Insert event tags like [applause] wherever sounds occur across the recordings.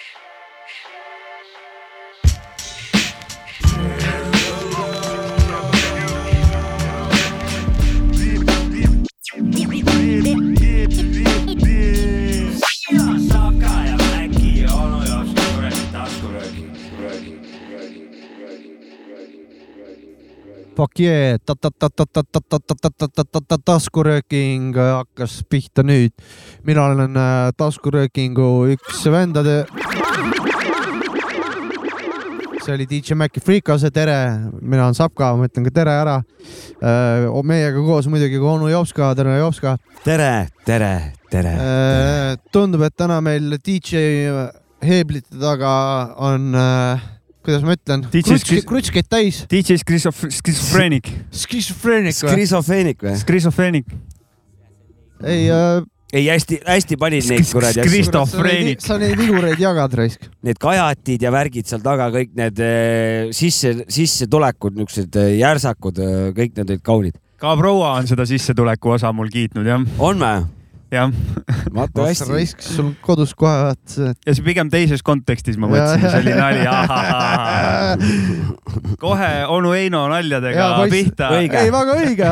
you yeah, taskurööking hakkas pihta nüüd. mina olen taskuröökingu üks vendade. see oli DJ Maci Freekase tere, mina olen Sapka, ma ütlen ka tere ära. meiega koos muidugi ka onu Jopska, tere Jopska. tere, tere, tere. tundub, et täna meil DJ heeblite taga on äh, kuidas ma ütlen, krutškeid täis. DJ skisofreenik. skisofreenik või? skisofreenik või? skisofreenik. ei äh,. ei hästi-hästi panid neid kuradi asju. skisofreenik. sa neid vigureid jagad raisk. Need kajatid ja värgid seal taga, kõik need äh, sisse, sissetulekud, niisugused äh, järsakud, äh, kõik need olid kaunid. ka proua on seda sissetuleku osa mul kiitnud jah. on või? Jah. vaata hästi. raisk sul kodus kohe vaata. ja see pigem teises kontekstis ma mõtlesin, see oli nali. kohe onu Heino naljadega ja, pihta. ei, väga õige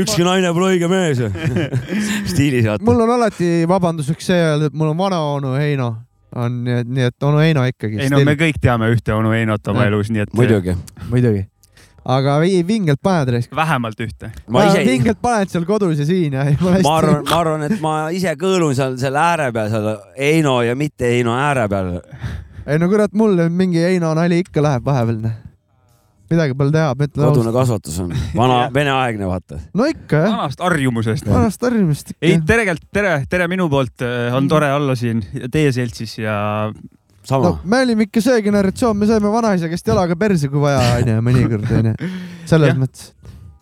ükski naine pole õige mees [laughs] stiilis vaata. mul on alati vabanduseks see öelda, et mul on vana onu Heino on nii, et, nii et onu Heino ikkagi. ei no me kõik teame ühte onu Heinot oma elus, nii et. muidugi. muidugi aga vingelt paned raisk. vähemalt ühte. Ise... vingelt paned seal kodus ja siin ja. ma arvan, ma arvan, et ma ise kõõlun seal selle ääre peal, seal Heino ja mitte Heino ääre peal. ei no kurat, mul mingi Heino nali ikka läheb vahepeal noh. midagi pole teha. kodune kasvatus on, vana [laughs] veneaegne vaata. no ikka jah. vanast harjumusest. vanast harjumusest ikka. ei, tere, tere, tere minu poolt, on tore olla siin teie seltsis ja sama no,. me olime ikka see generatsioon, me saime vanaisa käest jalaga perse, kui vaja, onju, mõnikord, onju. selles mõttes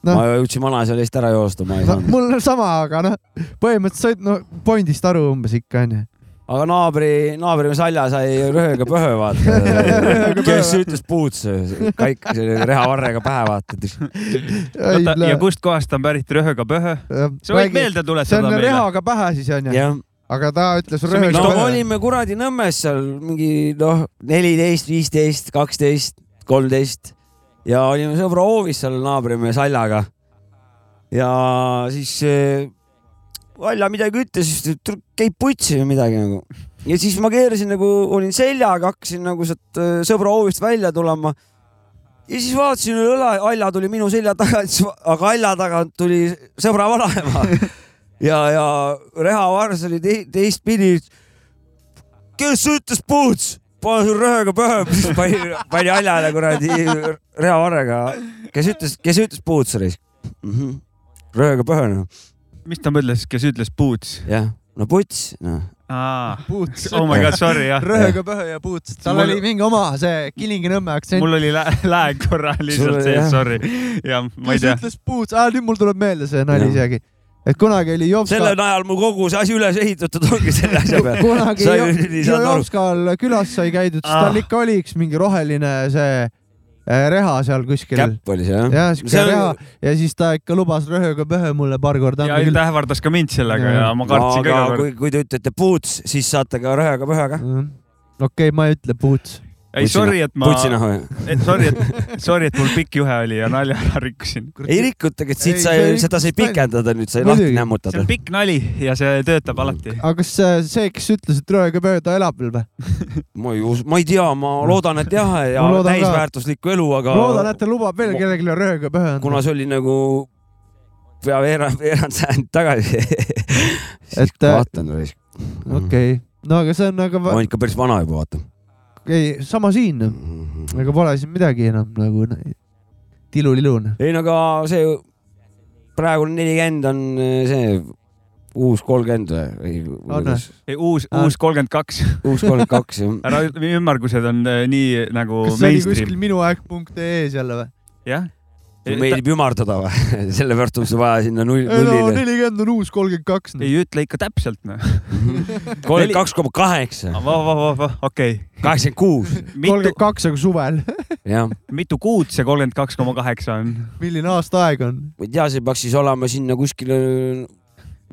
no.. ma jõudsin vanaisa eest ära joosta, ma ei no, saanud. mul sama, aga noh, põhimõtteliselt said no pointist aru umbes ikka, onju aga naabri, naabri salja sai rööga põhe, vaata [laughs] kes ütles puuts, kõik rehavarrega pähe, vaata. ja kustkohast on pärit rööga põhe? sa võid meelde tuletada meile. see on rehaga pähe siis, onju? Aga ta ütles rööga. no me olime kuradi Nõmmes seal mingi noh, neliteist, viisteist, kaksteist, kolmteist ja olime sõbra hoovis seal naabrimehe Saljaga. ja siis äh, Valja midagi ütles, siis käib putsi või midagi nagu. ja siis ma keerasin nagu, olin seljaga, hakkasin nagu sealt äh, sõbra hoovist välja tulema. ja siis vaatasin üle õla, Alja tuli minu selja taga, aga Alja tagant tuli sõbra vanaema [laughs] ja, ja Reha Vars oli te teistpidi. kes ütles puuts? pane sul rööga pähe, [laughs] pani, pani haljale kuradi Reha Varrega. kes ütles, kes ütles puuts oli mm? -hmm. rööga pähe noh. mis ta mõtles, kes ütles puuts? jah, no puts noh. Aa, puuts. oh my god, sorry jah. rööga pähe ja puuts. tal mul... oli mingi oma see Kilingi-Nõmme aktsent. mul oli lä lääg korra lihtsalt sees, sorry. jah, ma ei tea. kes ütles puuts, nüüd mul tuleb meelde see nali isegi et kunagi oli Jopska. selle najal mu kogu see asi üles ehitatud ongi selle asja peale. kunagi Jopskal külas sai käidud, siis tal ikka oli üks mingi roheline see äh, reha seal kuskil. käpp oli see jah? jah, siuke reha ja siis ta ikka lubas rööga pähe mulle paar korda. ja ta ähvardas ka mind sellega ja, ja ma kartsin no, ka. kui, kui te ütlete puuts, siis saate ka rööga pähe ka. okei okay,, ma ei ütle puuts ei, sorry, et ma, et sorry, et, sorry, et mul pikk juhe oli ja nalja ära rikkusin. ei rikkutagi, et siit sai, seda sai pikendada, nüüd sai lahti nämmutada. see on pikk nali ja see töötab alati. aga kas see, kes ütles, et rööga mööda elab veel või? [laughs] ma ei, ma ei tea, ma loodan, et jah, ja täisväärtuslikku elu, aga. loodan, et ta lubab veel kellelegi rööga anda. kuna see oli nagu pea veerand, veerand sajandit tagasi et. vaatan. okei, no aga see on aga. ma olen ikka päris vana juba, vaata ei, sama siin, mhm. ega pole siin midagi enam nagu tilulilune. ei no aga see praegune nelikümmend on eh, see uus kolmkümmend või? ei, uus, uus kolmkümmend kaks. uus kolmkümmend kaks, jah. [laughs] ära ümmargused on eh, nii nagu. kas see oli kuskil minuaeg.ee-s jälle või? jah meeldib ümardada või? [laughs] sellepärast on sul vaja sinna null, nullile. nelikümmend on uus kolmkümmend kaks. ei ütle ikka täpselt noh. kolmkümmend kaks koma kaheksa. okei. kaheksakümmend kuus. kolmkümmend kaks, aga suvel. [laughs] jah. mitu kuud see kolmkümmend kaks koma kaheksa on? milline aastaaeg on? ma ei tea, see peaks siis olema sinna kuskile,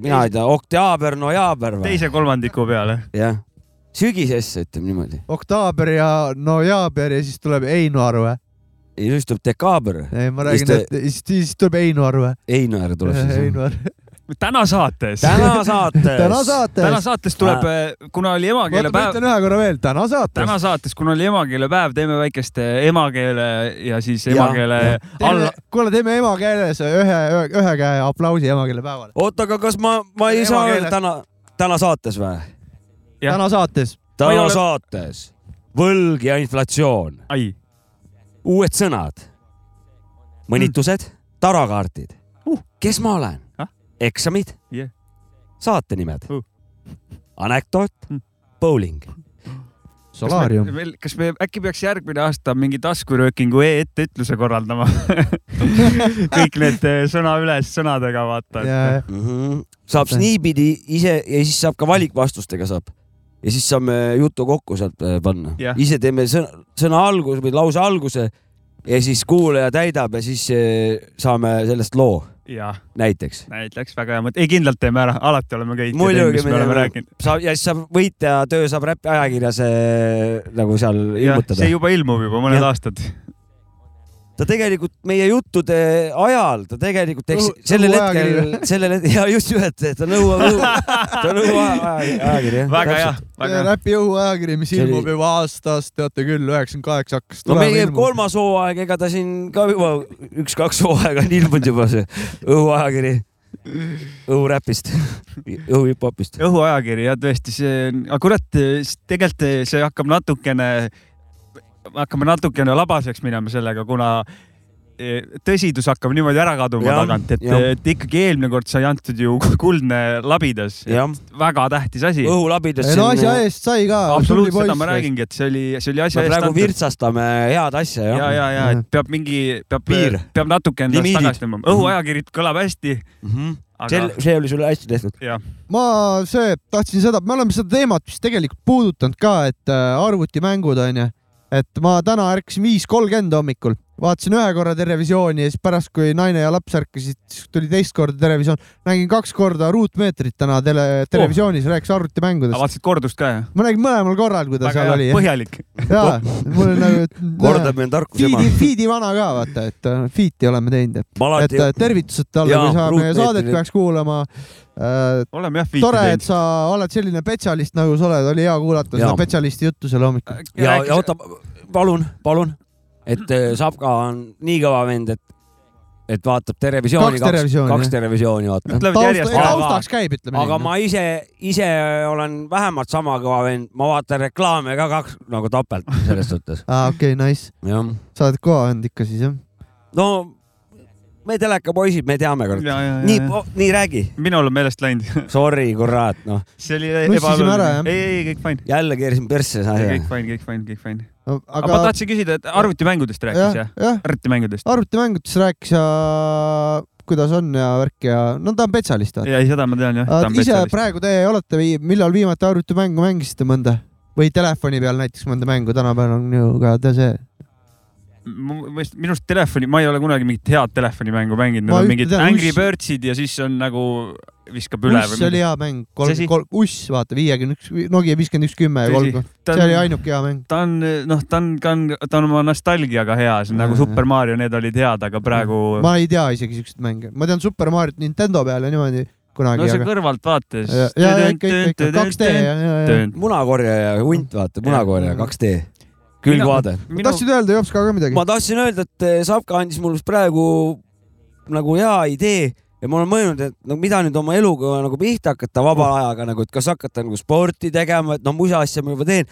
mina ei tea, oktaaber, nojaaber või? teise kolmandiku peale. jah sügisesse, ütleme niimoodi. oktoober ja november ja siis tuleb Einar või? Ja siis tuleb dekaaber, ei, ma räägin, et siis, siis tuleb Einar või? Einar tuleb siis. Einar. täna saates. täna saates. täna saates täna. saates tuleb, kuna oli oota, ma emakeelepäev, ütlen ühe korra veel, täna saates täna. saates, kuna oli emakeelepäev, teeme väikest eh, emakeele ja siis emakeele alla. kuule, teeme emakeeles ühe, ühe, käe aplausi emakeelepäevale. oota, aga kas ma, ma ei saa Emakeeles. öelda täna, täna saates või? Täna saates. Ei täna saates võlg ja inflatsioon, ai, uued sõnad, mõnitused, tarakaardid Uh., kes ma olen Ah., eksamid Yeah., saatenimed Uh., anekdoot Mm., bowling. Solarium. kas me äkki peaks järgmine aasta mingi taskuröökingu e-etteütluse korraldama? [laughs] kõik need eh, sõna üles sõnadega vaata. Mm -hmm. saab siis niipidi ise ja siis saab ka valikvastustega saab ja siis saame jutu kokku sealt äh, panna Jah.. ise teeme sõna, sõna alguse või lause alguse ja siis kuulaja täidab ja siis äh, saame sellest loo näiteks. näiteks väga hea mõte, ei kindlalt teeme ära, alati oleme teinud, muidugi me oleme rääkinud. saab ja siis saab võitja töö saab Räpi ajakirjas äh, nagu seal ilmutada see. juba ilmub juba mõned Jah. aastad. Ta tegelikult meie juttude ajal, ta tegelikult eks [laughs] sellel hetkel, sellel hetkel ja just nimelt, ta nõuab õhu, ta nõuab aja- ajakiri jah. väga hea, väga hea. Räpi õhuajakiri, mis ilmub juba aastast, teate küll, üheksakümmend kaheksa hakkas no meie ilmuma. kolmas hooaeg, ega ta siin ka juba üks-kaks hooaega on ilmunud juba see õhuajakiri õhuräpist, õhu-hip-hopist. õhuajakiri jah, tõesti see, aga kurat, tegelikult see hakkab natukene, hakkame natukene labaseks minema sellega, kuna eh, tõsidus hakkab niimoodi ära kaduma Jah, tagant, et, jah. et ikkagi eelmine kord sai antud ju [laughs] kuldne labidas. väga tähtis asi. õhulabidas ei no asja eest sai ka. absoluutselt, seda ma. räägingi, et see oli, see oli asja me eest praegu antud. virtsastame head asja ja, ja, ja, et peab mingi, peab peab natuke endast Limiidid. tagasi tõmbama. õhuajakiri kõlab hästi, aga see, see oli sulle hästi tehtud. ma see, tahtsin seda, me oleme seda teemat vist tegelikult puudutanud ka, et äh, arvutimängud onju, et ma täna ärkasin viis kolmkümmend hommikul, vaatasin ühe korra Terevisiooni ja siis pärast, kui naine ja laps ärkasid, siis tuli teist korda Terevisioon. nägin kaks korda ruutmeetrit täna tele, Terevisioonis, rääkis arvutimängudest. vaatasid kordust ka jah? ma nägin mõlemal korral, kui ta väga seal hea oli, põhjalik. jaa, mul on nagu. kordab meil tarkus ema Feedi, Feedi vana ka vaata, et äh, Feeti oleme teinud, et, ma et alati äh,, tervitused talle, Jaa, kui sa meie saadet peaks kuulama äh,. oleme jah fiiti tore, et teinud. sa oled selline spetsialist, nagu sa oled, oli hea kuulata seda spetsialisti juttu seal hommikul. ja, ja oota, palun, palun, et äh, Sapka on nii kõva vend, et, et vaatab Terevisiooni, Kaks Terevisiooni, kaks jah. televisiooni vaatab. Järjest, Aga- taustaks käib, ütleme aga ma ise, ise olen vähemalt sama kõva vend, ma vaatan reklaame ka kaks nagu topelt selles suhtes. aa, okei okay,, nice. jah, sa oled kõva vend ikka siis jah? no me telekapoisid, me teame kord. nii, nii räägi. minul on meelest läinud. [laughs] Sorry, kurat, noh, see oli jah. ei, ei, kõik fine. jälle keerasin persse kõik. fine, kõik fine, kõik fine. Aga aga ma tahtsin küsida, et arvutimängudest rääkis jah jah?, jah, arvutimängudest. arvutimängudest rääkis ja kuidas on ja värk ja no ta on spetsialist. ja ei, seda ma tean jah. ise praegu te olete, millal viimati arvutimängu mängisite mõnda või telefoni peal näiteks mõnda mängu, tänapäeval on ju ka see. minu arust telefoni, ma ei ole kunagi mingit head telefonimängu mänginud, need on mingid Angry Birdsid ja siis on nagu viskab üle Uss oli hea mäng, kolm kolm, Uss, vaata viiekümne üks, Nokia viiskümmend üks, kümme ja Tõsi. kolm, ta see oli on, ainuke hea mäng. ta on noh, ta on, ta on, ta on oma nostalgiaga hea, see on nagu. Super Mario, need olid head, aga praegu ma ei tea isegi siukseid mänge, ma tean Super Mariot Nintendo peal ja niimoodi kunagi no see aga.... kõrvalt vaates. ja, ja ikka, ikka, ikka, 2D ja, ja, ja. munakorjaja hunt, vaata, munakorjaja 2D, külgvaade. ma tahtsin öelda Jops ka ka midagi. ma tahtsin öelda, et eh, Savka andis mulle praegu nagu hea idee ja ma olen mõelnud, et no mida nüüd oma eluga nagu pihta hakata vaba ajaga nagu, et kas hakata nagu sporti tegema, et noh, musa asja ma juba teen.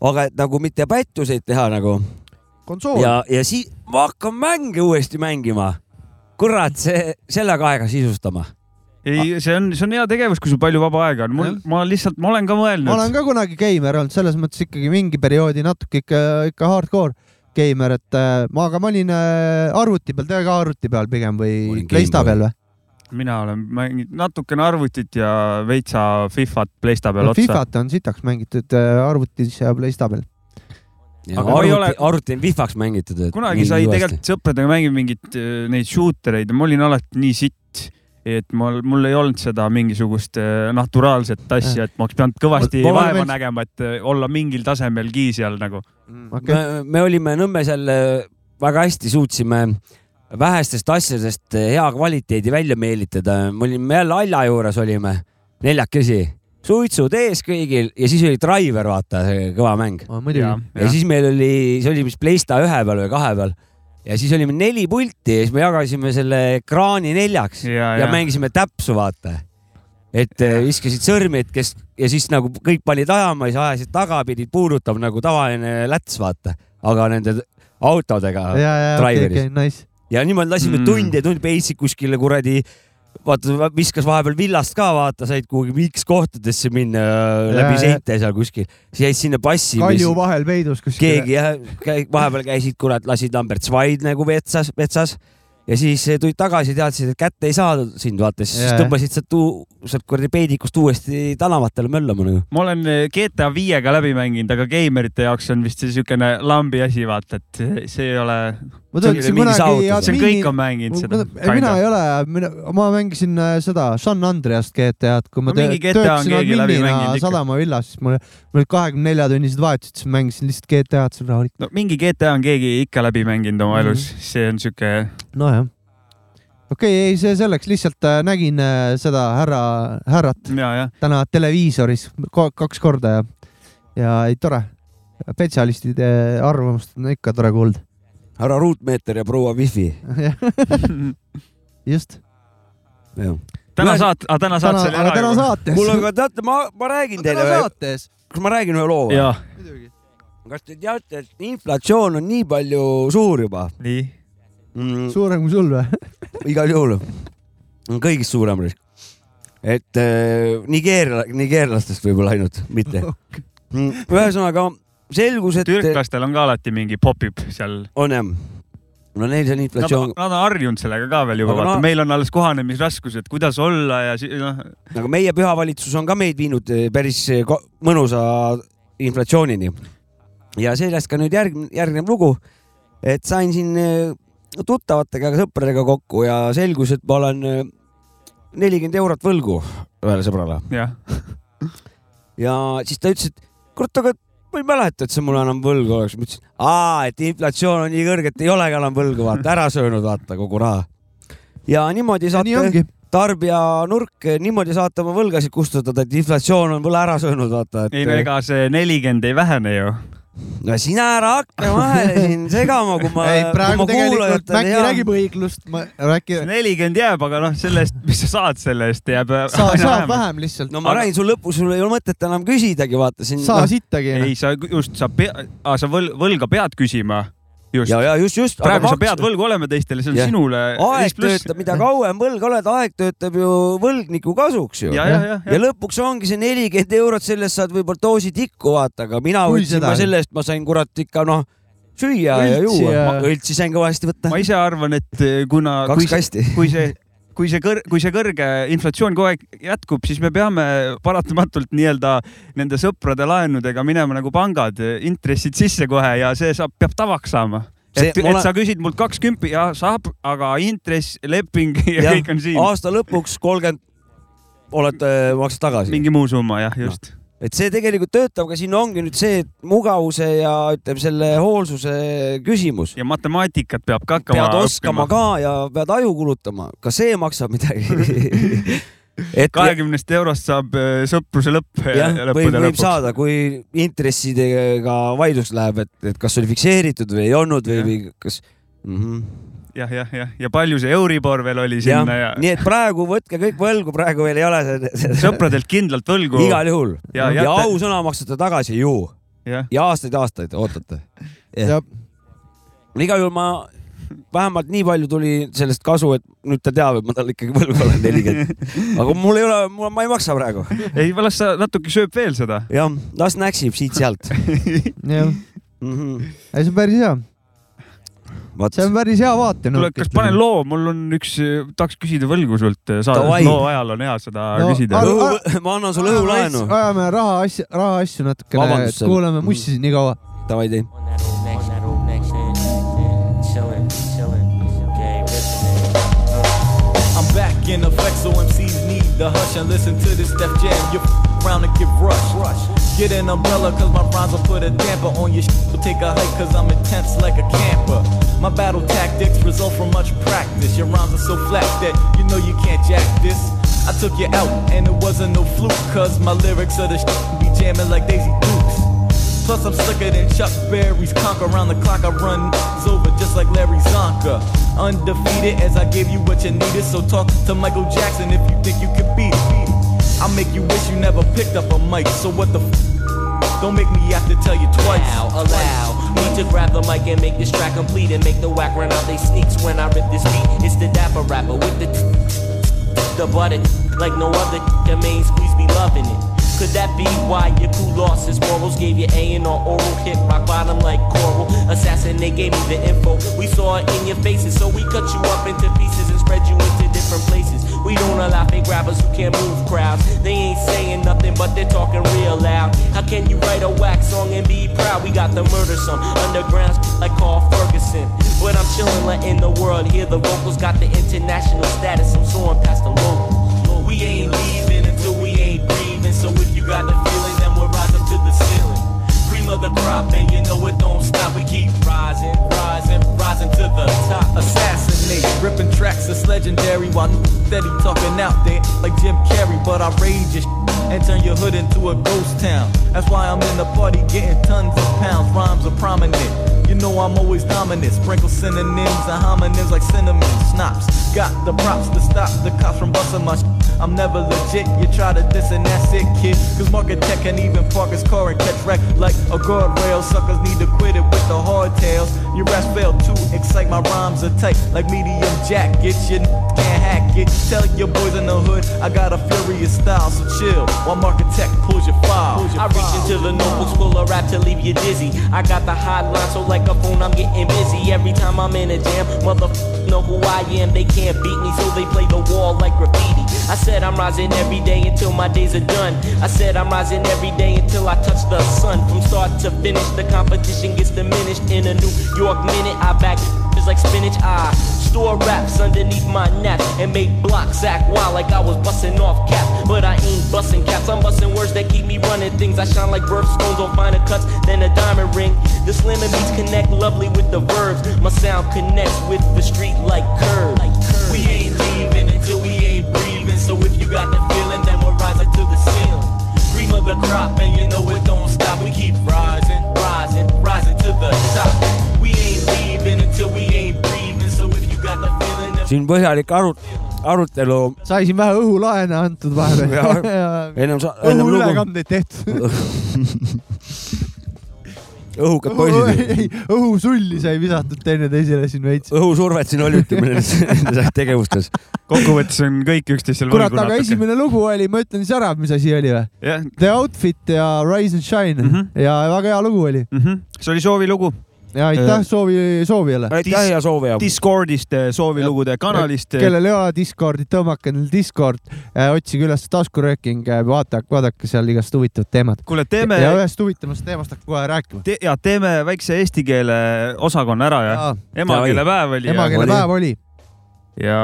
aga et nagu mitte pättuseid teha nagu konsool. ja, ja siis ma hakkan mänge uuesti mängima. kurat, see, sellega aega sisustama. ei, see on, see on hea tegevus, kui sul palju vaba aega on. mul ma lihtsalt, ma olen ka ma olen mõelnud. ka kunagi geimer olnud, selles mõttes ikkagi mingi perioodi natuke ikka, ikka hardcore geimer, et äh, ma, aga ma olin äh, arvuti peal, teie ka arvuti peal pigem või Playsta peal või? Mina olen mänginud natukene arvutit ja veitsa Fifat Playsta peal no, otsa. Fifat on sitaks mängitud äh, arvutis ja Playsta peal. Aga ma ei arvuti ole-, arvuti on vihvaks mängitud. kunagi sai tegelikult sõpradega mängida mingeid äh, neid shooter eid ja ma olin alati nii sitt, et mul, mul ei olnud seda mingisugust äh, naturaalset asja, et ma oleks pidanud kõvasti Ma- ma- vaeva meil- nägema, et äh, olla mingil tasemelgi seal nagu. Okei. me, me olime Nõmmes jälle väga hästi suutsime vähestest asjadest hea kvaliteedi välja meelitada. me olime jälle Alja juures olime, neljakesi, suitsud ees kõigil ja siis oli Driver, vaata, see kõva mäng. muidugi. ja siis meil oli, see oli vist Playsta ühe peal või kahe peal ja siis olime neli pulti ja siis me jagasime selle ekraani neljaks ja, Ja, ja ja. mängisime täpsu, vaata. et eh, viskasid sõrmi, et kes ja siis nagu kõik panid ajama ja siis ajasid taga, pidid puudutama nagu tavaline läts, vaata, aga nende autodega ja, ja, okei, driveris okei, nice. Ja niimoodi lasime Mm. tunde ja tunde peitsid kuskile kuradi vaata, viskas vahepeal villast ka, vaata, said kuhugi X kohtadesse minna ja, läbi seinte seal kuskil, siis jäid sinna passima. kalju vahel peidus kuskil. keegi jah, vahepeal käisid, kurat, lasid number Zweid nagu metsas, metsas ja siis eh, tulid tagasi, teadsid, et kätte ei saa sind, vaata, siis tõmbasid sealt, sealt kuradi peidikust uuesti tänavatele möllama nagu. ma olen äh, GTA viiega läbi mänginud, aga geimerite jaoks on vist see siukene lambi asi, vaata, et see ei ole. ma see on töötasin mingi kunagi see on kõik on mänginud seda. mina ei ole, ma mängisin äh, seda San Andreast GTA-d, kui ma No töötasin adminina. Sadama villas, siis mul mul olid kahekümne nelja tunnised vahetused, siis mängisin lihtsalt GTA-d seal rahulikult. no mingi GTA on keegi ikka läbi mänginud oma Mhm. elus, see on siuke nojah. okei okay,, ei see selleks, lihtsalt äh, nägin äh, seda härra, härrat ja, jah. täna televiisoris kaks korda ja, ja ei tore. spetsialistide arvamust on ikka tore kuulda. härra Ruutmeeter ja proua Wifi. [laughs] just. täna saat-, täna täna, saates oli aga täna. saates. kuule, aga teate, ma, ma räägin täna teile, saates. kas ma räägin ühe loo või? kas te teate, et inflatsioon on nii palju suur juba nii. mm,? suurem kui sul või? [laughs] igal juhul on kõigist suurem risk. et äh, Nigeeria, nigeerlastest võib-olla ainult, mitte. [laughs] ühesõnaga selgus, et türklastel on ka alati mingi popib seal. on jah. no neil see on inflatsioon, nad on harjunud sellega ka veel juba, vaata no- meil on alles kohanemisraskused, kuidas olla ja si- noh, aga meie pühavalitsus on ka meid viinud eh, päris ko- mõnusa inflatsioonini. ja sellest ka nüüd järg-, järgnev lugu, et sain siin eh, tuttavatega, sõpradega kokku ja selgus, et ma olen eh, nelikümmend eurot võlgu ühele sõbrale [laughs] ja siis ta ütles, et kurat, aga ma ei mäleta, et sa mulle enam võlgu oleks. ma ütlesin, aa, et inflatsioon on nii kõrge, et ei olegi enam võlgu, vaata ära söönud, vaata kogu raha. ja niimoodi nii saate ongi. tarbija nurk, niimoodi saate oma võlgasid kustutada, et inflatsioon on võla ära söönud, vaata. ei no ega see nelikümmend ei vähene ju. No sina ära hakka vahele siin segama, kui ma, ei, praegu ma tegelikult Mäkki hea- räägib õiglust, ma, Mäkki nelikümmend jääb, aga noh, selle eest, mis sa saad selle eest, jääb sa aina saad vähemaks. vähem lihtsalt no ma räägin, sul lõpus, sul ei ole mõtet enam küsidagi, vaata siin. sa sittagi. ei, sa just, sa pea, sa võl, võlga pead küsima. Just ja, ja just, just. praegu sa pead võlgu olema teistele, see on Jah. sinule. aeg töötab, mida kauem võlg oled, aeg töötab ju võlgniku kasuks ju. ja, ja, ja, ja lõpuks ongi see nelikümmend eurot, sellest saad võib-olla doosi tikku vaata, aga mina Kui võtsin, ma selle eest ma sain kurat ikka noh, süüa ja Õltsi juua ja-. õltsi sain kõvasti võtta ma. ise arvan, et eh, kuna, kui kaks see, kasti. kui see, kui see kõr-, kui see kõrge inflatsioon kogu aeg jätkub, siis me peame paratamatult nii-öelda nende sõprade laenudega minema nagu pangad, intressid sisse kohe ja see saab, peab tavaks saama. Et, et olen- sa küsid mult kaks kümpi ja saab, aga intress, leping ja Jah. kõik on siin. aasta lõpuks kolmkümmend oled, maksad tagasi. mingi muu summa jah, just. Et see tegelikult töötab, aga siin ongi nüüd see mugavuse ja ütleme selle hoolsuse küsimus. ja matemaatikat peab ka hakkama pead oskama ka ja pead aju kulutama, ka see maksab midagi [laughs] et kahekümnest eurost saab eh, sõpruse lõpp. jah, võib, võib saada, kui intressidega vaidlus läheb, et, et kas oli fikseeritud või ei olnud või, või kas mm. -hmm. jah, jah, jah, ja palju see Euribor veel oli sinna ja,, nii et praegu võtke kõik võlgu, praegu veel ei ole see, see.... sõpradelt kindlalt võlgu. igal juhul Ja ja, ja ausõna maksate tagasi ju jah, ja aastaid-aastaid ootate. jah, igal juhul ma vähemalt nii palju tuli sellest kasu, et nüüd ta teab, et ma talle ikkagi võlgu olen [laughs] nelikümmend. aga mul ei ole, mul, ma ei maksa praegu. ei, las sa natuke sööb veel seda. jah, las näksib siit-sealt [laughs] jah. -hmm. ei, see on päris hea, vot see on päris hea vaatenurk. kuule, kas panen loo, mul on üks, tahaks küsida võlgu sult, Davai. loo ajal on hea seda No, küsida [laughs] ma annan sulle õhulaenu. ajame raha asju, raha asju natukene kuulame mussi siin nii kaua. Davai tee. I'm back in effect, so MCs need the hush and listen to this Def Jam. You f- around and get rushed. Get an umbrella, cause my rhymes will put a damper on your shit. We'll take a hike, cause I'm intense like a camper. My battle tactics result from much practice. Your rhymes are so flat that you know you can't jack this. I took you out, and it wasn't no fluke, cause my lyrics are the shit be jamming like Daisy Dukes. Plus I'm slicker than Chuck Berry's conk around the clock. I run over just like Larry Zonka. Undefeated as I gave you what you needed. So talk to Michael Jackson if you think you could beat it. I'll make you wish you never picked up a mic. So what the f? Don't make me have to tell you twice. Allow, allow me to grab the mic and make this track complete and make the whack run out they sneaks when I rip this beat. It's the dapper rapper with the the butter like no other. The main squeeze be loving it. Could that be why your crew lost his morals? Gave you A and R oral hit rock bottom like coral. Assassin, they gave me the info. We saw it in your faces, so we cut you up into pieces and spread you into different places. We don't allow fake rappers who can't move crowds. They ain't saying nothing, but they're talking real loud. How can you write a whack song and be proud? We got the murder some undergrounds like Carl Ferguson. But I'm chillin', letting the world hear the vocals. Got the international status. I'm soaring past the local. We ain't leaving until we ain't breathing. So if you got the feeling, of the crop, and you know it don't stop. We keep rising, rising, rising to the top. Assassinate, ripping tracks that's legendary while steady talking out there like Jim Carrey. But I rage your and turn your hood into a ghost town. That's why I'm in the party getting tons of pounds. Rhymes are prominent. You know I'm always dominant. Sprinkle synonyms and homonyms like cinnamon snaps. Got the props to stop the cops from busting my sh- I'm never legit. You try to diss and that's it, kid. Cause Market Tech can even park his car and catch wreck like a guardrail. Suckers need to quit it with the hardtails. Your raps fail to excite. My rhymes are tight like medium jacket. You can't hack it. Tell your boys in the hood I got a furious style, so chill while Market Tech pulls your file. I reach into the notebooks full of rap to leave you dizzy. I got the hotline, so like a phone, I'm getting busy. Every time I'm in a jam, motherfuckers know who I am. They can't beat me, so they play the wall like graffiti. I said I'm rising every day until my days are done. I said I'm rising every day until I touch the sun. From start to finish, the competition gets diminished. In a New York minute, I back just like spinach. I store raps underneath my nap and make blocks act wild like I was busting off caps. But I ain't busting caps, I'm busting words that keep me running things. I shine like birthstones on finer cuts than a diamond ring. The slim beats connect lovely with the verbs. My sound connects with the street like curves. We ain't leaving until we ain't breathing. So if you got the feeling, then we're rising to the ceiling. Cream of the crop, and you know it don't stop. We keep rising, rising, rising to the top. Siin põhjalik arut-, arutelu, sai siin vähe õhulaene antud vahepeal [laughs] ja ennem, ennem lugu, õhuülekandeid tehtud. [laughs] õhukad poisid, õhusulli sai visatud teineteisele siin veits. õhusurvet siin oljutamine [laughs] nendes tegevustes. kokkuvõttes on kõik üksteisel kurat, aga. esimene lugu oli, ma ütlen siis ära, mis asi oli või? jah, The Outfit ja Rise and Shine mm. -hmm. ja väga hea lugu oli see oli soovilugu ja aitäh soovi, soovijale. aitäh ja soovija. Discordist, soovilugude kanalist. kellel ei ole Discordi, tõmmake endale Discord, otsige üles taskurööking, vaadake, vaadake seal igast huvitavat teemat. kuule, teeme ja ühest huvitavast teemast hakkan kohe rääkima. te,, ja teeme väikse eesti keele osakonna ära ja emakeelepäev oli ja, emakeelepäev oli. Ja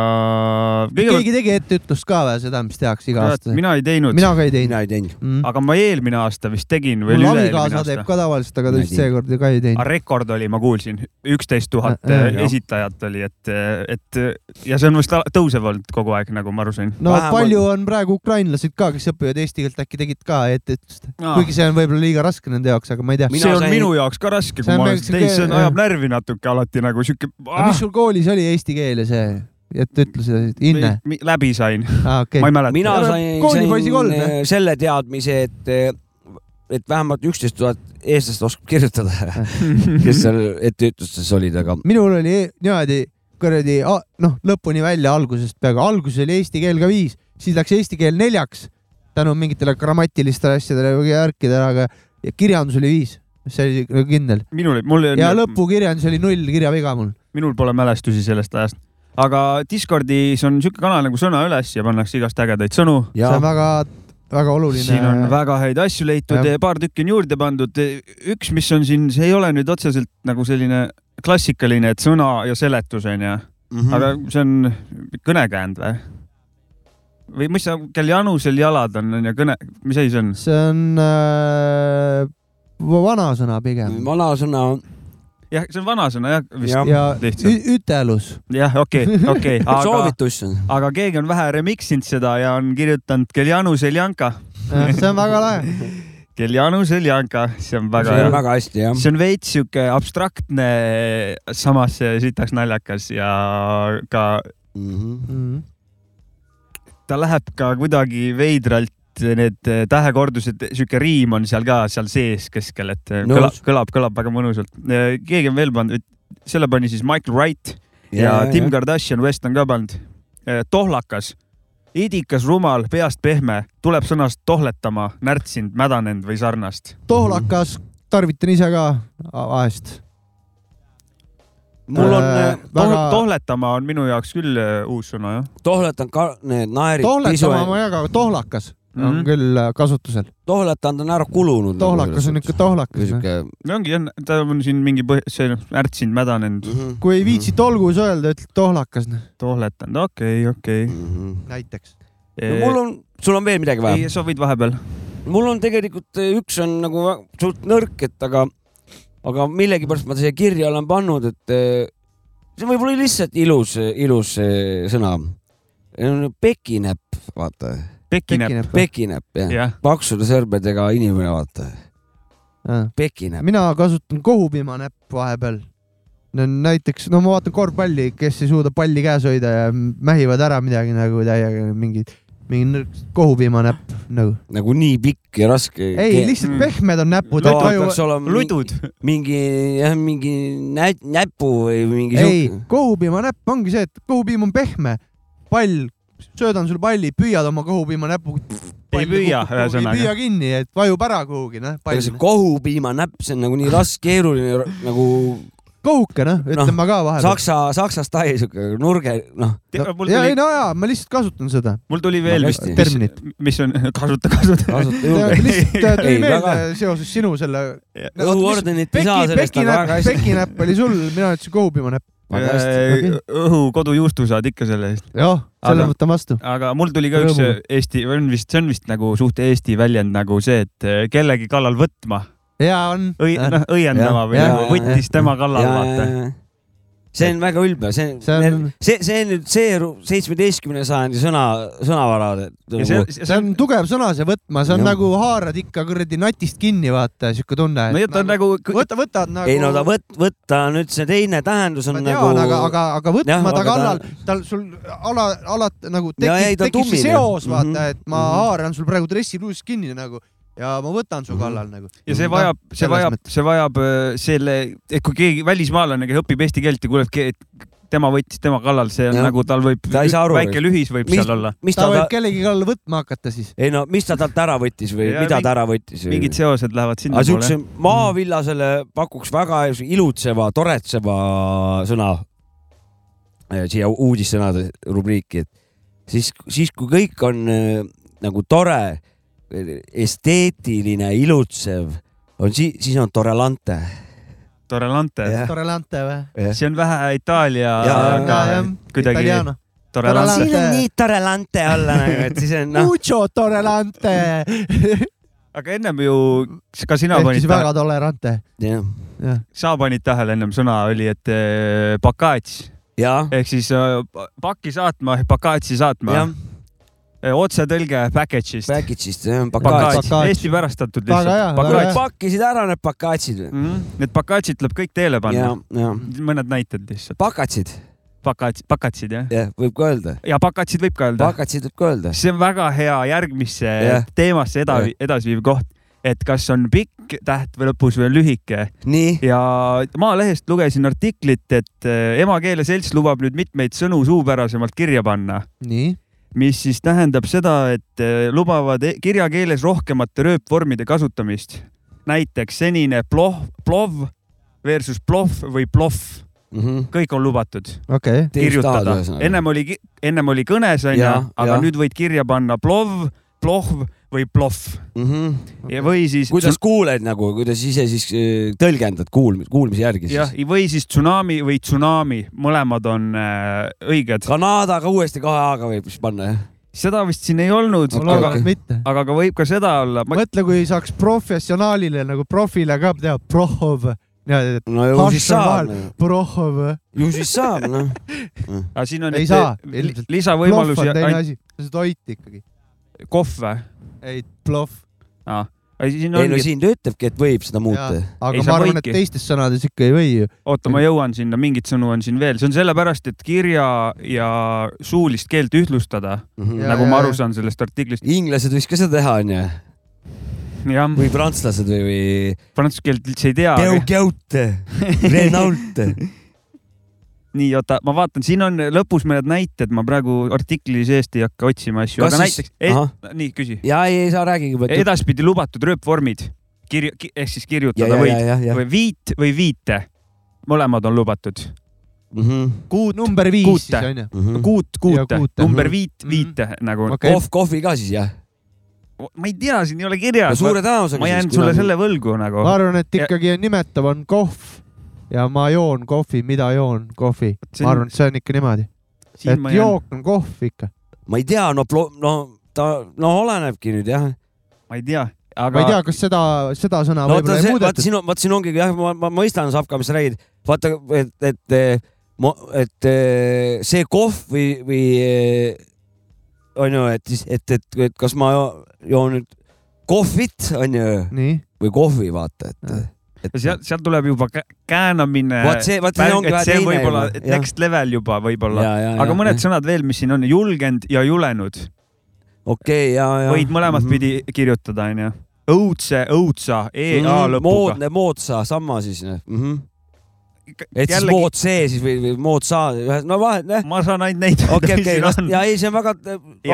keegi kõigepealt tegi etteütlust ka või seda, mis tehakse iga aasta? mina ei teinud, mina ka ei teinud mina ei teinud. mm.. aga ma eelmine aasta vist tegin või mul üle-eelmine abikaasa teeb aasta. ka tavaliselt, aga ta vist ei seekord ka ei teinud. rekord oli, ma kuulsin, üksteist tuhat Äh, äh, äh, esitajat oli, et, et ja see on vist tõusev olnud kogu aeg, nagu ma aru sain. no Vähemalt- palju on praegu ukrainlased ka, kes õpivad eesti keelt, äkki tegid ka etteütlust, Aa. kuigi see on võib-olla liiga raske nende jaoks, aga ma ei tea. See on sain- minu jaoks ka raske, kui on ma olen teinud, see on, ajab närvi natuke alati nagu siuke mis sul koolis oli eesti keel ja see etteütlused, Inne? läbi sain, aa, okei ma ei. mäleta. mina sain, sain selle teadmise, et, et vähemalt üksteist tuhat eestlast oskab kirjutada, [laughs] kes seal etteütlustes olid, aga minul oli niimoodi kuradi noh, lõpuni välja algusest peaaegu, alguses oli eesti keel ka viis, siis läks eesti keel neljaks tänu mingitele grammatilistele asjadele või värkidele, aga ja kirjandus oli viis, see oli nagu kindel. minul, mul ja lõpukirjandus oli null kirjaviga mul. minul pole mälestusi sellest ajast. Aga Discordis on siuke kanal nagu Sõna üles ja pannakse igast ägedaid sõnu. see ja on väga, väga oluline. siin on väga häid asju leitud paar tükki on juurde pandud. üks, mis on siin, see ei ole nüüd otseselt nagu selline klassikaline, et sõna ja seletus onju, Mhm. aga see on kõnekäänd või? või mis sa, kel janusel jalad on, on ju kõne, mis asi see on? see on äh, vanasõna pigem vanasõna, jah, see on vanasõna jah, vist ja lihtsalt. ü- ütelus. jah, okei, okei, [laughs] aga, soovitus aga keegi on vähe remix inud seda ja on kirjutanud kel janusel janka, see on väga lahe. [laughs] kel janusel janka, see on väga see on hea. väga hästi jah. see on veits sihuke abstraktne, samas sitaks naljakas ja ka Mhm. ta läheb ka kuidagi veidralt, need tähekordused, sihuke riim on seal ka seal sees keskel, et kõlab Nõus., kõlab, kõlab väga mõnusalt. keegi on veel pannud, selle pani siis Michael Wright ja, ja Tim Kardashian West on ka pannud. tohlakas, idikas, rumal, peast pehme, tuleb sõnast tohletama, närtsinud, mädanenud või sarnast. tohlakas, tarvitan ise ka vahest. mul on Äh, äh, väga tohletama on minu jaoks küll uus sõna jah. tohletanud ka need naerid, tohletama ma ei jaga, aga tohlakas on Mhm. küll äh, kasutusel. tohletanud on ära kulunud. tohlakas on ikka tohlakas. no ongi jah, ta on siin mingi põh-, see noh, närtsinud, mädanenud, Mhm. kui ei viitsi tolgus öelda, ütled tohlakas, tohletanud, okei, okei. näiteks. no mul on, sul on veel midagi vaja? ei, sa võid vahepeal. mul on tegelikult eh, üks on nagu suht nõrk, et aga, aga millegipärast ma siia kirja olen pannud, et eh, see võib olla lihtsalt ilus, ilus eh, sõna. pekinäpp, vaata, pekinäpp. pekinäpp jah ja., paksude sõrmedega inimene, vaata, pekinäpp. mina kasutan kohupiimanäpp vahepeal. näiteks, no ma vaatan korvpalli, kes ei suuda palli käes hoida ja mähivad ära midagi nagu täiega mingid, mingi nõrk kohupiimanäpp nagu. nagu nii pikk ja raske. ei, lihtsalt Mm. pehmed on näpud, no, peaks. olema ludud. mingi jah, mingi nä näpu või mingi ei kohupiimanäpp ongi see, et kohupiim on pehme, pall, söödan sulle palli, püüad oma kohupiimanäpuga. Ei püüa, ühesõnaga. ei püüa kinni, et vajub ära kuhugi, noh, see. kohupiimanäpp, see on nagu nii raske, keeruline nagu kohuke, noh, ütlen Noh, ma ka vahel. saksa, saksa stail siuke nurge, noh. ja ei tuli, no jaa, ma lihtsalt kasutan seda. mul tuli veel Väga vist terminit. mis on, kasuta, kasuta. kasuta julge. lihtsalt äh, tuli [laughs] Ei, meelde seoses sinu selle. õhuordenit ei saa sellest, aga väga hästi. pekinäpp oli sul, mina ütlesin kohupiimanäpp. hästi. okei. õhu kodujuustu saad ikka selle eest. jah, selle Aga- võtan vastu. aga mul tuli ka üks Rõõmuga. Eesti, või on vist, see on vist nagu suht Eesti väljend nagu see, et eh, kellegi kallal võtma, hea on. õi-, noh, õiendama või Jah, nagu võttis tema kallal, vaata. See on väga ülbe, see See on on-, see, see on nüüd see seitsmeteistkümne sajandi sõna, sõnavara. ja see, see on tugev sõna, see võtma, see on Jah. nagu haarad ikka kuradi natist kinni, vaata, siuke tunne. no ta on nagu, võta, võtad nagu. ei no ta võt-, võtta nüüd see teine tähendus on ma nagu tean, aga, aga, aga võtma Jah, ta aga ta- kallal, tal sul ala, alati nagu Ja tekib, on tekib see seos, vaata, Mhm. et ma Mhm. haaran sul praegu dressipluusis kinni nagu ja ma võtan su Mhm. kallal nagu. ja see vajab, see selles vajab, mõttes. see vajab äh, selle, et kui keegi välismaalane, kes õpib eesti keelt ja kuuleb, et tema võttis tema kallal, see on Jah. nagu tal võib, väike lühis võib mis seal olla, mis ta ta, võib ta, kellegi kallal võtma hakata siis. ei no mis ta talt ära võttis või Ja mida mingi- ta ära võttis? mingid seosed lähevad aga sinnapoole siukse. maavillasele pakuks väga ilutseva, toretseva sõna eh, siia uudissõnade rubriiki, et siis, siis kui kõik on eh, nagu tore, esteetiline, ilutsev, on siis, siis on torelante. Torelante, Jah. Torelante või? see on vähe Itaalia Ja, ka kuidagi. Torelante Torelante.. on nii torelante olla nagu, et siis on noh, Mucho Torelante. aga ennem ju ka sina ehk panid tähele väga, tolerante. jah, jah, sa panid tähele ennem sõna oli, et eh, pakats jah, ehk siis eh, pa- pakki saatma, pakatsi saatma otsetõlge package'ist. package'ist, Pakats pakatsid. Pakats. Eesti pärastatud lihtsalt. pakkisid ära need pakatsid või? Need pakatsid tuleb kõik teele panna., mõned näited lihtsalt. pakatsid, pakats, pakatsid jah. jah, võib ka öelda. ja pakatsid võib ka öelda. pakatsid võib ka öelda. see on väga hea järgmisse Jah. teemasse eda- Jah., edasiviiv koht, et kas on pikk täht või lõpus või on lühike nii, ja Maalehest lugesin artiklit, et eh, emakeele selts lubab nüüd mitmeid sõnu suupärasemalt kirja panna, nii. Mis siis tähendab seda, et eh, lubavad e- kirjakeeles rohkemate rööpvormide kasutamist. näiteks senine ploh, plov versus plov või plov, kõik on lubatud okei. kirjutada. ennem oli, ennem oli kõnes onju aga jah. nüüd võid kirja panna plov, plov või plov ja, või siis. kuidas kuuled nagu, kuidas ise siis äh, tõlgendad kuulm-, kuulmise järgi jah siis?, või siis tsunami või tsunami, mõlemad on äh, õiged. Kanadaga uuesti kahe A-ga võib siis panna jah? seda vist siin ei olnud ma aga aga ka võib ka seda olla. mõtle, kui saaks professionaalile nagu profile ka teha prohov. niimoodi, et no ju siis saab vahel., prohov. ju siis saab, noh. aga siin on Ei saa, li- ilmselt. plohv lisavõimalusi on teine asi, see on toit ikkagi. kohv või? ei, plohv. siin ei no ongi, siin ta ütlebki, et võib seda muuta. aga Ei, ma arvan, et teistes sõnades ikka ei või ju. oota, ma jõuan sinna, mingeid sõnu on siin veel, see on sellepärast, et kirja ja suulist keelt ühtlustada, Ja- nagu ma ja- aru ja. saan sellest artiklist. inglased võiks ka seda teha, onju. jah, või prantslased või, või. prantsuse keelt üldse ei tea. [laughs] Renault. nii, oota, ma vaatan, siin on lõpus mõned näited, ma praegu artikli seest ei hakka otsima asju, aga siis- näiteks nii küsi. ja ei, ei saa rääkige. edaspidi lubatud rööpvormid, kirju-, ehk siis ja, kirjutada ja, ja, võid ja, ja. või viit või viite, mõlemad on lubatud. Mhm. kuut, number viis kuute. siis onju. kuut, kuute, number Mhm. viit, Mhm. viite nagu Okei. kohv, kohvi ka siis jah? ma ei tea, siin ei ole kirjas. suure tõenäosusega. ma jään sulle selle võlgu nagu. ma arvan, et Ja- ikkagi on nimetav on kohv ja ma joon kohvi, mida joon kohvi. Ma arvan, et see on ikka niimoodi, siin et ma jook on kohv ikka. ma ei tea, no, no ta, no olenebki nüüd jah. ma ei tea, ma aga ei tea, kas seda, seda sõna no võib-olla ei muudetud. siin on, vaata siin ongi jah, ma, ma mõistan, Savka, mis sa räägid. vaata, et, et, et eh, see kohv või, või on ju, et siis, et, et, et kas ma jo- joon nüüd kohvit on ju nii, või kohvi, vaata, et Jah., et sealt, sealt tuleb juba kä- käänamine. Vaat see- vaat see ongi vähe teine võib-olla next level juba võib-olla, ja, ja, aga mõned sõnad veel, mis siin on, julgenud ja julenud, okei, ja, ja. võid mõlemat Mhm. pidi kirjutada, onju. õudse, õudsa, EA lõpuga. Mhm. moodne, moodsa, sama siis mm. -hmm. Et siis jällegi, mood see siis või, või mood sa, no vahet, jah. ma saan ainult neid. okei, okei, ja ei, see on väga,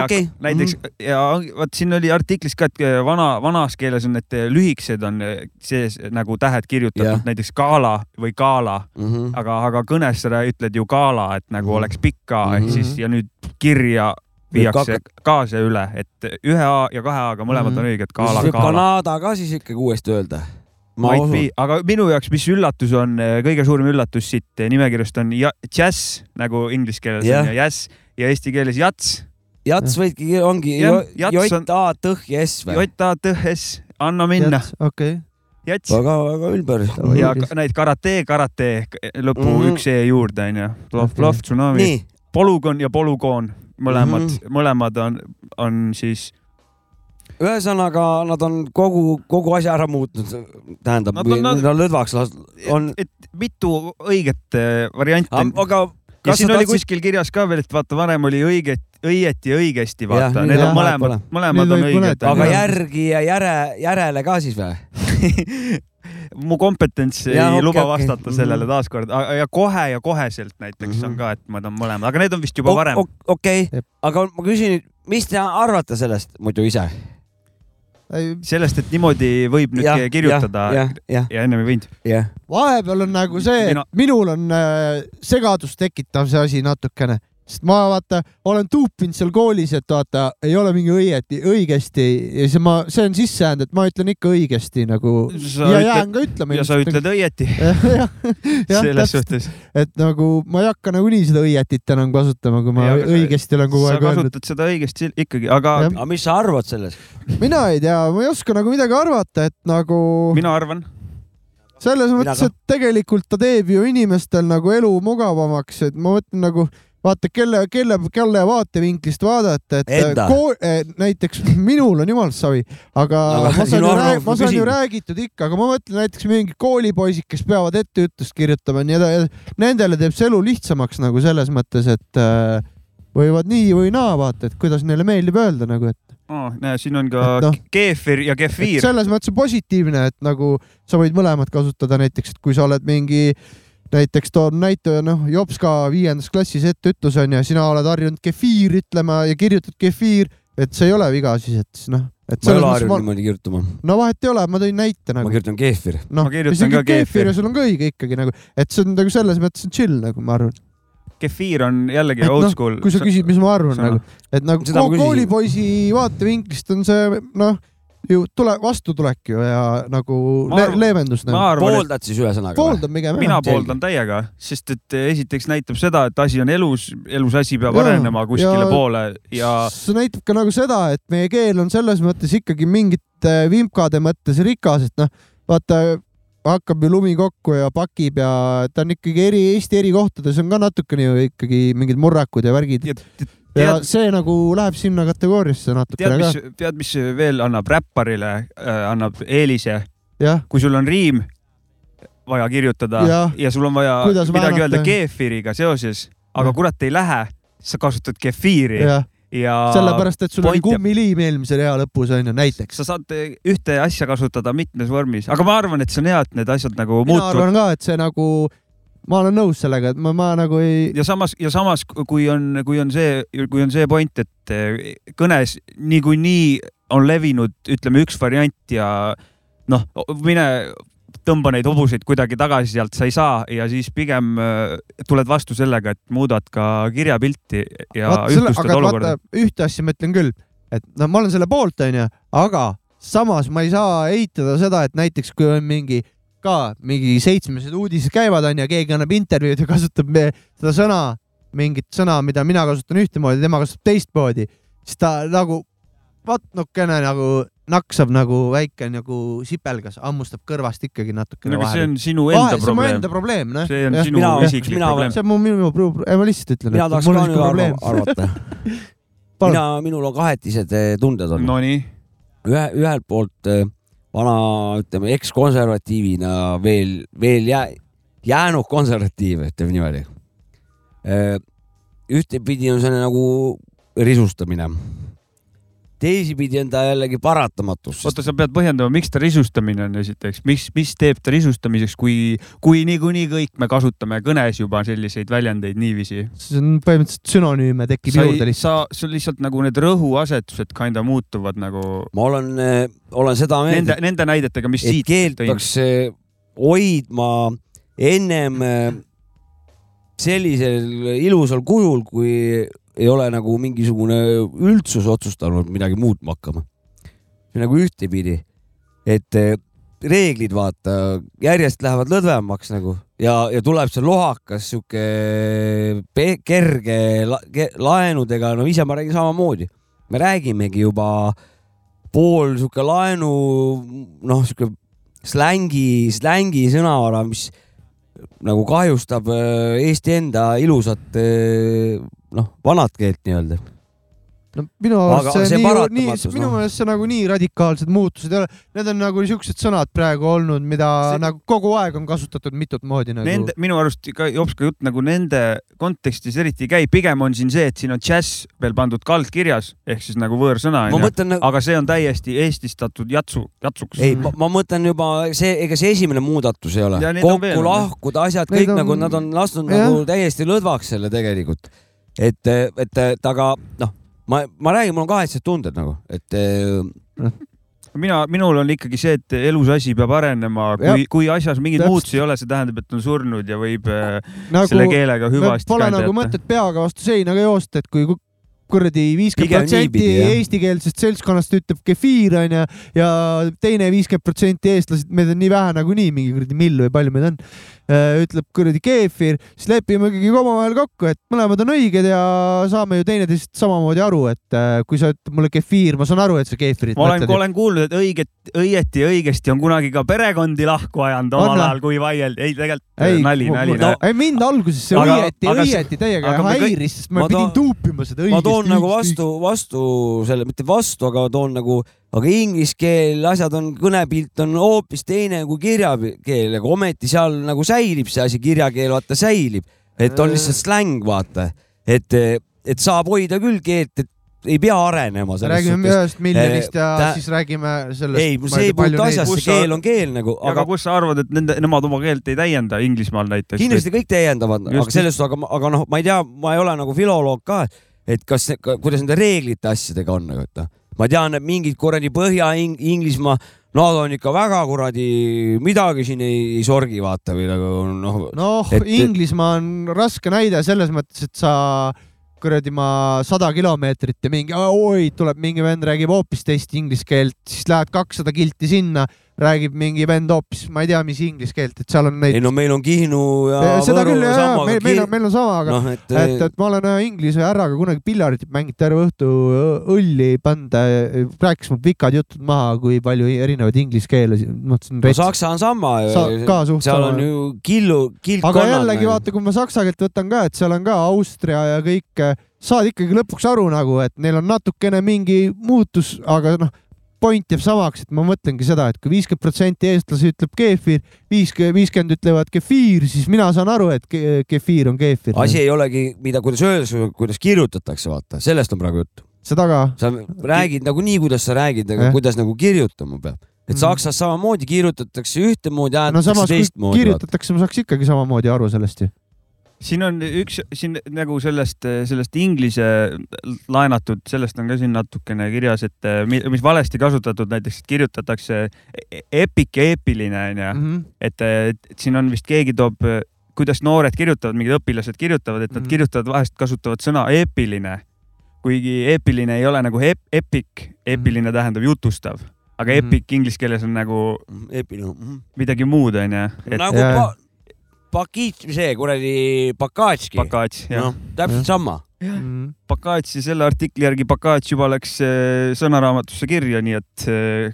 okei. näiteks ja vot siin oli artiklis ka, et vana, vanas keeles on need lühikesed on sees nagu tähed kirjutatud Jah. näiteks gala või gala, mm. -hmm. aga, aga kõnes sa ütled ju gala, et nagu Mhm. oleks pikk A ehk Mhm. siis ja nüüd kirja viiakse kaasa üle, et ühe A ja kahe A-ga mõlemad Mhm. on õiged, siis gala, võib gala. Kanada ka siis ikkagi uuesti öelda. Ma Might usun be, aga minu jaoks, mis üllatus on, kõige suurem üllatus siit nimekirjast on ja- jazz nagu inglise keeles Jah. on ja jazz ja eesti keeles jats, jats võidki, ongi Jah, jats on- J A T H ja S või? J-A-T-S, anna minna, okei. jats. väga, väga ülber. ja neid karate, karate lõpu Mhm. üks E juurde onju, plahv, plahv, tsunami, polügoon ja polügoon, mõlemad Mhm., mõlemad on, on siis, ühesõnaga nad on kogu, kogu asja ära muutnud, tähendab, Nad on- nad on lõdvaks las-, on, et mitu õiget eh, varianti on. aga ja kas siin oli kuskil kirjas ka veel, et vaata, varem oli õiget, õieti ja õigesti, vaata, need jah, on mõlemad mõlemad on õiged. aga järgi ja järe, järele ka siis või? [laughs] mu kompetents ei Jaa, okei, luba okei. vastata Mhm. sellele taaskord ja kohe ja koheselt näiteks Mhm. on ka, et ma tahan mõlemad, aga need on vist juba varem. okei aga ma küsin mis te arvate sellest muidu ise? sellest, et niimoodi võib nüüd kirjutada ja, jah, jah, ja ennem ei võinud. vahepeal on nagu see, et minul on äh, segadust tekitav see asi natukene, sest ma vaata olen tuupinud seal koolis, et vaata ei ole mingi õieti, õigesti ja see ma, see on sisse jäänud, et ma ütlen ikka õigesti nagu Sa ja ütled- jään ka ütlema. ja sa ütled õieti [laughs] jah, jah, selles täpselt, suhtes. et nagu ma ei hakka nagunii seda õietit enam kasutama, kui ma sa- õigesti olen kogu sa aeg öelnud. kasutad seda õigesti ikkagi, aga aga mis sa arvad sellest? mina ei tea, ma ei oska nagu midagi arvata, et nagu mina arvan, selles mõttes, et tegelikult ta teeb ju inimestel nagu elu mugavamaks, et ma mõtlen nagu vaata, kelle, kelle, kelle vaatevinklist vaadata, et Enda. koo- eh, näiteks [laughs] minul on jumalast savi, aga, Aga ma saan ju, rääg, ma saan ju räägitud ikka, aga ma mõtlen näiteks mingid koolipoisid, kes peavad etteütlust kirjutama ja nii edasi, nendele teeb see elu lihtsamaks nagu selles mõttes, et äh, võivad nii või naa vaata, et kuidas neile meeldib öelda nagu, et oh, näe, siin on ka Et noh. keefir ja kefiir. selles mõttes on positiivne, et nagu sa võid mõlemat kasutada näiteks, et kui sa oled mingi näiteks toon näite, noh, jops ka viiendas klassis etteütlus on ju, sina oled harjunud kefiir ütlema ja kirjutad kefiir, et see ei ole viga siis, et noh, et ma ei ole harjunud ma, niimoodi kirjutama. no vahet ei ole, ma tõin näite ma nagu. kirjutan keefir. noh Ma, kirjutan isegi ka keefir. ja sul on ka õige ikkagi nagu, et see on nagu selles mõttes on chill nagu ma arvan. kefiir on jällegi Et old noh, school. kui sa küsid, mis ma arvan sõna. nagu, et nagu ma koolipoisi vaatevinklist on see noh, ju tule, vastutulek ju ja nagu le arvan- leevendus ma nagu. pooldad siis ühesõnaga? pooldan pigem mina pooldan täiega, sest et esiteks näitab seda, et asi on elus, elus asi peab Jaa, arenema kuskile ja- poole ja see näitab ka nagu seda, et meie keel on selles mõttes ikkagi mingite vimkade mõttes rikas, et noh, vaata hakkab ju lumi kokku ja pakib ja ta on ikkagi eri, Eesti eri kohtades on ka natukene ju ikkagi mingid murrakud ja värgid ja ja tead, see nagu läheb sinna kategooriasse natukene mis ka,, tead, mis veel annab räpparile äh,, annab eelise, kui sul on riim vaja kirjutada ja, ja sul on vaja Kuidas midagi väänata? öelda keefiriga seoses, aga Jah. kurat ei lähe, sa kasutad kefiiri ja, ja sellepärast, et sul oli kummiliim eelmise rea lõpus onju, näiteks. sa saad ühte asja kasutada mitmes vormis, aga ma arvan, et see on hea, et need asjad nagu mina muutuvad arvan ka, et see nagu, ma olen nõus sellega, et ma, ma nagu ei, ja samas ja samas, kui on, kui on see, kui on see point, et eh, kõnes niikuinii on levinud, ütleme üks variant ja noh, mine tõmba neid hobuseid kuidagi tagasi sealt, sa ei saa. Ja siis pigem äh, tuled vastu sellega, et muudad ka kirjapilti ja vaata selle, ühtlustad aga olukorda. ühte asja ma ütlen küll, et no ma olen selle poolt, onju, aga samas ma ei saa eitada seda, et näiteks kui on mingi ka mingi seitsmesed uudised käivad, onju, keegi annab intervjuud ja kasutab me- seda sõna, mingit sõna, mida mina kasutan ühtemoodi, tema kasutab teistmoodi, siis ta nagu vatukene nagu naksab nagu väike nagu sipelgas, hammustab kõrvast ikkagi natukene aga see vahele. on sinu enda see on mu probleem enda. probleem, noh. see on Jah. sinu mina- isiklik mina- probleem. see on mu, minu, minu, ma lihtsalt ütlen, mina tahaks mul ka on nüüd probleem. arvata. [laughs] Mina, minul on kahetised eh, tunded on. Nonii, ühe, ühelt poolt eh, vana, ütleme ekskonservatiivina veel, veel jää, jäänud konservatiiv, ütleme niimoodi. ühtepidi on see nagu risustamine. Teisipidi on ta jällegi paratamatus. oota, sa pead põhjendama, miks ta risustamine on esiteks, mis, mis teeb ta risustamiseks, kui, kui niikuinii kõik me kasutame kõnes juba selliseid väljendeid niiviisi. see on põhimõtteliselt sünonüüme tekib juurde lihtsalt. sa, sul lihtsalt nagu need rõhuasetused kinda muutuvad nagu ma olen, olen seda meelt, nende, nende näidetega, mis siit keelt tõin. peaks eh, hoidma ennem eh, sellisel ilusal kujul, kui ei ole nagu mingisugune üldsus otsustanud midagi muutma hakkama. nagu ühtepidi, et eh, reeglid vaata järjest lähevad lõdvemaks nagu ja, ja tuleb see lohakas sihuke kerge la, ke, laenudega, no ise ma räägin samamoodi, me räägimegi juba pool sihuke laenu, noh, sihuke slängi, slängi sõnavara, mis nagu kahjustab äh, Eesti enda ilusat äh, noh, vanat keelt nii-öelda. no minu Aga arust see, see nii, nii, minu noh. meelest see nagu nii radikaalsed muutused ei ole, need on nagu siuksed sõnad praegu olnud, mida See- nagu kogu aeg on kasutatud mitut moodi nagu. Nende, minu arust ka Jops ka jutt nagu nende kontekstis eriti ei käi, pigem on siin see, et siin on džäss veel pandud kaldkirjas ehk siis nagu võõrsõna ma onju, mõtlen, aga see on täiesti eestistatud jatsu, jatsuks. ei, ma mõtlen juba see, ega see esimene muudatus ei ole Ja, neid on veel, kokku noh. lahkud asjad, kõik on- nagu nad on lasknud jah. nagu täiesti lõdvaks selle tegelikult. et, et, aga noh, ma, ma räägin, mul on kahetsed tunded nagu, et eh, mina, minul on ikkagi see, et elus asi peab arenema, kui kui asjas Täpselt. muutusi ei ole, see tähendab, et on surnud ja võib äh, nagu, selle keelega hüvasti Pole nagu mõtet peaga vastu seina ka joosta, et kui ku- kuradi viiskümmend protsenti eestikeelsest seltskonnast ütleb kefiir onju ja teine viiskümmend protsenti eestlased, meid on nii vähe nagunii, mingi kuradi mill või palju meid on, ütleb kuradi keefir, siis lepime ikkagi omavahel kokku, et mõlemad on õiged ja saame ju teineteisest samamoodi aru, et äh, kui sa ütled mulle kefiir, ma saan aru, et sa keefirit ma olen, olen kuulnud, et õiget, õieti ja õigesti on kunagi ka perekondi lahku ajanud omal ajal, kui vaieldi. ei, tegelikult ei, nali, nali. ei mind alguses see Aga- õieti, õieti täiega häiris, sest ma, ma pidin tuupima seda õigesti. Ma toon nagu vastu, vastu selle, mitte vastu, aga toon nagu, aga inglise keel, asjad on, kõnepilt on hoopis teine kui kirjakeel, aga ometi seal nagu säilib see asi, kirjakeel vaata säilib, et on lihtsalt släng, vaata, et, et saab hoida küll keelt, et ei pea arenema selles räägime suhtes. ühest miljonist ja tä- siis räägime sellest. ei, see ei puutu asjasse, keel on keel nagu, aga aga kus sa arvad, et nende, nemad oma keelt ei täienda Inglismaal näiteks? kindlasti kõik täiendavad, aga selles suhtes, aga, aga noh, ma ei tea, ma ei ole nagu filoloog ka, et kas, kuidas nende reeglite asjadega on nagu, et noh, ma tean, et mingid kuradi Põhja-Inglismaa, nad on ikka väga kuradi, midagi siin ei, ei sorgi, vaata või nagu noh. noh Inglismaa on raske näide selles mõttes, et sa kuradi ma sada kilomeetrit ja mingi oi, tuleb mingi vend räägib hoopis teist inglise keelt, siis lähed kakssada kilti sinna, räägib mingi vend hoopis, ma ei tea, mis inglise keelt, et seal on neid. ei no meil on Kihnu ja seda küll jah, sama, meil, meil on, meil on sama, aga noh, et, et, et ma olen ühe inglise härraga kunagi pillarit mänginud terve õhtu õ- õlli pannud, rääkis mul pikad jutud maha, kui palju erinevaid inglise keeli, mõtlesin no rets- Saksa on sama Sa- ka suht seal on ju killu, kilk aga jällegi vaata, kui ma saksa keelt võtan ka, et seal on ka Austria ja kõik, saad ikkagi lõpuks aru nagu, et neil on natukene mingi muutus, aga noh, point jääb samaks, et ma mõtlengi seda, et kui viiskümmend protsenti eestlasi ütleb keefir, viiskümmend, viiskümmend ütlevad kefiir, siis mina saan aru, et ke- kefiir on keefir. asi ei olegi, mida, kuidas öeldakse, kuidas kirjutatakse, vaata, sellest on praegu jutt. seda ka. sa räägid nagu nii, kuidas sa räägid, aga Jah. kuidas nagu kirjutama peab. et Mhm. Saksas samamoodi kirjutatakse ühtemoodi, no hääletatakse kui teistmoodi. kirjutatakse, ma saaks ikkagi samamoodi aru sellest ju. Siin on üks siin nagu sellest, sellest inglise laenatud, sellest on ka siin natukene kirjas, et eh, mi- mis valesti kasutatud, näiteks kirjutatakse e- epic ja eepiline onju, Mhm. et, et siin on vist keegi toob, kuidas noored kirjutavad, mingid õpilased kirjutavad, et nad Mhm. kirjutavad, vahest kasutavad sõna eepiline. kuigi eepiline ei ole nagu ep, epic, eepiline tähendab jutustav, aga Mhm. epic inglise keeles on nagu Epino. midagi muud onju, et nagu Jaa. pa, pakiit, see kuradi Bakatski. Bakats jah noh, täpselt Jah. sama. Mhm. Bakats ja selle artikli järgi Bakats juba läks eh, sõnaraamatusse kirja, nii et eh,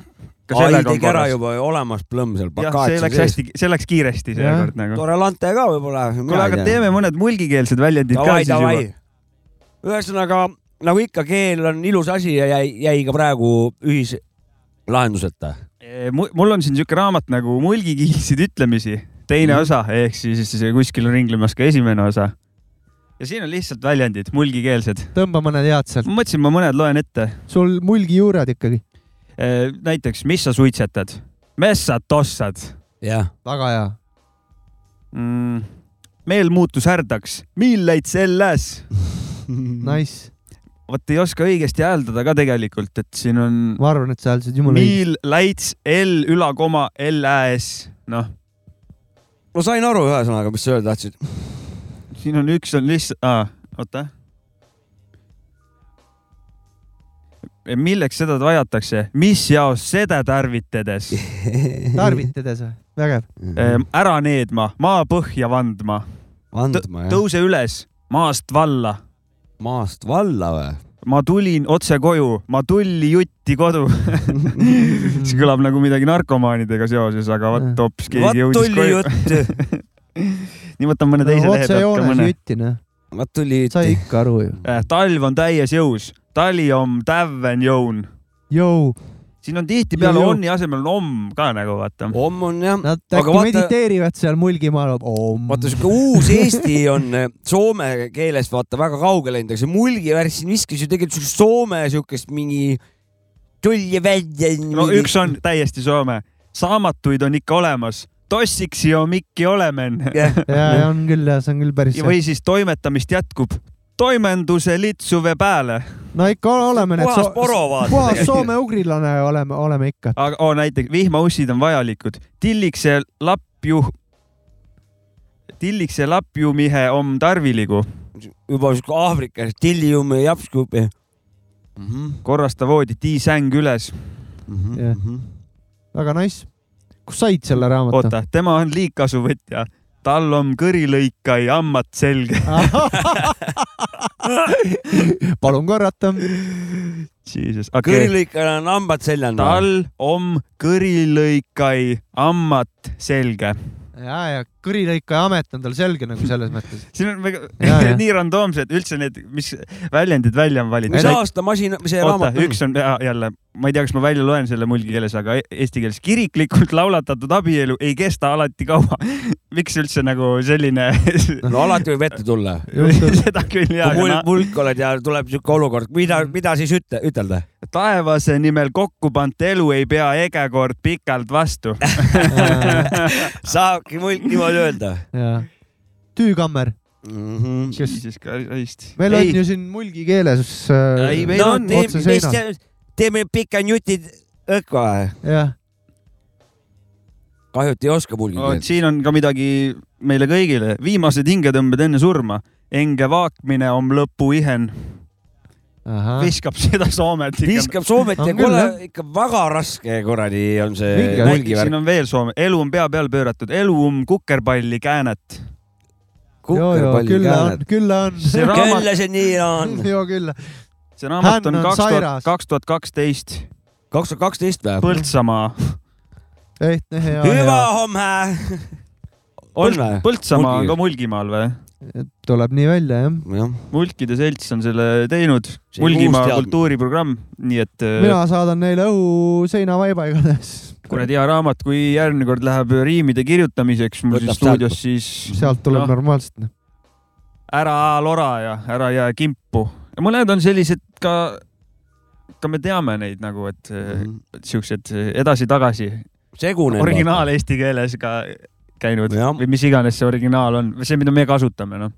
ka ai sellega on tegi ära korras. juba olemas plõmm seal jah, see läks Bakatsi sees. hästi, see läks kiiresti seekord nagu. tore lante ka võib-olla. kuule, aga teeme mõned mulgikeelsed väljendid ka siis juba ühesõnaga nagu ikka, keel on ilus asi ja jäi, jäi ka praegu ühislahenduseta. Eh, mu- mul on siin siuke raamat nagu Mulgikiilsid ütlemisi, teine Mhm. osa ehk siis kuskil on ringlemas ka esimene osa. ja siin on lihtsalt väljendid, mulgikeelsed. tõmba mõned head sealt. ma mõtlesin, ma mõned loen ette. sul mulgijuured ikkagi. näiteks, mis sa suitsetad? messad tossad jah, väga hea. mm,. meel muutus härdaks, milleid selles? [laughs] Nice. vot ei oska õigesti hääldada ka tegelikult, et siin on ma arvan, et sa hääldasid jumala õigesti. miil, läits, L, ülakoma, L, Ä, S, noh, ma sain aru ühesõnaga, mis sa öelda tahtsid. siin on üks on lihtsalt ah,, oota. milleks seda vajatakse, mis jaos seda tarvitades? [laughs] tarvitades või? vägev. ära needma, maa põhja vandma, andma jah, tõuse üles, maast valla. Maast valla või? ma tulin otse koju, ma tulli jutti kodu. [laughs] see kõlab nagu midagi narkomaanidega seoses, aga vot hoopis keegi jõudis tuli koju. jutt, [laughs] nii võtan mõne teise lehe pealt ka otsejoones mõne. jutti, noh. vaat tuli sai jutt. ikka aru ju. Äh, talv on täies jõus, tali on täven jõun. Jõu, siin on tihtipeale onni asemel on om ka nagu vaata. homm on jah, nad Aga äkki vaata- mediteerivad seal Mulgimaal. vaata siuke uus Eesti on eh, soome keelest vaata väga kaugele läinud, aga see mulgi värk siin viskas ju tegelikult siukest soome siukest mingi tulli välja. no üks on täiesti soome, saamatuid on ikka olemas, tossiksi on mikki olemen jah, ja, ja on küll ja see on küll päris. või siis toimetamist jätkub, toimenduse litsuve pääle. no ikka oleme need puhas poro vaata puhas soome-ugrilane oleme, oleme ikka. aga oh, näiteks vihmaussid on vajalikud, tillikse lapju, tillikse lapjumihe om tarviligu, juba siuke Aafrikas, tillium ja japskup ja. korrasta voodi, tii säng üles. Jah. väga nice. kus said selle raamatu? oota, tema on liigkasuvõtja, tal on kõrilõikai hammat selge. [laughs] palun korrata. Jesus, okei okay.. kõrilõikajal on hambad seljal. tal on kõrilõikai hammat selge. ja, ja kõrilõikaja amet on tal selge nagu selles [laughs] mõttes. siin on väga Ja, [laughs] ja. nii randoomsed üldse need, mis väljendid välja on valitud mis. aasta masin, see raamat on? üks on ja, jälle, ma ei tea, kas ma välja loen selle mulgi keeles, aga e- eesti keeles kiriklikult laulatatud abielu ei kesta alati kaua. [laughs] miks üldse nagu selline no alati võib ette tulla. seda küll ja, kui mul aga mulk oled ja tuleb siuke olukord, mida, mida siis ütle, ütelda? taevase nimel kokku pant elu ei pea ege kord pikalt vastu. saabki mulk niimoodi öelda ja tüükammer. mm. -hmm. Jesus Christ. meil on ju siin mulgi keeles äh, Ei, meil no on teeme otse seina. teeme, pikad jutid õkva. jah, kahju, et ei oska mulgi Oh, keelt. siin on ka midagi meile kõigile, viimased hingetõmbed enne surma. enge vaakmine om lõpu ihen, ahah, viskab seda Soomet ikka. viskab Soomet On ja küll, kuule ikka väga raske kuradi on see siin. on veel Soome, elu on pea peale pööratud, elu on kukerpalli käänet. joo, joo, kukerpalli küll on küll on. kelle see nii on? [laughs] joo, küll. see raamat on kaks tuhat, kaks tuhat kaksteist, kaks tuhat kaksteist või? Põltsamaa, ehtne hea. hüva homme. on või? Põltsamaa on ka Mulgimaal või? Tuleb nii välja, jah. jah, mulkide selts on selle teinud, Mulgimaa kultuuriprogramm, nii et äh, mina saadan neile õhu seinavaiba igatahes. kuradi hea raamat, kui järgmine kord läheb riimide kirjutamiseks mul siin stuudios, siis sealt tuleb Noh. normaalselt. ära lora ja ära jää kimpu. ja mõned on sellised ka, ka me teame neid nagu, et mm. siuksed edasi-tagasi segune. originaal eesti keeles ka käinud Jah. või mis iganes see originaal on, see, mida me kasutame, noh.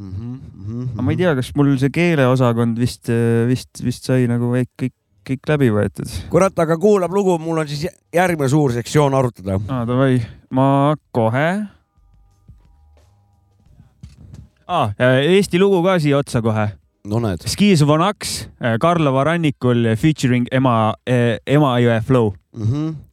Mhm, aga ma ei tea, kas mul see keeleosakond vist, vist, vist sai nagu kõik, kõik, läbi võetud. kurat, aga kuulab lugu, mul on siis järgmine suur sektsioon arutada. aa, davai, ma kohe ah,. Eesti lugu ka siia otsa kohe. no näed. Skis von Aks Karlova rannikul featuring ema, Emajõe Flow. Mhm. kuradi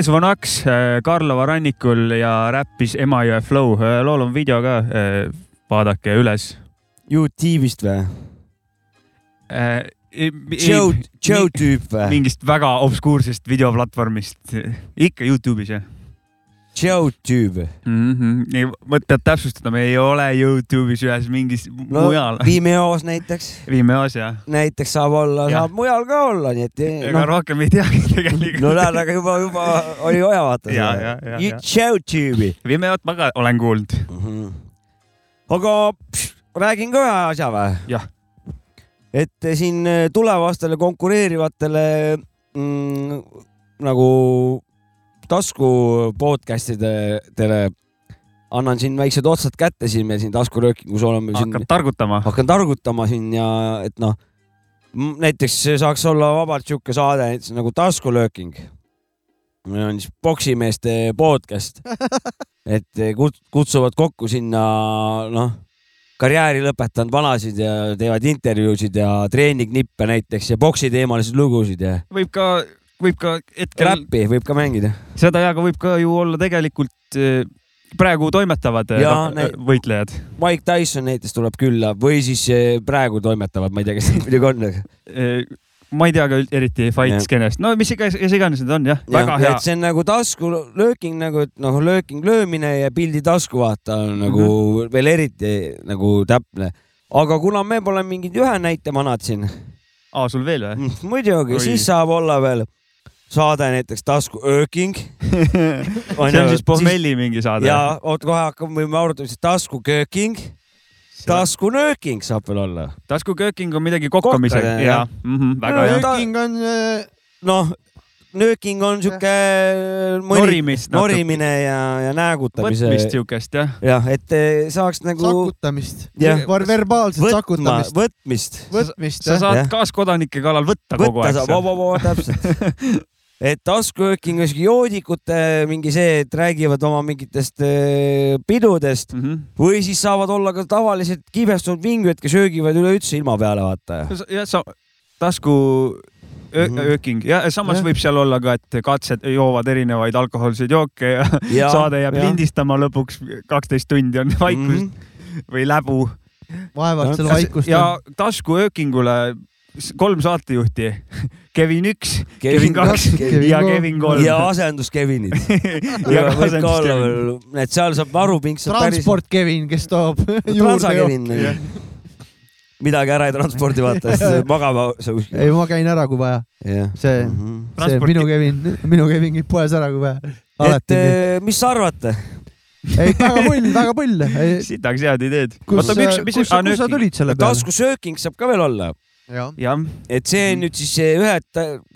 Skis von Aks Karlova rannikul ja räppis Emajõe Flow. lool on video ka, vaadake üles. Youtube'ist või? Joe, Joe tüüp või? mingist väga obskuursest videoplatvormist, ikka Youtube'is jah Tüüp. mm. -hmm. mõt-, pead täpsustama, me ei ole Youtube'is ühes mingis no mujal. [laughs] Vimeos näiteks, Vimeos jah. näiteks saab olla, saab mujal ka olla, nii et ega noh, rohkem ei teagi [laughs] tegelikult. no näed, aga juba, juba oli vaja ja. Youtube'i. Vimeot ma ka olen kuulnud. aga pš, räägin ka ühe asja või? Jah. et siin tulevastele konkureerivatele mm, nagu tasku podcast idele annan siin väiksed otsad kätte siin meil siin taskuröökingus oleme hakkad targutama. hakkan targutama siin ja et noh, näiteks saaks olla vabalt sihuke saade näiteks nagu taskulööking. meil on siis poksimeeste podcast, [laughs] et kut- kutsuvad kokku sinna noh, karjääri lõpetanud vanasid ja teevad intervjuusid ja treeningnippe näiteks ja poksiteemalisi lugusid ja võib ka, võib ka hetkel, räppi võib ka mängida. seda ja, aga võib ka ju olla tegelikult eh, praegu toimetavad eh, Jaa, noh, võitlejad. Mike Tyson näiteks tuleb külla või siis eh, praegu toimetavad, ma ei tea, kes neid muidugi on. Ma ei tea ka eriti fight skeenest, no mis iganes, kes iganes need on jah, väga hea see on nagu taskulööking nagu, et noh, lööking löömine ja pildi tasku vaata on nagu mm. -hmm. veel eriti nagu täpne. aga kuna me pole mingid ühe näite manad siin, aa, sul veel või? muidugi, Oi. siis saab olla veel saade näiteks taskuööking. [laughs] see on siis pohmelli mingi saade. ja oot kohe hakkame, võime arutada siis taskukööking, taskunööking saab veel olla. taskukööking on midagi kokkamise Kokkade, ja jah. väga hea. Ta- Viking on äh, noh, nööking on sihuke Norimist natuke. norimine ja, ja näägutamise võtmist siukest jah. jah, et eh, saaks nagu sakutamist verbaalset võtma, sakutamist, võtmist. võtmist sa saad kaaskodanike kallal võtta kogu võtta aeg vaba, vaba, täpselt. [laughs] et taskuööking joodikute mingi see, et räägivad oma mingitest eh, pidudest Mhm. või siis saavad olla ka tavalised kibestunud vingujad, kes öögivad üleüldse ilma peale, vaata. jah, sa tasku Mhm. ööking ja samas Jah. võib seal olla ka, et katsed joovad erinevaid alkohoolseid jooke ja, ja Ja, [laughs] saade jääb ja. lindistama lõpuks kaksteist tundi on vaikust Mhm. või läbu. vaevalt seal vaikust ja taskuöökingule kolm saatejuhti, [laughs] Kevin üks, Kevin Kevin kaks Kevin ja. Kevin kolm. ja asendus-Kevinid. [laughs] ja ja olla asendus-Kevin. veel, et seal saab arupink saab päris. transport Kevin, kes toob [laughs] juurde transa-Kevin joo-. midagi ära ei transpordi, vaata, siis magama sa kuskil. ei, ma käin ära, kui vaja. jah. see, see Transport- minu Kevin, minu Kevin käib poes ära, kui vaja. et eh, mis sa arvate? ei, väga pull, väga pull. sitaks head ideed. kus kus sa, kus sa tulid selle peale? taskusööking saab ka veel olla, jah. et see nüüd siis ühed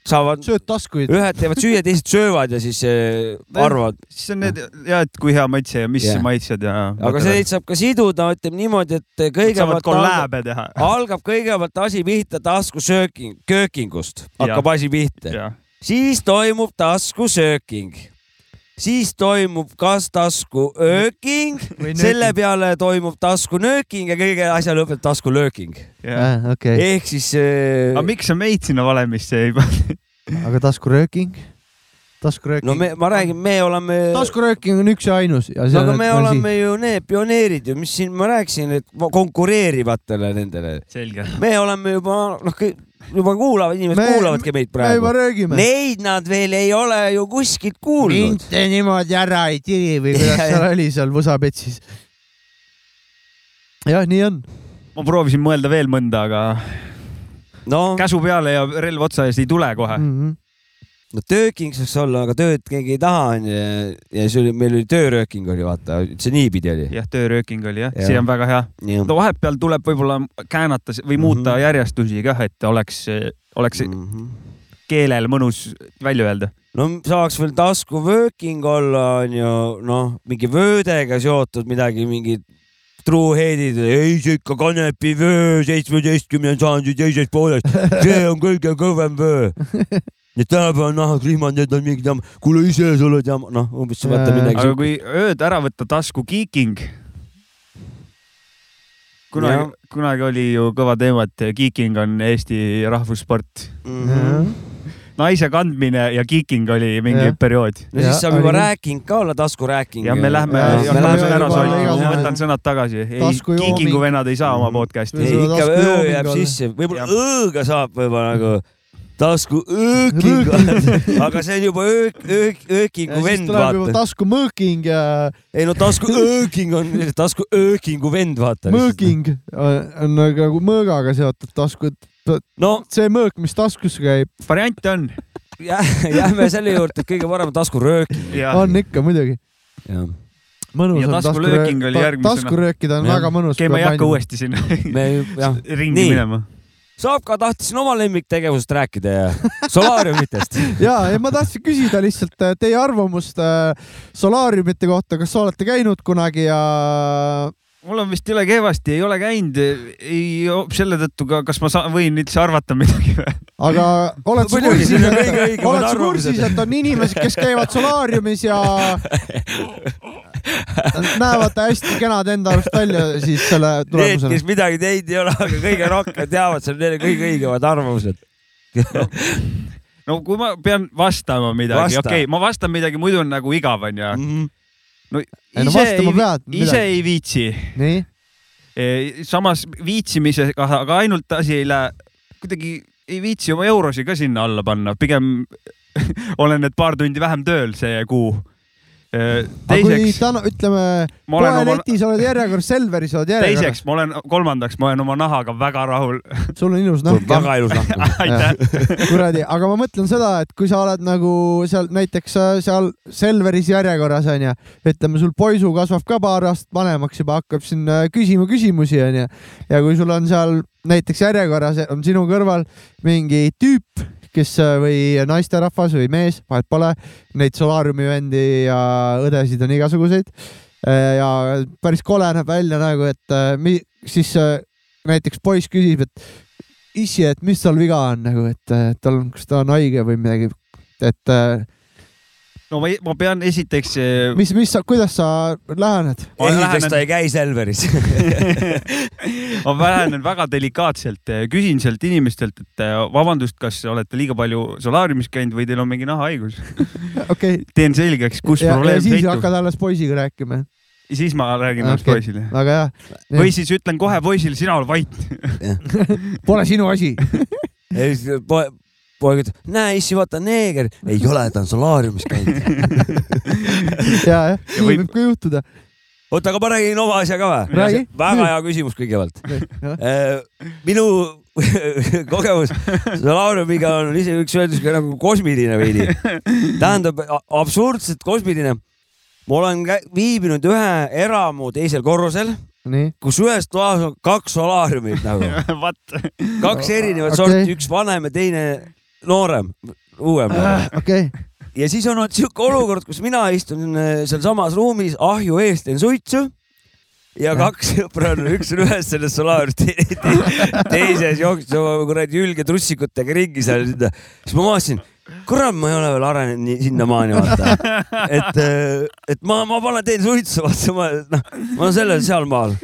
saavad, sööd taskuid. ühed teevad süüa, teised söövad ja siis eh, arvavad, siis on need ja et kui hea maitse ja mis Jah. maitsed ja. aga neid saab ka siduda, ütleme niimoodi, et kõigepealt algab, kolläbe teha. [laughs] algab kõigepealt asi pihta taskusööking, köökingust hakkab asi pihta, siis toimub taskusööking, siis toimub kas taskuööking, [laughs] selle peale toimub taskunööking ja kõige asja lõpeb taskulööking. jah. okei, ehk siis äh, aga miks sa meid sinna valemisse ei pane? [laughs] aga taskurööking, taskurööking no me, ma räägin, me oleme, taskurööking on üks ja ainus ja see no aga me oleme ju need pioneerid ju, mis siin ma rääkisin, et konkureerivatele nendele, selge. me oleme juba noh, juba kuulavad inimesed Me- kuulavadki meid me praegu. röögime. Neid nad veel ei ole ju kuskilt kuulnud. mind te niimoodi ära ei tiri või kuidas [laughs] Ja, seal ja. oli seal Võsapetsis. jah, nii on. ma proovisin mõelda veel mõnda, aga noh, käsu peale ja relv otsa ees ei tule kohe. Mhm. No tööking saaks olla, aga tööd keegi ei taha onju ja, ja see oli, meil oli töörööking oli vaata, see niipidi oli. jah, töörööking oli jah Jah., see on väga hea. no vahepeal tuleb võib-olla käänata või muuta mm. -hmm. järjestusi kah, et oleks, oleks mm. -hmm. keelel mõnus välja öelda. no saaks veel taskuvööking olla, onju, noh, mingi vöödega seotud midagi, mingid truuheadid, ei see ikka kanepivöö seitsmeteistkümnenda sajandi teisest poolest, see on kõige kõvem vöö. [laughs] Need tänapäeva nahad, rihmad, need on mingid, kuule ise sa oled jama, noh, umbes vaata midagi aga kui ööd ära võtta tasku kiiking. kunagi kunagi oli ju kõva teema, et kiiking on Eesti rahvussport. Mhm. [laughs] naise kandmine ja kiiking oli mingi Jah. periood. no siis saab juba oli rääking ka olla, taskurääking. ja me lähme, lähme ära solima, ma võtan sõnad tagasi. kiikingu vennad ei saa oma podcast'i ikka öö jääb sisse, võib-olla õõga saab võib-olla nagu tasku ööking, aga see on juba öök, öök, öökingu ja vend, vaata. taskumõõking ja ei no tasku ööking on, tasku öökingu vend, vaata. mõõking on on nagu mõõgaga seotud tasku, et no see mõõk, mis taskus käib, variante on. jää- jääme selle juurde, et kõige parem on taskurööking. on ikka muidugi. mõnus Ja on taskurööking oli järgmisena. taskuröökida on Jah. väga mõnus. okei, ma ei hakka uuesti sinna jah, [laughs] ringi Nii. minema. Saab ka, tahtsin oma lemmiktegevusest rääkida ja solaariumitest. ja, ja ma tahtsin küsida lihtsalt äh, teie arvamust äh, solaariumite kohta, kas olete käinud kunagi ja mul on vist jõle kehvasti, ei ole käinud, ei selle tõttu ka, kas ma saan, võin üldse arvata midagi või? aga oled sa kursis, need et oled sa kursis, et on inimesed, kes käivad solaariumis ja näevad hästi kenad enda arust välja siis selle Need, tulemusena kes. midagi teinud ei ole, aga kõige rohkem teavad, see on neile kõige õigemad arvamused. no kui ma pean vastama midagi, Vasta. okei okay,, ma vastan midagi, muidu on nagu igav onju. no Ei, no ise vastama ei, pead ise ei viitsi. nii, samas viitsimisega, aga ainult asi ei lähe, kuidagi ei viitsi oma eurosid ka sinna alla panna, pigem [laughs] olen need paar tundi vähem tööl see kuu. Kui teiseks, ütleme, ma olen oma, poeletis oled järjekorras, Selveris oled järjekorras, teiseks ma olen, kolmandaks ma olen oma nahaga väga rahul. sul on ilus nahk. väga ilus nahk. [laughs] aitäh. [laughs] kuradi, aga ma mõtlen seda, et kui sa oled nagu seal näiteks äh, seal Selveris järjekorras onju, ütleme sul poisu kasvab ka paar aastat vanemaks juba, hakkab siin äh, küsima küsimusi onju ja kui sul on seal näiteks järjekorras on sinu kõrval mingi tüüp, kes äh, või naisterahvas või mees, vahet pole, neid solaariumi vendi ja õdesid on igasuguseid. Äh, ja päris kole näeb välja nagu, et äh, mi, siis näiteks poiss küsib, et issi, et mis tal viga on? Nagu, et tal on, kas ta on haige või midagi, et no ma, ma pean esiteks, mis, mis sa, kuidas sa lähened? Ma esiteks ta ei käi Selveris. [laughs] ma lähenen väga delikaatselt, küsin sealt inimestelt, et eh, vabandust, kas olete liiga palju solaariumis käinud või teil on mingi nahahaigus. [laughs] okei, teen selgeks, kus ja, probleem siis peitub. hakkad alles poisiga rääkima, siis ma räägin Okei. poisile. väga hea. või siis ütlen kohe poisile, sina ole vait. [laughs] Pole sinu asi. siis poeg, ütleb, näe issi, vaata neeger. ei ole, ta on solaariumis käinud. [laughs] ja, jah, nii võib- võib ka juhtuda. oota, aga ma räägin oma asja ka või väga hea küsimus kõigepealt. minu [laughs] kogemus solaariumiga on ise üks öeldus ka nagu kosmiline veidi. tähendab absurdselt kosmiline. ma olen viibinud ühe eramu teisel korrusel, nii, kus ühes toas on kaks solaariumit nagu, vaat, kaks erinevat Okei. sorti, üks vanem ja teine noorem, uuem. okei, ja siis on olnud sihuke olukord, kus mina istun äh, sealsamas ruumis ahju ees, teen suitsu ja kaks sõpra on, üks on ühes selles solaariumis te,, te, teises jookseb kuradi ülge trussikutega ringi seal. siis ma vaatasin, kurat, ma ei ole veel arenenud nii sinnamaani vaata, et, et ma, ma panen, teen suitsu, vaata ma, noh, ma olen sellel sealmaal.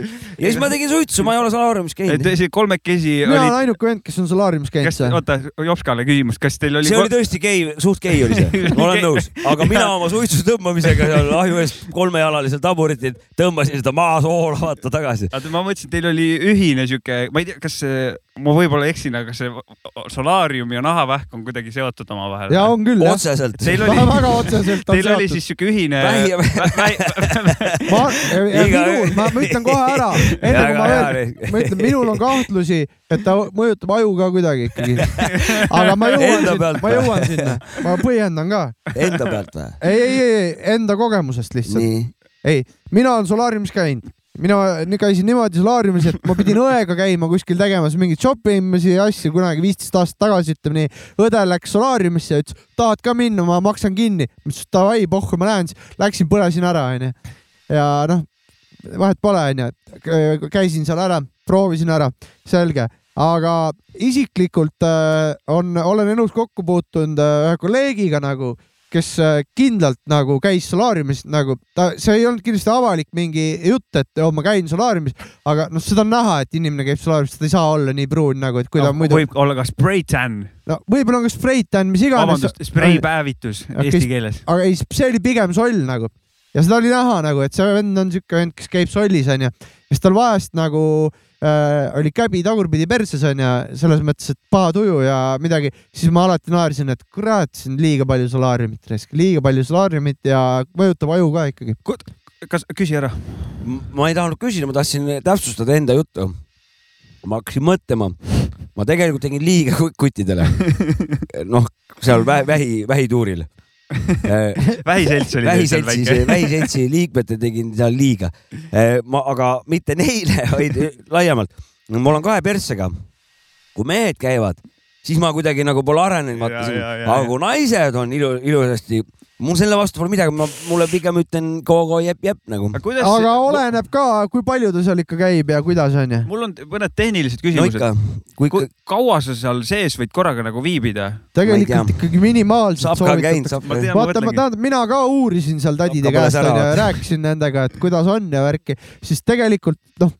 Ja siis ma tegin suitsu, ma ei ole solaariumis käinud. see kolmekesi mina olen ainuke vend, kes on solaariumis käinud kas, oota, Jopskale küsimus, kas teil oli see oli tõesti gei, suht gei oli see, ma olen nõus, aga mina [laughs] oma suitsu tõmbamisega seal ahju ees kolmejalalisel taburitil tõmbasin seda maasoola vaata tagasi. ma mõtlesin, et teil oli ühine sihuke, ma ei tea, kas ma võib-olla eksin, aga see solaarium ja nahavähk on kuidagi seotud omavahel? ja on küll otseselt. Teil oli, väga otseselt on teil oli seotud. siis sihuke ühine [laughs] ma, minul, ma ütlen kohe ära, enne kui ma veel, ma ütlen, minul on kahtlusi, et ta mõjutab aju ka kuidagi ikkagi. [laughs] aga ma jõuan sinna ma jõuan sinna, ma põhjendan ka. Enda pealt või? ei, ei, ei, enda kogemusest lihtsalt. ei, mina olen solaariumis käinud, mina käisin niimoodi solaariumis, et ma pidin õega käima kuskil tegemas mingeid shopping imisi ja asju kunagi viisteist aastat tagasi, ütleme nii. õde läks solaariumisse ja ütles, tahad ka minna, ma maksan kinni. ma ütlesin davai, pohhu, ma lähen siis. Läksin, põlesin ära, onju. ja noh, vahet pole, onju. käisin seal ära, proovisin ära, selge. aga isiklikult äh, on, olen elus kokku puutunud äh, ühe kolleegiga nagu, kes äh, kindlalt nagu käis solaariumis nagu ta, see ei olnud kindlasti avalik mingi jutt, et oh, ma käin solaariumis, aga noh, seda on näha, et inimene käib solaariumis, ta ei saa olla nii pruun nagu, et kui ta no, muidu, võib olla ka spray tan, no võib-olla on ka spreitan, mis iganes. vabandust, spray päevitus Okei, eesti keeles. aga ei, see oli pigem soll nagu ja seda oli näha nagu, et see vend on siuke vend, kes käib sollis onju, ja siis tal vahest nagu äh, oli käbi tagurpidi perses onju, selles mõttes, et paha tuju ja midagi, siis ma alati naersin, et kurat, siin liiga palju solaariumit raisk, liiga palju solaariumit ja mõjutab aju ka ikkagi. kas, küsi ära. ma ei tahtnud küsida, ma tahtsin täpsustada enda juttu. ma hakkasin mõtlema, ma tegelikult tegin liiga ku- kuttidele. [laughs] noh, seal vähi, vähi, vähituuril. [laughs] vähiselts oli teil seal vähiseltsi, väike. vähiseltsi liikmetele tegin seal liiga. ma, aga mitte neile, vaid [laughs] laiemalt. mul on kahe perssega. kui mehed käivad, siis ma kuidagi nagu pole arenenud, vaata Ja, ja, ja, aga ja. kui naised on ilu, ilusasti, mul selle vastu pole midagi, ma, mulle pigem ütlen go-go jep-jep nagu. aga oleneb ka, kui palju ta seal ikka käib ja kuidas onju. mul on mõned tehnilised no küsimused ikka, kui kui kaua sa seal sees võid korraga nagu viibida? tegelikult ikkagi minimaalselt ma vaata, ma tähendab, mina ka uurisin seal tädide käest onju, vaata. rääkisin nendega, et kuidas on ja värki, siis tegelikult noh,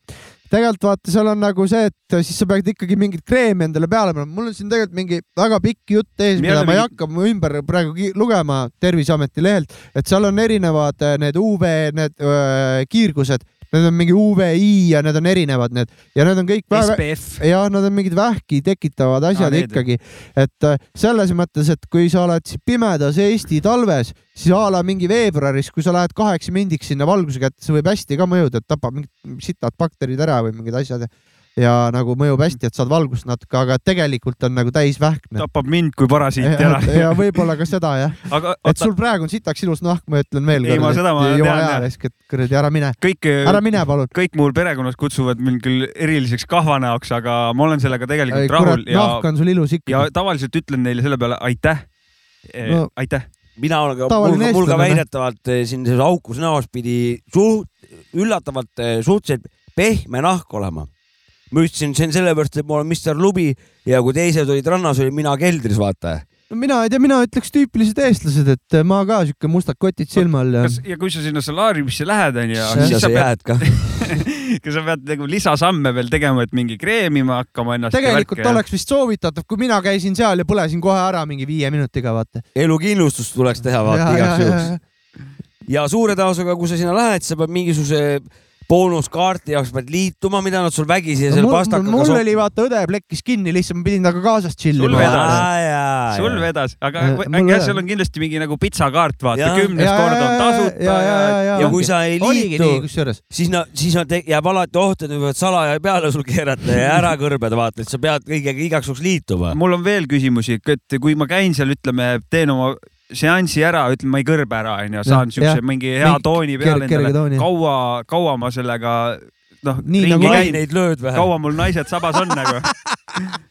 tegelikult vaata, seal on nagu see, et siis sa pead ikkagi mingit kreemi endale peale panema. mul on siin tegelikult mingi väga pikk jutt ees, mida ma ei hakka ümber praegu lugema Terviseameti lehelt, et seal on erinevad äh, need UV, need öö, kiirgused, need on mingi UVI ja need on erinevad need ja need on kõik väga SPF. ja nad on mingid vähki tekitavad asjad need. ikkagi, et äh, selles mõttes, et kui sa oled pimedas Eesti talves, siis a la mingi veebruaris, kui sa lähed kaheksa mindiks sinna valguse kätte, see võib hästi ka mõjuda, et tapab mingid sitad bakterid ära või mingid asjad ja, ja nagu mõjub hästi, et saad valgust natuke, aga tegelikult on nagu täis vähkne. tapab mind kui parasiiti ja, ära. [laughs] ja võib-olla ka seda jah, [laughs] et sul, praegu on sitaks ilus nahk, ma ütlen veel Ei, ma seda ma tean, jah. kuradi ära mine, kõik, ära mine palun. kõik mul perekonnas kutsuvad mind küll eriliseks kahvanäoks, aga ma olen sellega tegelikult rahul kurat, ja, nahk on sul ilus ikka ja. tavaliselt ütlen neile selle peale aitäh No. no.. aitäh. mina olen ka, mul, mul ka väidetavalt eh, siin selles aukus näos pidi suht, üllatavalt suhteliselt pehme nahk olema. Ma ütlesin, see on sellepärast, et ma olen Mr Lubi ja kui teised olid rannas, olin mina keldris, vaata. no mina ei tea, mina ütleks tüüpilised eestlased, et ma ka siuke mustad kotid silma all ja kas ja kui sa sinna solaariumisse lähed, onju, siis ja sa jääd ka. [laughs] kas sa pead nagu lisasamme veel tegema, et mingi kreemima hakkama ennast. tegelikult oleks vist soovitatav, kui mina käisin seal ja põlesin kohe ära mingi viie minutiga, vaata. elukindlustust tuleks teha, vaata igaks juhuks. ja suure tõenäosusega, kui sa sinna lähed, sa pead mingisuguse boonuskaarti jaoks pead liituma, mida nad sul vägisi ja selle mul, pastakaga mul oli vaata õde plekkis kinni, lihtsalt ma pidin temaga kaasas Sul tšillima. vedas. sul vedas, aga äkki seal on kindlasti mingi nagu pitsakaart, vaata kümnes Ja, kord on tasuta ja, ja, ja, ja, ja kui sa ei liitu, siis nad, siis nad te- jääb alati oht, et nad võivad salaja peale sul keerata ja ära kõrbeda, vaata, et sa pead kõigega igaks juhuks liituma. mul on veel küsimusi, et kui ma käin seal, ütleme, teen oma seansi ära, ütleme, ma ei kõrbe ära, onju, saan siukse mingi hea tooni peale endale. kaua, kaua ma sellega noh, Nii ringi nagu käin, laineid lööd vähe. kaua mul naised sabas on nagu, [laughs]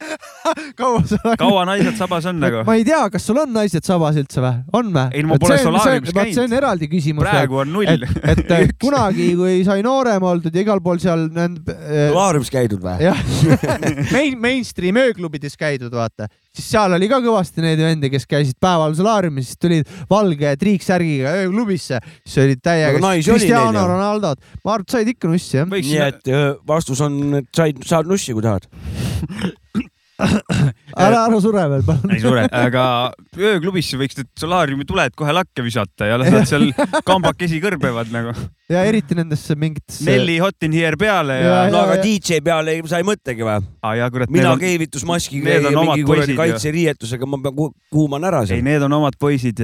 [laughs] kaua sa kaua naised sabas on nagu? ma ei tea, kas sul on naised sabas üldse või? on või? Ei, no ma pole solaariumis käinud. see on eraldi küsimus. praegu on null et, et [laughs] kunagi, kui sai noorem oldud ja igal pool seal need äh, solaariumis käidud või? jah, [laughs] main, mainstream ööklubides käidud, vaata, siis seal oli ka kõvasti neid vendi, kes käisid päeval solaariumis, siis tulid valge triiksärgiga ööklubisse, siis olid täiega oli Cristiano? Ronaldod, ma arvan, et said ikka nussi jah. nii et vastus on, et said, saad nussi, kui tahad. [coughs] ära, ära sure veel, palun. ei sure, aga ööklubisse võiks need solaariumi tuled kohe lakke visata ja las nad seal [laughs] kambakesi kõrbevad nagu. ja eriti nendesse mingitesse. Nelli Hot in Here peale ja, Ja, ja... no aga ja- DJ peale ei- sa ei mõtlegi või? ah,. ja kurat, mina on, keevitusmaskiga ja mingi kuradi kaitseriietusega, ma pean ku- kuuman ära ei, seal. need on omad poisid.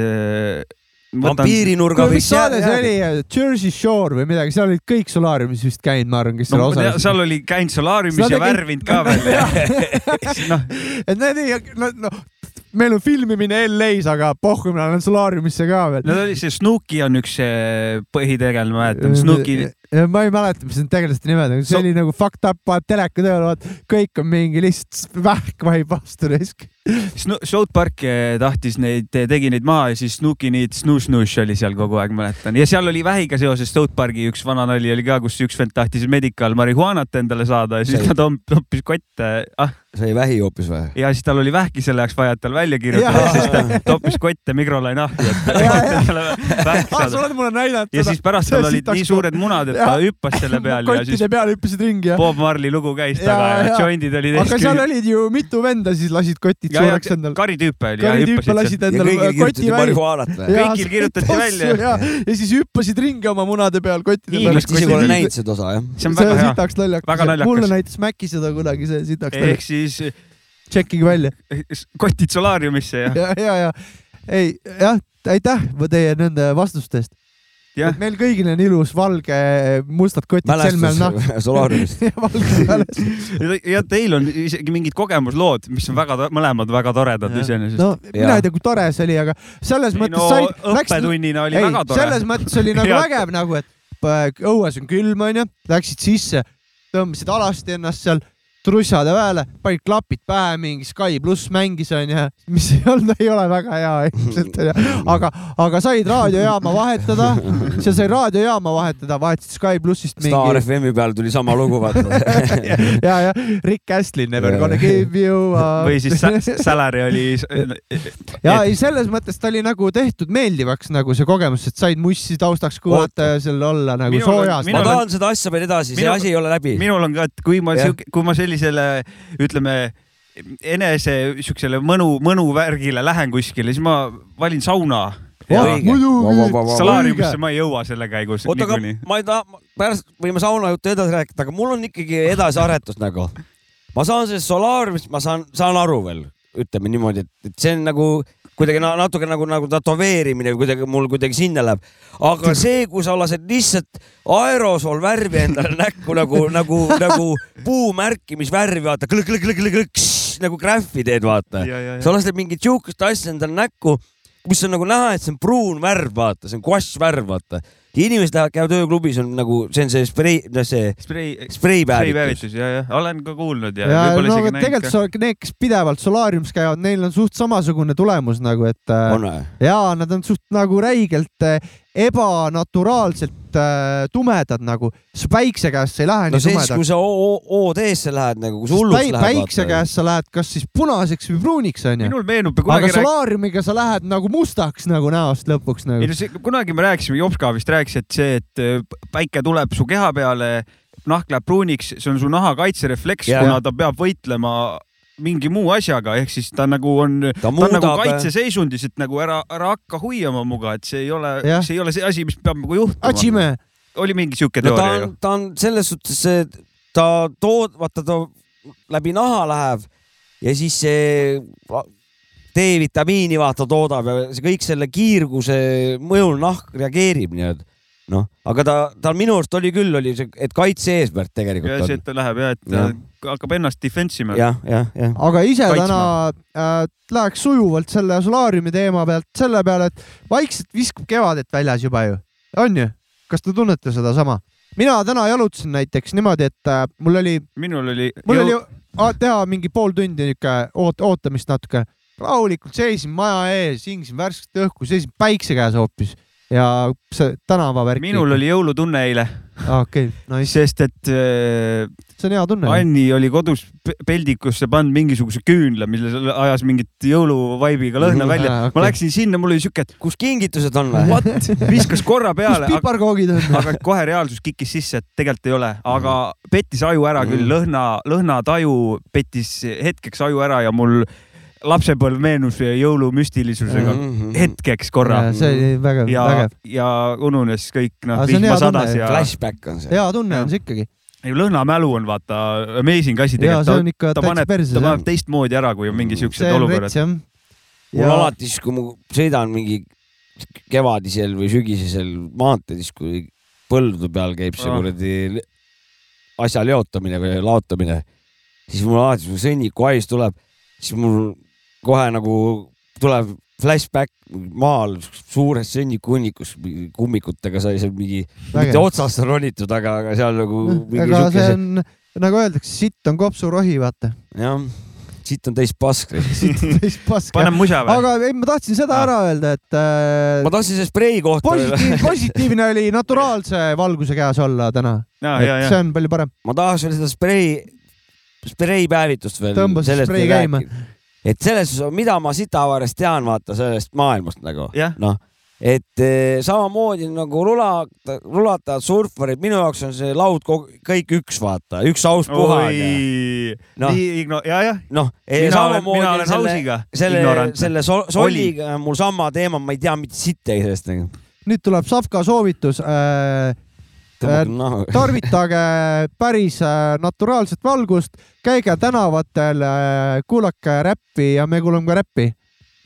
Vampiirinurga võiks saade see jääda. oli, Jersey Shore või midagi, seal olid kõik solaariumis vist käinud, ma arvan, kes seal no, osalesid. seal oli käinud solaariumis ja tegi- värvinud ka veel. [laughs] [laughs] noh, et need ei, no, no meil on filmimine LA-s, aga pohhu, ma lähen solaariumisse ka veel. Need oli see Snooki on üks põhitegelane, ma mäletan, Snooki. Ma ei mäleta, mis need tegelaste nimed on, see So- oli nagu fucked up, vaat teleka tööl, vaat kõik on mingi lihtsalt vähk vahib vastu risk. South Park eh, tahtis neid, tegi neid maha ja siis Snooki Need Snooze Snooze oli seal kogu aeg, mäletan. ja seal oli vähiga seoses South Parki üks vana nali oli ka, kus üks vend tahtis medical marihuanat endale saada ja siis Sai. ta toppis kotte ah, sai vähi hoopis või? ja siis tal oli vähki selle jaoks vaja, et tal välja kirjutada siis ta toppis kotte mikrolainahju, et Jaa, jaa. [laughs] endale vähki ah, sa oled mulle näidanud ja siis pärast tal olid nii suured munad, et ta [laughs] hüppas selle peal ja siis kottide peal hüppasid ringi ja. Bob Marley lugu käis taga ja jaa. joindid olid aga seal olid ju mitu venda, siis lasid kotid suureks endale. karitüüpe oli ja karitüüpe hüppasid lasid ja endale kõigil koti välja. Kõigil kirjutati välja. ja, ja siis hüppasid ringi oma munade peal kottide vist isegi olen näinud seda osa jah. see on väga on hea. sitaks naljakas. Mulle näitas Maci seda kunagi, see sitaks ehk naljakas. siis tšekkige välja. kotid solaariumisse [laughs] ja ja, ja, ja ei jah, aitäh teie nende vastuste eest. jah, meil kõigil on ilus valge mustad kotid selme all nahk mälestus. [laughs] Solaariumist. [laughs] ja teil on isegi mingid kogemuslood, mis on väga, mõlemad väga toredad iseenesest. No mina ei tea, kui tore see oli, aga selles mõttes no said, õppetunnina oli ei väga, tore. selles mõttes oli nagu [laughs] vägev nagu, et õues on külm, onju, läksid sisse, tõmbasid alasti ennast seal trussade peale, panid klapid pähe, mingi Sky pluss mängis onju, mis ei olnud, ei ole väga hea ilmselt onju, aga, aga said raadiojaama vahetada, seal sai raadiojaama vahetada, vahetasid Sky plussist Star mingi FM-i peal tuli sama lugu vaata. [laughs] ja, ja Rick Astley never gonna give you up. või siis Sa- Salary oli. ja ei, selles mõttes ta oli nagu tehtud meeldivaks nagu see kogemus, et said mussi taustaks kuulata ja seal olla nagu Minul soojas. ma tahan seda asja veel edasi, see asi ei ole läbi. minul on ka, et kui ma kui ma sellisele, ütleme enese siuksele mõnu, mõnuvärgile lähen kuskile, siis ma valin sauna. Salaariumisse ma ei jõua selle käigus oota, aga ma ei taha, pärast võime saunajuttu edasi rääkida, aga mul on ikkagi edasiaretus nagu. ma saan sellest solaariumist, ma saan, saan aru veel, ütleme niimoodi, et, et see on nagu kuidagi na, natuke nagu, nagu tätoveerimine kuidagi mul kuidagi sinna läheb. aga [laughs] see, kui sa lased lihtsalt aerosool värvi endale näkku nagu, nagu, nagu puumärkimisvärvi, vaata klõk-klõk-klõk-klõk, nagu graffi teed, vaata. Sa lased mingit sihukest asja endale näkku, mis on nagu näha, et see on pruun värv, vaata, see on guaššvärv, vaata. Ja inimesed lähevad, käivad ööklubis on nagu, see on see sprei, noh see sprei, spreipäevitus. ja, ja olen ka kuulnud ja, ja võib-olla no isegi näinud tegelikult ka. sa- need, kes pidevalt solaariumis käivad, neil on suht samasugune tulemus nagu, et äh, on või? ja nad on suht nagu räigelt äh, ebanaturaalselt äh, tumedad nagu, sa päikse käest sa ei lähe no nii siis, tumedaks kui. sa O- O- OD-sse lähed nagu, kui sa hulluks lähed. päikse käest sa lähed kas siis punaseks või pruuniks onju, minul meenub, aga kunagi rääk-, solaariumiga sa lähed nagu mustaks nagu näost lõpuks ei nagu no. see, kunagi me rääkisime, Jops ka vist rääkis, et see, et äh, päike tuleb su keha peale, nahk läheb pruuniks, see on su naha kaitserefleks, Jah. kuna ta peab võitlema mingi muu asjaga, ehk siis ta nagu on, ta ta on nagu muudab, kaitseseisundis, et nagu ära, ära hakka hoiama muga, et see ei ole see ei ole see asi, mis peab nagu juhtuma. Oli mingi siuke no ta teooria ju on, ta on selles suhtes, ta tood-, vaata ta läbi naha läheb ja siis see D-vitamiini vaata toodab ja see kõik selle kiirguse mõjul nahk reageerib nii-öelda. noh, aga ta, tal minu arust oli küll, oli see, et kaitse-eesmärk ja tegelikult see, on et. ta läheb ja, et ta hakkab ennast defense ima. jah, jah, jah. aga ise Kaitsma. täna äh, läheks sujuvalt selle solaariumi teema pealt selle peale, et vaikselt viskab kevadet väljas juba ju, on ju? kas te tunnete sedasama? mina täna jalutasin näiteks niimoodi, et äh, mul oli, minul oli. mul oli a- teha mingi pool tundi niuke oot-, ootamist natuke. rahulikult seisin maja ees, hingasin värsket õhku, seisin päikse käes hoopis ja see tänavavärk. minul oli jõulutunne eile, okei, nice, sest et äh, see on hea tunne. Anni oli kodus pe- peldikusse pannud mingisuguse küünla, mille ajas mingit jõuluvaibiga lõhna välja Aa, okay.. ma läksin sinna, mul oli siuke, et kus kingitused on või? what, [laughs] viskas korra kus peale, aga, piparkoogid on? aga kohe reaalsus kikkis sisse, et tegelikult ei ole, aga pettis aju ära küll, Mhm. lõhna, lõhnataju pettis hetkeks aju ära ja mul lapsepõlv meenus jõulumüstilisusega mm. -hmm. hetkeks korra see oli vägev, ja vägev., ja ununes kõik noh, vihmasadas tunne. ja Flashback on see. hea tunne on see ikkagi. ja lõhnamälu on vaata amazing asi tegelikult. ta täitsa paneb, ta paneb. teistmoodi ära, kui on mingi siuksed see on olukorrad mul alati siis, kui ma sõidan mingi kevadisel või sügisesel maanteel, siis kui põldude peal käib see kuradi asja leotamine või laotamine, siis mul alati, kui sõnniku hais tuleb, siis mul kohe nagu tuleb flashback maal suures sõnnikuhunnikus mingi kummikutega sai seal mingi, mitte otsast ronitud, aga, aga seal nagu mingi ega see on, nagu öeldakse, sitt on kopsurohi, vaata. jah, siit on täis pask. sitt on täis paska. paneme musa või? aga ei, ma tahtsin seda Ah. ära öelda, et äh, ma tahtsin selle sprei kohta positiiv, [laughs] positiivne oli naturaalse valguse käes olla täna. ja, ja, ja see on palju parem. ma tahaks veel seda sprei, spreipäevitust veel. Tõmbas sprei käima.. Et selles suhtes, mida ma Sitavarest tean, vaata sellest maailmast nagu Jah. noh, et eh, samamoodi nagu rula, rulatavad surfarid, minu jaoks on see laud kõik üks, vaata, üks aus puhang. oi, Noh. nii igno-, ja, jah, noh, mina samamoodi olen selle, hausiga selle, selle so- soliga on mul sama teema, ma ei tea mitte sittagi sellest nagu. nüüd tuleb Savka soovitus äh,. No, tarvitage päris äh, naturaalset valgust, käige tänavatel äh,, kuulake räppi ja me kuulame ka räppi,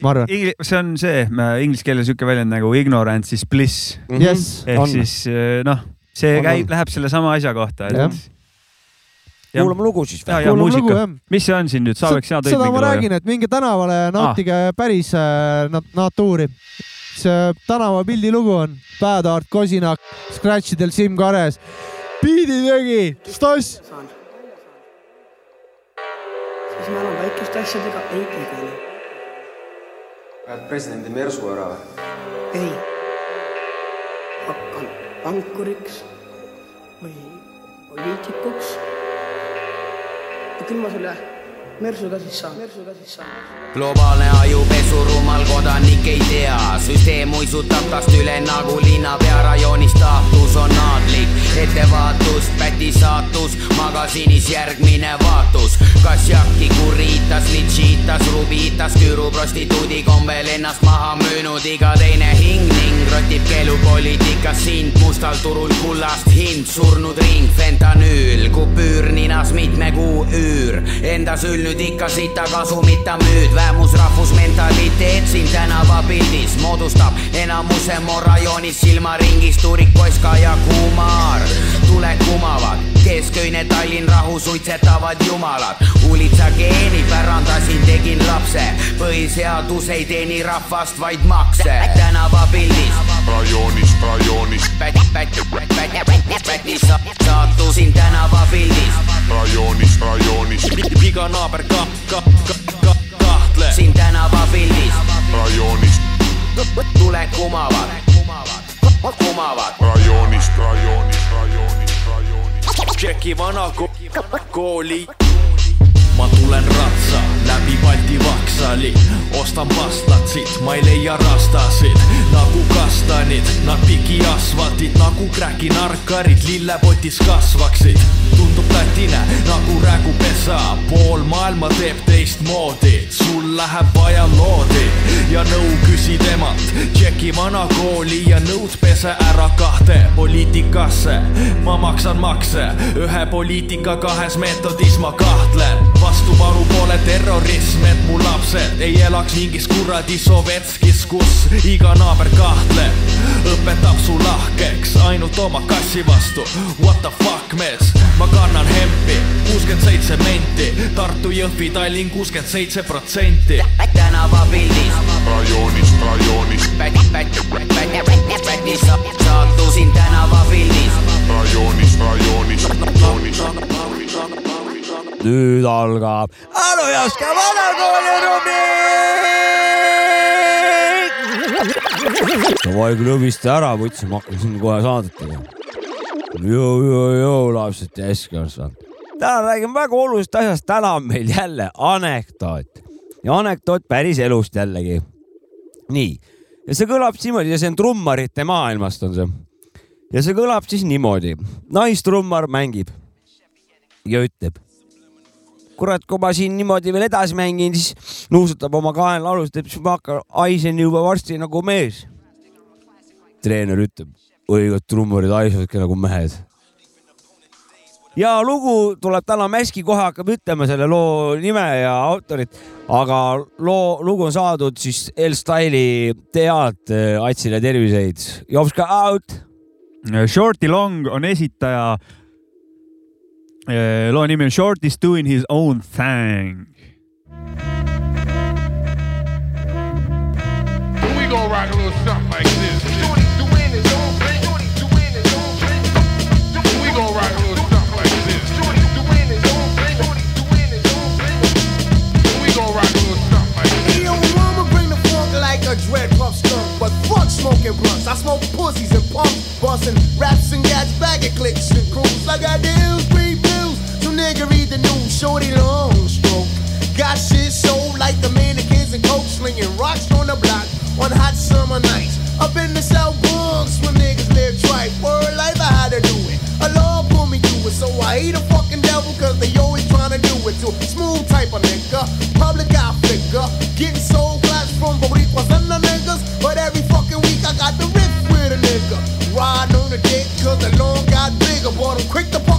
ma arvan. see on see äh, inglise keeles siuke väljend nagu ignorance is bliss Yes. ehk on. siis äh, noh, see On, käib, läheb sellesama asja kohta, et. jah, kuulame lugu siis ja, või? ja lugu muusika, mis see on siin nüüd, sa oleks hea tõid seda mingi ma loo ju. räägin, et minge tänavale, nautige päris äh, nat- natuuri. See tänavapildi lugu on Bad Art Kosinak, Scratch idel Siim Kares. biidi tegi Stoss. saan. siis ma enam väikeste asjadega ei tegele. ajad presidendi mersu ära või? ei. hakkan pankuriks või poliitikuks. ja küll ma selle mersu saan, mersu saan. globaalne ajupesu, rumal kodanik ei tea, süsteem uisutab tast üle nagu linnapea rajoonis staatus on aadlik, ettevaatus, päti saatus, magab magasiinis järgmine vaatus. Kasjaki kuriitas, litšiitas, rubiitas, küüru prostituudi kombel ennast maha müünud iga teine hing ning rotib keelupoliitikas sind mustal turul kullast hind, surnud ring, fentanüül, kupüür ninas mitme kuu üür, endas ülnud ikka sita kasumita müüd, vähemusrahvusmentaliteet siin tänavapildis moodustab enamuse mu rajoonis silmaringis Turik, Koska ja Kumar tuled kumavad, kesköine Tallinn rahu suitsetavad jumalad, Ulitsa geeni pärandasin, tegin lapse, põhiseadus ei teeni rahvast, vaid makse, tänavapildis rajoonis, rajoonis, päti, päti, päti, päti, saatusin tänavapildis rajoonis, rajoonis, iga naaber ka-, ka-, ka-, ka-, kahtleb. siin tänavapildis rajoonis, tuled kumavad, kumavad, rajoonis, rajoonis, rajoonis, rajoonis. Tšeki vana ko- kooli. ma tulen ratsa läbi Balti Vaksali, ostan pastlatsit, ma ei leia rastasid. Nagu kastanid, nad pigi asfaltit nagu kräki narkarid lillepotis kasvaksid. tundub tatine nagu rägupesa, pool maailma teeb teistmoodi, sul läheb vaja loodi. Ja nõu küsi temalt. tšeki vana kooli ja nõud pese ära kahte poliitikasse, ma maksan makse, ühe poliitika kahes meetodis ma kahtlen. vastupanu pole terrorism, et mu lapsed ei elaks mingis kuradi Sovetskis, kus iga naaber kahtleb. õpetab su lahkeks ainult oma kassi vastu. What the fuck mees, ma kannan hempi, kuuskümmend seitse menti, Tartu, Jõhvi, Tallinn kuuskümmend seitse protsenti. tänavapildis rajoonis, rajoonis, saatusin tänavapildis rajoonis, rajoonis, rajoonis, nüüd algab Anu Jaska vanakooli rubriik. davai, klõbista ära, võtsin, ma hakkan sind kohe saadet tegema. joo, joo, joo, lapsed täiskasvanud. täna räägime väga olulisest asjast, täna on meil jälle anekdoot ja anekdoot päris elust jällegi. nii, ja see kõlab niimoodi ja see on trummarite maailmast on see. ja see kõlab siis niimoodi, naistrummar mängib ja ütleb kurat, kui ma siin niimoodi veel edasi mängin, siis nuusutab oma kaenlaalus, ütleb, siis ma hakkan, haisen juba varsti nagu mees. treener ütleb, õiged trummarid haisevadki nagu mehed. ja lugu tuleb täna Mäski, kohe hakkab ütlema selle loo nime ja autorit, aga loo, lugu on saadud siis L-Style'i tead Atsile terviseid. Jopska out. Shorty Long on esitaja. Uh, loo nimi on Shorty's doing his own thing. We gonna rock a little something like this. We gonna rock a little something like this. We gonna rock a little something like this. Hey, yo, mama bring the funk like a dread puff skunk. But fuck smoking blunts. I smoke pussies and pumps. Busting raps and gats, bagging clicks and crews. Like I got nigga read the news, shorty long stroke. Got shit sold like the mannequins and coke slinging rocks on the block on hot summer nights. Up in the South Bronx when niggas live tripe. Word life, I had to do it. A law pulled me through it, so I hate a fucking devil cause they always trying to do it to smooth type of nigga. Public eye figure, getting soul claps from Boricuas and the niggas. But every fucking week I got the riff with a nigga. Riding on the dick cause the lawn got bigger. But I'm quick to fuck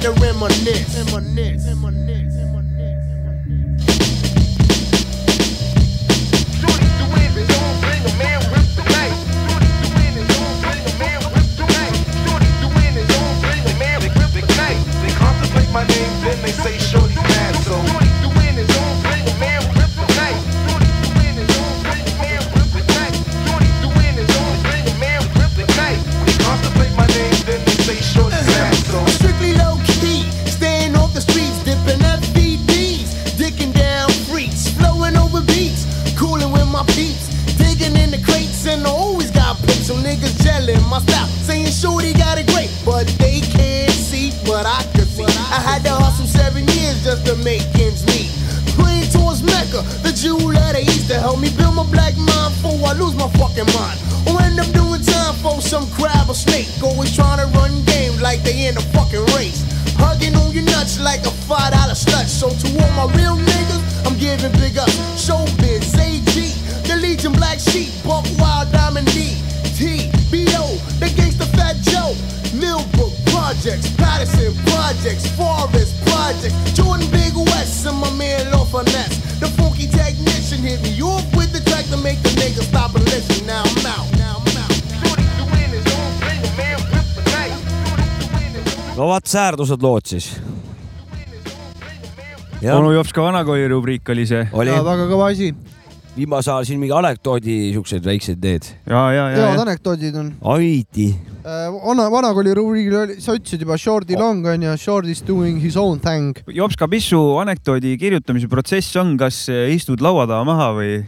to reminisce. Reminisce. Reminisce. Säärdused lood siis. onu Jops ka vanakooli rubriik oli see. oli ja väga kõva asi. viimase ajal siin mingi anekdoodi siukseid väikseid teed. ja, ja, ja, head ja. anekdoodid on. Aidi. vana, vanakooli rubriigil oli, sa ütlesid juba Shorty long onju, Short is doing his own thing. Jops ka, mis su anekdoodi kirjutamise protsess on, kas eh, istud laua taha maha või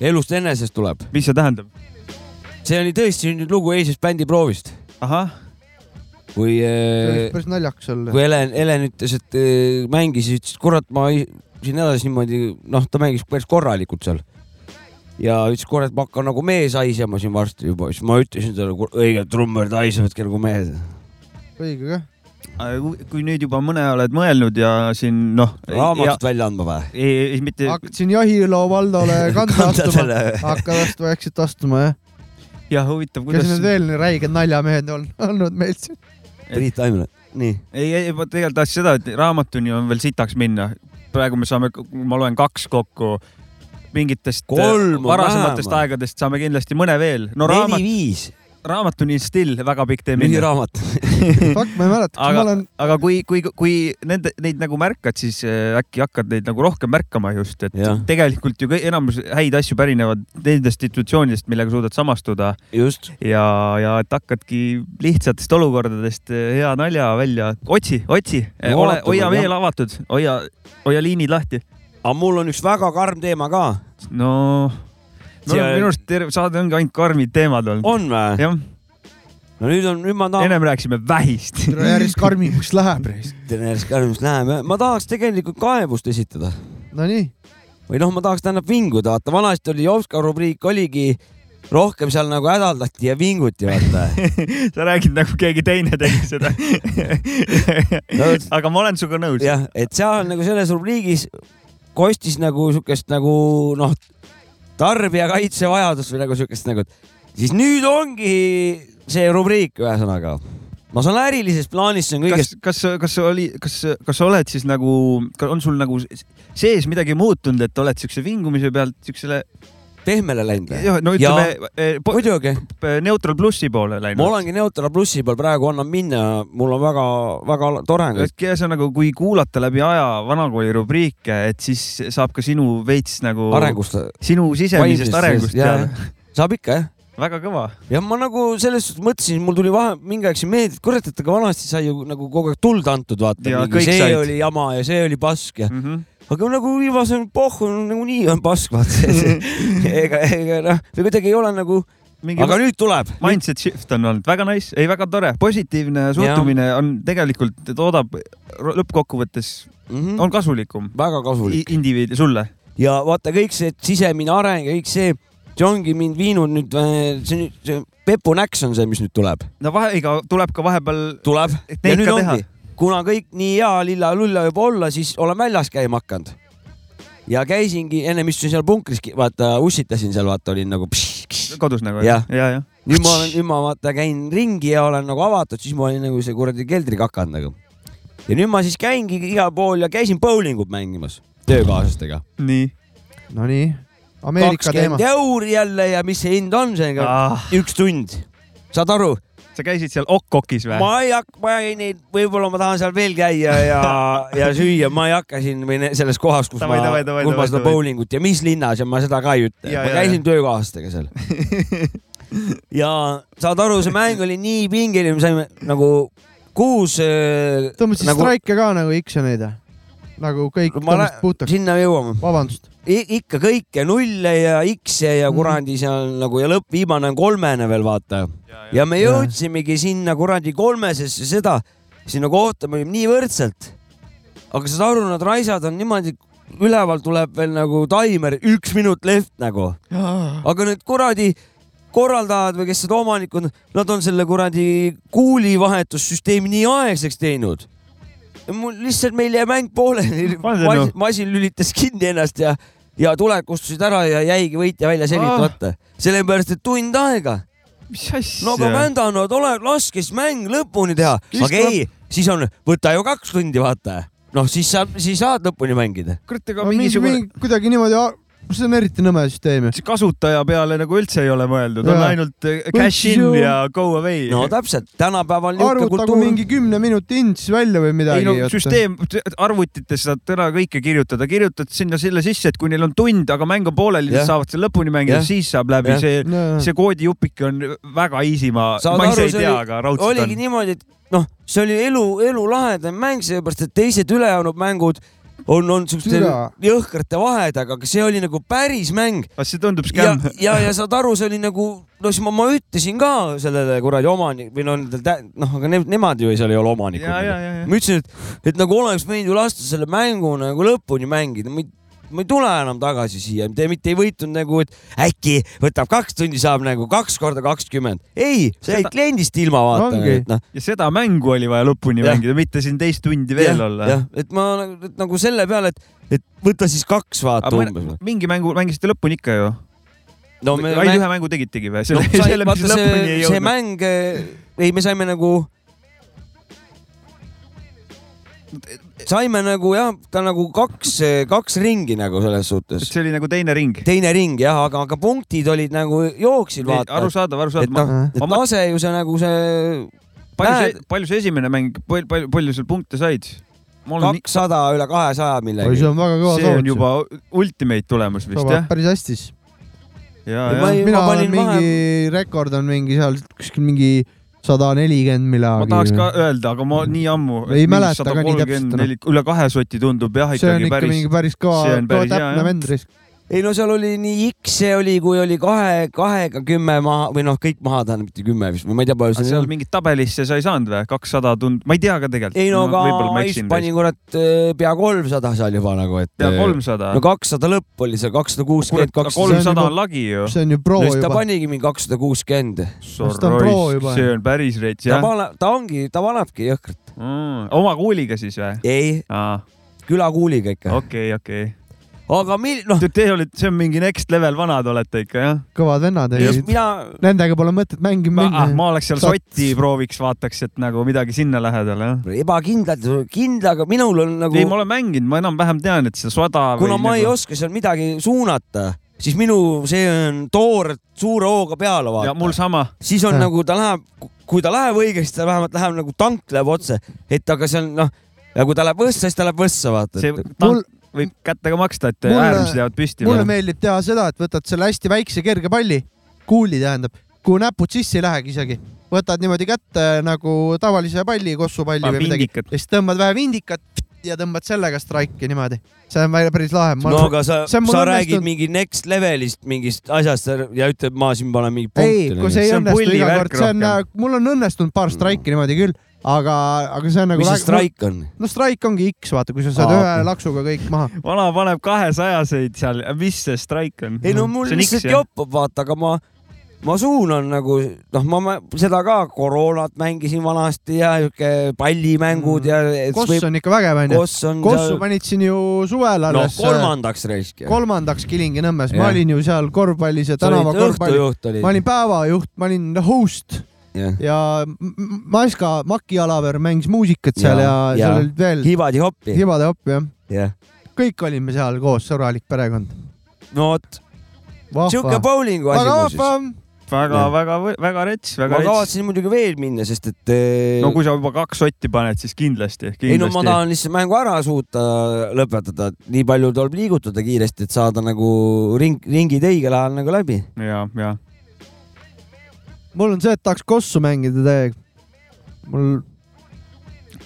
elust enesest tuleb. mis see tähendab? see oli tõesti nüüd lugu eilsest bändiproovist, ahah, kui äh, päris naljakas olla. kui Helen, Helen ütles, et äh, mängis, ütles, et kurat, ma siin edasi niimoodi, noh, ta mängis päris korralikult seal. ja ütles, kurat, ma hakkan nagu mees haisema siin varsti juba, siis ma ütlesin talle, õige trummar, te haisevadki nagu mehed. õige kah. kui nüüd juba mõne oled mõelnud ja siin noh. raamatut välja andma või? ei, ei mitte, hakkad siin Jahiloo Valdole [laughs] kanda astuma, hakkad vastu vaikselt astuma jah. jah, huvitav, kes kuidas need. veel nii räiged naljamehed on olnud meil siin? Priit Taimla, nii. ei, ei, ma tegelikult tahtsin seda, et raamatuni on veel sitaks minna. praegu me saame, ma loen kaks kokku mingitest Kolm on varasematest vähemalt. aegadest saame kindlasti mõne veel. no raamat, neli-viis, raamatuni still väga pikk tee minna. lühiraamat. [laughs] Fuck, ma ei mäleta, aga olen,, aga kui, kui, kui nende, neid nagu märkad, siis äh, äkki hakkad neid nagu rohkem märkama just, et Jah. tegelikult ju enamus häid asju pärinevad nendest institutsioonidest, millega suudad samastuda just. ja, ja et hakkadki lihtsatest olukordadest äh, hea nalja välja, otsi, otsi, No ole, hoia meel avatud, hoia, hoia liinid lahti. aga mul on üks väga karm teema ka. no, no See- minu arust terve saade ongi ainult karmid teemad olnud. on või? jah, no nüüd on, nüüd ma tahan. ennem rääkisime vähist. järjest karmimaks läheb. järjest karmimaks läheme, ma tahaks tegelikult kaebust esitada Nonii, või noh, ma tahaks tähendab vinguda, vaata vanasti oli Jovska rubriik oligi rohkem seal nagu hädaldati ja vinguti, vaata. [laughs] sa räägid nagu keegi teine tegi seda [laughs] No, aga ma olen sinuga nõus. jah, et seal nagu selles rubriigis kostis nagu siukest nagu noh, tarbijakaitsevajadust või nagu siukest nagu, siis nüüd ongi see rubriik, ühesõnaga. ma saan ärilisest plaanist, see on kõigest kas, kas, kas oli, kas, kas sa oled siis nagu, on sul nagu sees midagi muutunud, et oled siukse vingumise pealt siuksele, pehmele läinud või? jah, no ütleme eh, po- muidugi, neutral plussi poole ma läinud. olengi Neutral plussi peal praegu, annan minna, mul on väga-väga tore. ühesõnaga, kui kuulata läbi aja vanakooli rubriike, et siis saab ka sinu veits nagu arengust. sinu sisemisest arengust teada. saab ikka jah. väga kõva. ja ma nagu selles suhtes mõtlesin, mul tuli vahe mingi aeg siin meelde, et kurat, et aga vanasti sai ju nagu kogu aeg tuld antud, vaata. Ja see said. oli jama ja see oli pask ja Mm -hmm. Aga nagu viimasel pohhu nagunii on pask, vaata. [laughs] ega, ega noh, või kuidagi ei ole nagu, mingi aga nüüd tuleb. mindset shift on olnud väga nice, ei väga tore, positiivne suhtumine on tegelikult toodab lõppkokkuvõttes Mm -hmm. on kasulikum väga kasulik. indiviidi sulle. ja vaata kõik see sisemine areng ja kõik see, see ongi mind viinud nüüd, see nüüd, see Pepu Näks on see, mis nüüd tuleb. no vahe, ega tuleb ka vahepeal tuleb ja nüüd ongi, kuna kõik nii hea lilla-lulla juba olla, siis olen väljas käima hakanud. ja käisingi, ennem istusin seal punkris, vaata ussitasin seal, vaata olin nagu. kodus nagu Jah. ja, ja. nüüd ma olen, nüüd ma vaata käin ringi ja olen nagu avatud, siis ma olin nagu see kuradi keldrikakand nagu. ja nüüd ma siis käingi igal pool ja käisin bowlingut mängimas töökaaslastega. nii. Nonii, Ameerika teema kakskümmend. euri jälle ja mis see hind on, see Ah. üks tund. saad aru, sa käisid seal Okkokis või? ma ei hakka, ma ei neid, võib-olla ma tahan seal veel käia ja, ja süüa, ma ei hakka siin või selles kohas, kus Davai, ma kus ma davai, seda bowlingut ja mis linnas ja ma seda ka ei ütle. Ma ja, käisin töökaaslastega seal. [laughs] ja saad aru, see mäng oli nii pingeline, me saime nagu kuus. tõmbasid nagu, straike ka nagu X-joneid või? Nagu kõik ma tõmbasid puhtaks? sinna jõuame. vabandust. ikka kõike nulle ja X-e Mhm. ja kuradi seal nagu ja lõpp, viimane on kolmene veel vaata. ja me jõudsimegi sinna kuradi kolmesesse seda, sinna kohta me olime nii võrdselt. aga saad aru, nad raisad on niimoodi, üleval tuleb veel nagu taimer, üks minut left nagu. aga need kuradi korraldajad või kes seda omanikud, nad on selle kuradi kuulivahetussüsteemi nii aegseks teinud. Mul lihtsalt meil jäi mäng pooleli, [laughs] masin, masin lülitas kinni ennast ja, ja tuled kustusid ära ja jäigi võitja välja selgitamata ah.. sellepärast, et tund aega. mis asja? no aga vändanud, ole, laske siis mäng lõpuni teha. aga ei, siis on, võta ju kaks tundi, vaata. noh, siis saab, siis saad lõpuni mängida. kurat, aga mingi, mingisugune mingi kuidagi niimoodi, see on eriti nõme süsteem ju. see kasutaja peale nagu üldse ei ole mõeldud, on ainult eh, cash in Võiks ju- ja go away. no täpselt, tänapäeval niisugune arvutagu kultuur. mingi kümne minuti int siis välja või midagi. ei no süsteem, arvutites saad täna kõike kirjutada, kirjutad sinna selle sisse, et kui neil on tund, aga mäng on pooleli, nad saavad selle lõpuni mängida, siis saab läbi Jah., see, see koodijupik on väga easy, ma, ma ise aru, ei see tea, oli- aga raudselt oligi on. niimoodi, et noh, see oli elu, elu lahedam mäng, sellepärast et teised ülejäänud mängud on, on siukeste jõhkrate vahedega, aga see oli nagu päris mäng. kas see tundub ja skämm?, ja, ja saad aru, see oli nagu, no siis ma, ma ütlesin ka sellele kuradi omanik või no nendel, noh, aga ne, nemad ju seal ei ole omanikud. ja, ja, ja, ja. ma ütlesin, et, et nagu oleks võinud ju lasta selle mängu nagu lõpuni mängida, ma ei, ma ei tule enam tagasi siia, te mitte ei võitnud nagu, et äkki võtab kaks tundi, saab nagu kaks korda kakskümmend. ei, sa jäid Seda- kliendist ilma vaata, Ongi. et noh. ja seda mängu oli vaja lõpuni Jah. mängida, mitte siin teist tundi veel olla. jah, et ma nagu- et nagu selle peale, et, et võta siis kaks vaata aga umbes. mõne- mingi mängu mängisite lõpuni ikka ju? no me, ainult ühe mängu tegitegi või? selle, no, selle, mis lõpuni see ei, see jõudnud. mäng, ei, me saime nagu, saime nagu jah, ta nagu kaks, kaks ringi nagu selles suhtes. see oli nagu teine ring. teine ring jah, aga, aga punktid olid nagu jooksid vaata. arusaadav, et arusaadav. noh, et ma- lase ju see nagu see palju see, palju see esimene mäng, palju, palju, palju seal punkte said? kakssada üle kahesaja oi, millegi see. on väga kõva see on soovitus. juba ultimate tulemus vist jah? päris hästi siis. mina olen panin vahe- mingi, rekord on mingi seal kuskil mingi sada nelikümmend ma millalgi. tahaks ka öelda, aga ma nii ammu. Ei mäleta ka nii täpselt enam. üle kahe soti tundub jah see on ikkagi ikka päris mingi. päris kõva kõva päris täpne vend risk. Ei no seal oli nii X-e oli, kui oli kahe, kahega kümme maha või noh, kõik maha tähendab, mitte kümme vist ma ei tea, palju seal on. mingit tabelisse sa ei saanud või? kakssada tund, ma ei tea ka tegelikult. ei no aga ma eksin. panin kurat eh, pea kolmsada seal juba nagu, et. pea kolmsada no. kakssada lõpp oli seal, kakssada kuuskümmend, kakssada. kolmsada on lagi ju. see on ju pro no siis ta juba. panigi mingi kakssada kuuskümmend. ta juba. see on päris rets ta jah. paneb, ta ongi, ta panebki jõhkralt. oma kuuliga siis või? ei, aa, külakuuliga ikka. okei, okei. Aga mil-, noh, Te olete, see on mingi next level vanad olete ikka jah? kõvad vennad olid. mina, Nendega pole mõtet mängima ma, ah, minna. ma oleks seal Saad- sotti prooviks, vaataks, et nagu midagi sinna lähedal jah. ebakindlad, kindlaga, minul on nagu ei, ma olen mänginud, ma enam-vähem tean, et see soda. kuna ma ei oska seal midagi suunata, siis minu see on toor suure hooga peale ja vaata. mul sama. siis on Jah. nagu ta läheb, kui ta läheb õigesti, ta vähemalt läheb nagu tank läheb otse, et aga see on noh, ja kui ta läheb võssa, siis ta läheb võssa, vaata. see mul, võib kättega maksta, et äärmused jäävad püsti. mulle meeldib teha seda, et võtad selle hästi väikse kerge palli, kuuli tähendab, kuhu näpud sisse ei lähegi isegi, võtad niimoodi kätte nagu tavalise palli, kossupalli või midagi ja siis tõmbad vähe vindikat ja tõmbad sellega strike'i niimoodi. see on väga- päris lahe. no aga sa, sa õnnestunud- räägid mingi next levelist mingist asjast ja ütled, ma siin panen mingi ei, punkte. kui see ei õnnestu iga kord, see on rohkem., mul on õnnestunud paar strike'i niimoodi küll, aga, aga see on nagu mis see strike on? no strike ongi X, vaata, kui sa saad Aa, ühe okei. laksuga kõik maha. vana paneb kahesajaseid seal, mis see strike on? ei no mul See on X, lihtsalt joppab, vaata, aga ma, ma suunan nagu noh, ma seda ka koroonat mängisin vanasti ja siuke pallimängud ja. Koss on ikka vägev onju. Koss on Kossu seal, panid siin ju suvel no alles. kolmandaks raisk. kolmandaks Kilingi-Nõmmes, ma olin ju seal korvpallis ja tänava korvpalli, õhtujuht oli ma. olin päevajuht, ma olin host jah, ja Maska, Maki Alaver mängis muusikat seal ja, Ja- ja ja. seal olid veel Hibadi hoppi. Hibade Hopp jah, jah, kõik olime seal koos, sõbralik perekond. no vot, vahva, bowlingu asi väga muuseas. vahva. väga Jah., väga, rets, ma rets. kavatsen muidugi veel minna, sest et eh, no kui sa juba kaks sotti paned, siis kindlasti, ei no ma kindlasti. tahan lihtsalt mängu ära suuta lõpetada, nii palju tuleb liigutada kiiresti, et saada nagu ring, ringid õigel ajal nagu läbi. ja, ja mul on see, et tahaks kossu mängida täiega. mul,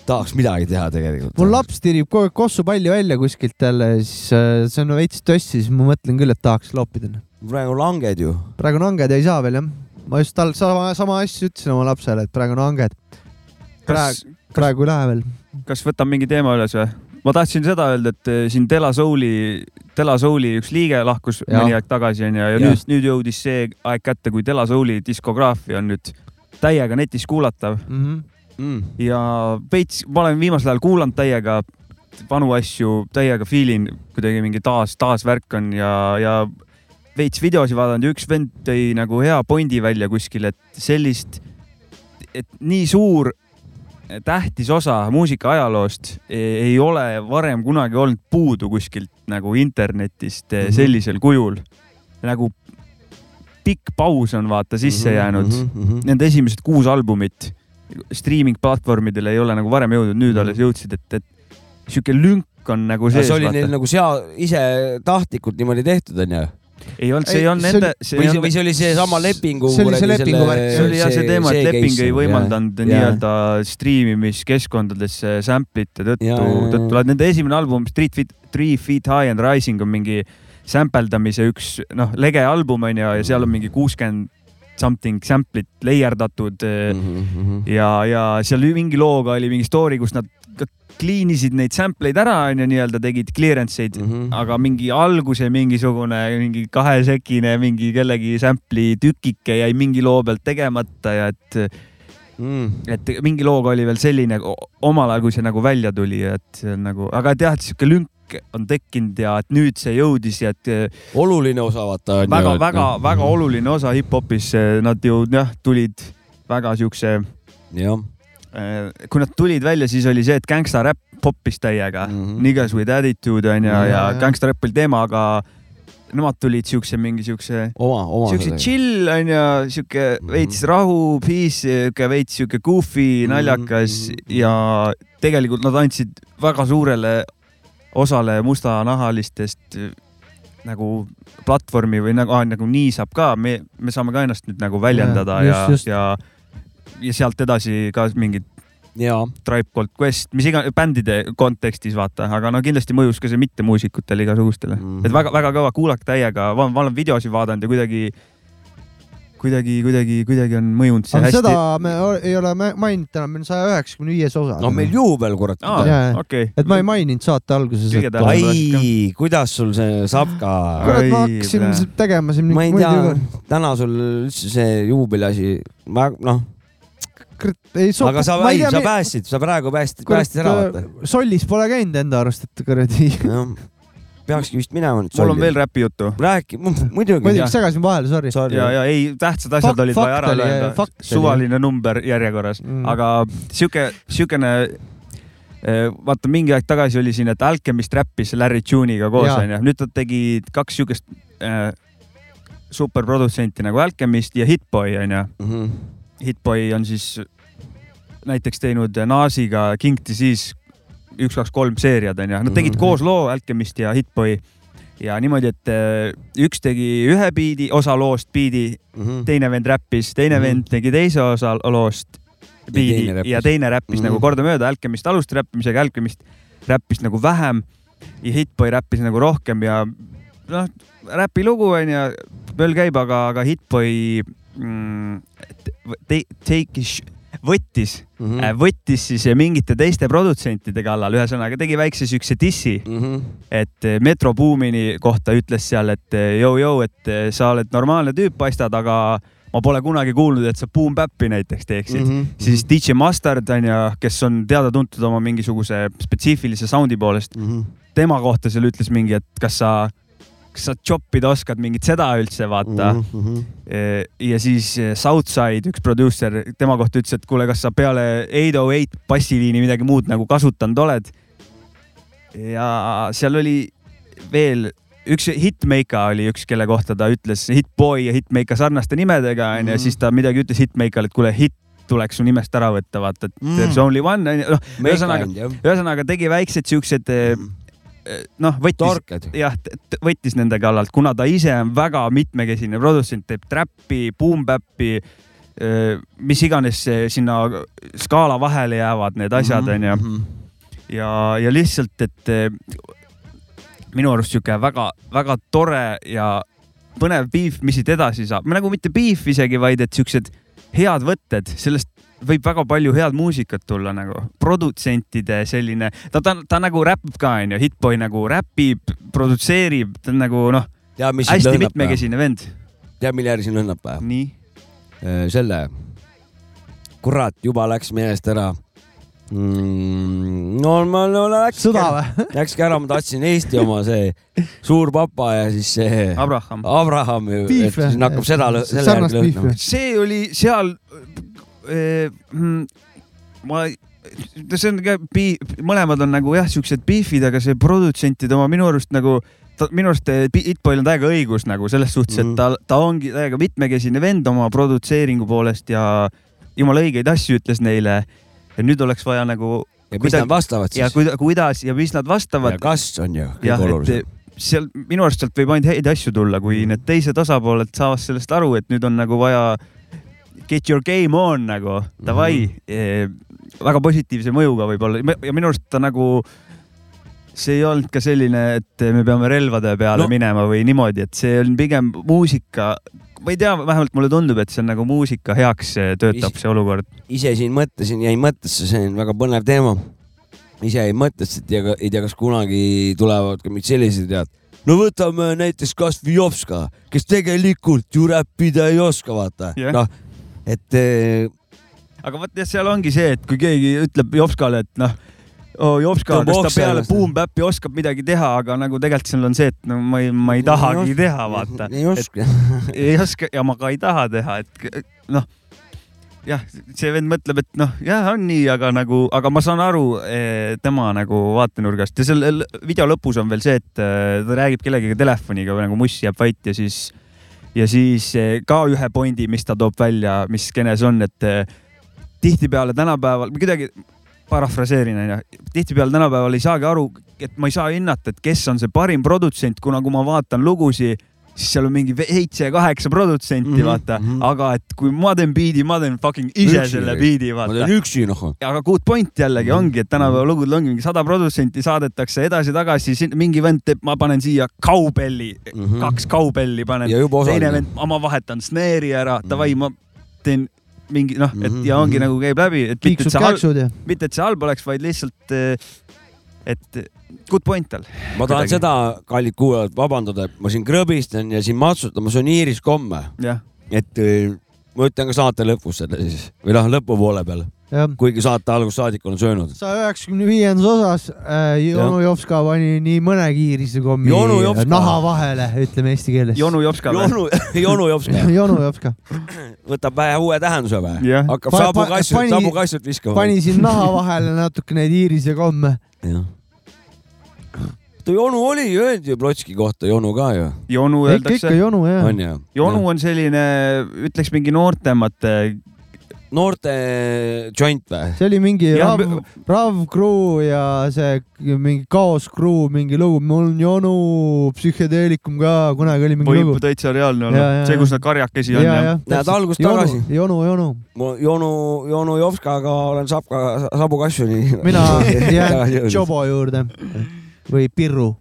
tahaks midagi teha tegelikult. mul laps tirib kogu aeg kossupalli välja kuskilt jälle, siis äh, see on veits tossi, siis ma mõtlen küll, et tahaks loopida. praegu langed ju. praegu on hanged, ei saa veel jah. ma just tal sama, sama asja ütlesin oma lapsele, et praegu on hanged. kas praegu, praegu ei lähe veel. kas võtan mingi teema üles või? Ma tahtsin seda öelda, et eh, siin Dela Souli, Dela Souli üks liige lahkus Jah. mõni aeg tagasi onju ja, ja Jah. nüüd, nüüd jõudis see aeg kätte, kui Dela Souli diskograafia on nüüd täiega netis kuulatav Mhm. mm.. ja veits, ma olen viimasel ajal kuulanud täiega vanu asju, täiega feel in, kuidagi mingi taas, taasvärk on ja, ja veits videosi vaadanud ja üks vend tõi nagu hea pointi välja kuskil, et sellist, et nii suur tähtis osa muusika ajaloost ei, ei ole varem kunagi olnud puudu kuskilt nagu internetist mm. -hmm. sellisel kujul. nagu pikk paus on vaata sisse Mhm, jäänud mhm, mhm. Nende esimesed kuus albumit streaming platvormidele ei ole nagu varem jõudnud, nüüd Mhm. alles jõudsid, et, et sihuke lünk on nagu see sees. oli neil nagu sea-, ise tahtlikult niimoodi tehtud onju. Ei olnud, see Ei, olnud nende oli-, see või see, või see oli seesama lepingu. see oli see lepingu värk. see oli jah see teema, et leping ei võimaldanud nii-öelda striimimiskeskkondadesse sample'ite tõttu, Jaa, jaa, jaa. tõttu, nende esimene album Street Feet, Three Feet High and Rising on mingi sampledamise üks noh, lege album on ju, ja seal on mingi kuuskümmend something sample'it leierdatud Mhm, ja, ja seal mingi looga oli mingi story, kus nad clean isid neid sample eid ära onju, nii-öelda tegid clearance eid Mhm. aga mingi alguse mingisugune mingi kahesekine mingi kellegi sample'i tükike jäi mingi loo pealt tegemata ja et, mm.. et mingi looga oli veel selline omal ajal, kui see nagu välja tuli, et nagu, aga et jah, et sihuke lünk on tekkinud ja et nüüd see jõudis ja et oluline osa vaata. väga, väga, väga oluline osa hip-hopis, nad ju jah, tulid väga siukse, jah, kui nad tulid välja, siis oli see, et gangsta räpp poppis täiega mm. -hmm. niggas with attitude on ju, ja, Ja, ja ja. gangsta räpp oli teema, aga nemad tulid siukse mingi siukse oma, oma. siukse chill on ju, siuke Mhm. veits rahu, peace, siuke veits siuke goofy, Mhm, naljakas mhm. ja tegelikult nad andsid väga suurele osale mustanahalistest eh, nagu platvormi või nagu ah,, nagu nii saab ka, me, me saame ka ennast nüüd nagu väljendada ja, just, just. ja, ja sealt edasi ka mingid jaa, Tribe Called Quest, mis iganes bändide kontekstis vaata, aga no kindlasti mõjus ka see mittemuusikutele igasugustele mm. -hmm. et väga-väga kõva, kuulake täiega, ma olen videosi vaadanud ja kuidagi, kuidagi, kuidagi, kuidagi on mõjunud see aga hästi. seda me ei ole ma- maininud täna, meil on saja üheksakümne viies osa. no meil juubel, kurat. Jaa., okei. et ma ei maininud saate alguses. Et ai, kuidas sul see saab ka? kurat, ma hakkasin tegema siin ma ei tea täna sul üldse see juubeli asi, ma noh, kurat, ei sobi. aga sa, ei, sa päästsid, sa praegu päästsid, päästsid ära vaata. Sollis pole käinud enda arust, et kuradi. peakski vist minema nüüd. mul on veel räpi juttu. räägi, muidugi. muidugi segasin vahele, sorry. ja, ja ei, tähtsad asjad Fakt- olid vaja ära oli, öelda suvaline number järjekorras Mm. mm., aga sihuke, siukene eh, vaata mingi aeg tagasi oli siin, et Alchemist räppis Larry Tune'iga koos onju, nüüd nad tegid kaks siukest äh, superprodutsenti nagu Alchemist ja Hitboy onju. Mhm. Hitboy on siis näiteks teinud Naasiga King Disease üks, kaks, kolm seeriad onju, nad tegid Mhm. koos loo Alchemist ja Hitboy ja niimoodi, et eh, üks tegi ühe biidi, osa loost biidi, Mhm. teine vend räppis, teine Mhm. vend tegi teise osa loost biidi teine räppis. ja teine räppis Mhm. nagu kordamööda, Alchemist alustas räppimisega, Alchemist räppis nagu vähem ja Hitboy räppis nagu rohkem ja noh, räpilugu onju, möll käib, aga, aga Hitboy mm, te- take is võttis mm., võttis siis mingite teiste produtsentide kallal, ühesõnaga tegi väikse siukse dissi, Mhm. et eh, Metro Boomini kohta ütles seal, et jõu-jõu, et sa oled normaalne tüüp, paistad, aga ma pole kunagi kuulnud, et sa Boom Bap'i näiteks teeksid mm. -hmm. siis DJ Mustard on ju, kes on teada-tuntud oma mingisuguse spetsiifilise sound'i poolest, Mhm. tema kohta seal ütles mingi, et kas sa, kas sa choppida oskad mingit seda üldse vaata mm. -hmm. ja siis Southside, üks produusser, tema kohta ütles, et kuule, kas sa peale 808 bassiliini midagi muud nagu kasutanud oled. ja seal oli veel üks Hitmaker oli üks, kelle kohta ta ütles Hitboy ja Hitmaker sarnaste nimedega onju ja Mhm. siis ta midagi ütles Hitmaker'le, et kuule, hitt tuleks su nimest ära võtta, vaata, et Mm. there's only one noh, ühesõnaga, ühesõnaga tegi väiksed siuksed eh, noh, võttis jah, võttis nende kallalt, kuna ta ise on väga mitmekesine produtsent, teeb trappi, boom-bap'i, mis iganes eh, sinna skaala vahele jäävad need asjad Mhm, onju. mhm. ja, ja lihtsalt, et eh, minu arust sihuke väga-väga tore ja põnev beef, mis siit edasi saab, nagu mitte beef isegi, vaid et siuksed head võtted, sellest võib väga palju head muusikat tulla nagu, produtsentide selline, ta, ta, ta nagu räpib ka onju, Hitboy nagu räpib, produtseerib, ta on nagu noh, hästi mitmekesine vend. tead, mille järgi sind lõhnab või? nii. selle, kurat, juba läks meelest ära mm,. no ma no, läks. Sõda või? [laughs] Läkski ära, ma tahtsin Eesti oma see suur papa ja siis see. Abraham. Abraham ju, et siis hakkab seda selle järgi lõhnama. see oli seal eh,, ma, see on ka, mõlemad on nagu jah, siuksed beef'id, aga see produtsentide oma minu arust nagu, minu arust eh, Hitboyl on täiega õigus nagu selles suhtes mm, -hmm. et ta, ta ongi täiega mitmekesine vend oma produtseeringu poolest ja jumala õigeid asju ütles neile. Ja nüüd oleks vaja nagu. Ja mis nad vastavad ja siis? kuida, kuidas ja mis nad vastavad. Ja kas on ju kõige olulisem. et seal minu arust sealt võib ainult häid asju tulla, kui need teised osapooled saavad sellest aru, et nüüd on nagu vaja get your game on nagu, davai mm. -hmm. väga positiivse mõjuga võib-olla ja minu arust ta nagu, see ei olnud ka selline, et me peame relvade peale no. Minema või niimoodi, et see on pigem muusika, ma ei tea, vähemalt mulle tundub, et see on nagu muusika heaks töötab Is- see olukord. ise siin mõtlesin, jäin mõttesse, see on väga põnev teema. ise jäin mõttesse, et ei tea, ei tea, kas kunagi tulevad ka mingid sellised tead. no võtame näiteks kasvõi Jopska, kes tegelikult ju räppida ei oska, vaata Jah. noh, et eh, aga vot jah, seal ongi see, et kui keegi ütleb Jopskale, et noh, oh, Jopska, kas ta peale ennast. Boom-Bap'i oskab midagi teha, aga nagu tegelikult seal on see, et no ma ei, ma ei tahagi teha, vaata. ei oska. [laughs] ei oska ja ma ka ei taha teha, et noh, jah, see vend mõtleb, et noh, jah, on nii, aga nagu, aga ma saan aru eh, tema nagu vaatenurgast ja selle video lõpus on veel see, et eh, ta räägib kellegagi telefoniga või nagu muss jääb vait ja siis ja siis eh, ka ühe pointi, mis ta toob välja, mis skeenes on, et tihtipeale tänapäeval, kuidagi parafraseerin onju, tihtipeale tänapäeval ei saagi aru, et ma ei saa hinnata, et kes on see parim produtsent, kuna kui ma vaatan lugusid, siis seal on mingi seitse-kaheksa produtsenti mm, Mhm, -hmm, vaata mm, mhm. -hmm. aga et kui ma teen biidi, ma teen fucking ise Üksi selle biidi, ma vaata teen. üksi noh. aga good point jällegi ongi, et tänapäeva lugudel ongi mingi sada protsenti saadetakse edasi-tagasi, mingi vend teeb, ma panen siia kaubelli mm, -hmm. kaks kaubelli panen teine vend, ma vahetan snare'i ära, davai, ma teen mingi noh, et ja ongi mhm. nagu käib läbi, et mitte, et see halb mitte, et see halb oleks, vaid lihtsalt, et good point tal. ma tahan seda, kallid kuulajad, vabandada, et ma siin krõbistan ja siin matsutan, ma söön iiriskomme. Jah. et eh, ma ütlen ka saate lõpus selle siis või noh, lõpupoole peal kuigi saate algusest saadik olen söönud. saja üheksakümne viiendas osas äh, Jonu Jopska pani nii mõnegi iirisekommi Jonu Jopska. naha vahele, ütleme eesti keeles. Jonu Jopska või? Jonu, [laughs] Jonu Jopska. [laughs] Jonu Jopska. võtab vähe uue tähenduse või Jah.? hakkab Pa- sabu pa- kassut, pani- sabu kassut viskama. pani siin naha vahele natuke neid iirisekomme. jah. Jonu oli ju, öeldi ju Plotski kohta Jonu ka ju. Jonu öeldakse ikka. Jonu jah. on ju? Jonu on selline, ütleks mingi noortemate. noorte joint või? see oli mingi Rav, Rav Crew ja see mingi Kaos Crew mingi lugu, mul on Jonu psühhedeelikum ka, kunagi oli mingi võib lugu. täitsa reaalne olla see, kus nad karjakesi on ja, ja. Näed, algust tagasi. Jonu, Jonu, ma Jonu, Jonu Jopskaga olen Sapka, Sabu Kassuni. mina [laughs] jään Jobo juurde või Pirru.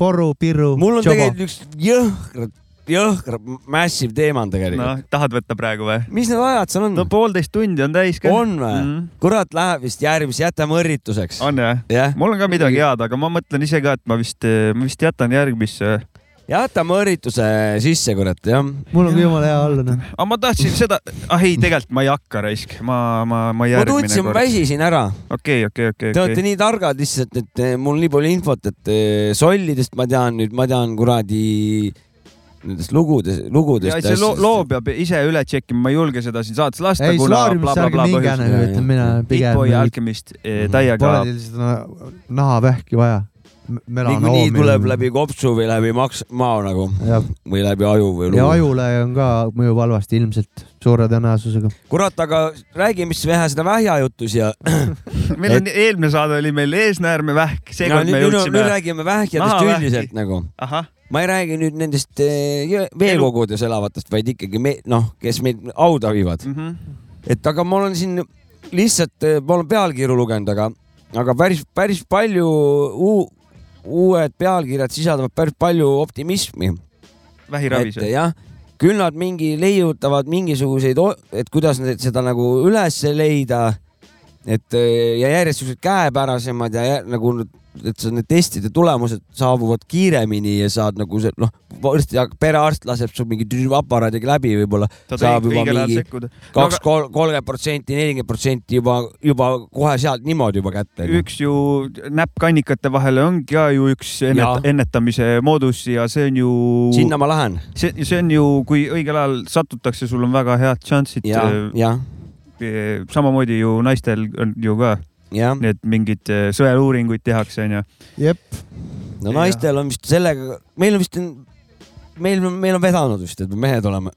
Porru, Pirru, mul on Jobo. tegelikult üks jõhkralt, jõhkralt massive teema on tegelikult noh, tahad võtta praegu või? mis need ajad seal on no? poolteist tundi on täis ka. on või mm.? kurat, läheb vist järgmise, jätame õrrituseks. on jah Jah. mul on ka midagi head, aga ma mõtlen ise ka, et ma vist, ma vist jätan järgmisse. Jätame õrrituse sisse, kurat, jah. mul on ka jumala hea olla, noh. aga ma tahtsin seda, ah ei, tegelikult ma ei hakka raisk, ma, ma, ma ma järgmine tundsin, ma kord. väsisin ära. okei, okei, okei, Te olete nii targad lihtsalt, et eh, mul nii palju infot, et eh, sollidest ma tean nüüd, ma tean kuradi nendest lugudest, lugudest. ja see loo, loo peab ise üle tšekkima, ma ei julge seda siin saates lasta, ei, kuna Solaariumisse ärge minge, nagu ütlen mina pigem. Hitboy ja Alchemist eh, täiega Pole teil seda nahavähki vaja. Niikuinii tuleb läbi kopsu või läbi maks-, mao nagu või läbi aju või ja luu. ajule on ka mõjub halvasti ilmselt suure tõenäosusega. kurat, aga räägi, mis vähe seda vähja juttu siia. [laughs] meil on eelmine saade oli meil eesnäärme vähk, seekord nüüd, me jõudsime nüüd. räägime vähkjadest üldiselt nagu. ma ei räägi nüüd nendest eh, veekogudes elavatest, vaid ikkagi me, noh, kes meid hauda viivad. Mhm. et aga ma olen siin lihtsalt, ma olen pealkirju lugenud, aga, aga päris, päris palju uued pealkirjad sisaldavad päris palju optimismi. vähiravis et jah, küll nad mingi leiutavad mingisuguseid, et kuidas seda nagu üles leida. Et eh, ja järjest siuksed käepärasemad ja jä- nagu, et need testide tulemused saabuvad kiiremini ja saad nagu see noh, varsti perearst laseb sul mingi aparaadiga läbi võib-olla. saab juba mingi kaks, kolm, kolmkümmend protsenti, nelikümmend protsenti juba, juba kohe sealt niimoodi juba kätte. üks ju näpp kannikate vahele ongi ka ju üks ennet, Jaa. ennetamise moodus ja see on ju. sinna ma lähen. see, see on ju, kui õigel ajal satutakse, sul on väga head šanssid. jah, jah, samamoodi ju naistel on ju ka jah. need mingid eh, sõeluuringuid tehakse, onju. jep, no naistel on vist sellega, meil on vist, meil, meil on vedanud vist, et me mehed oleme.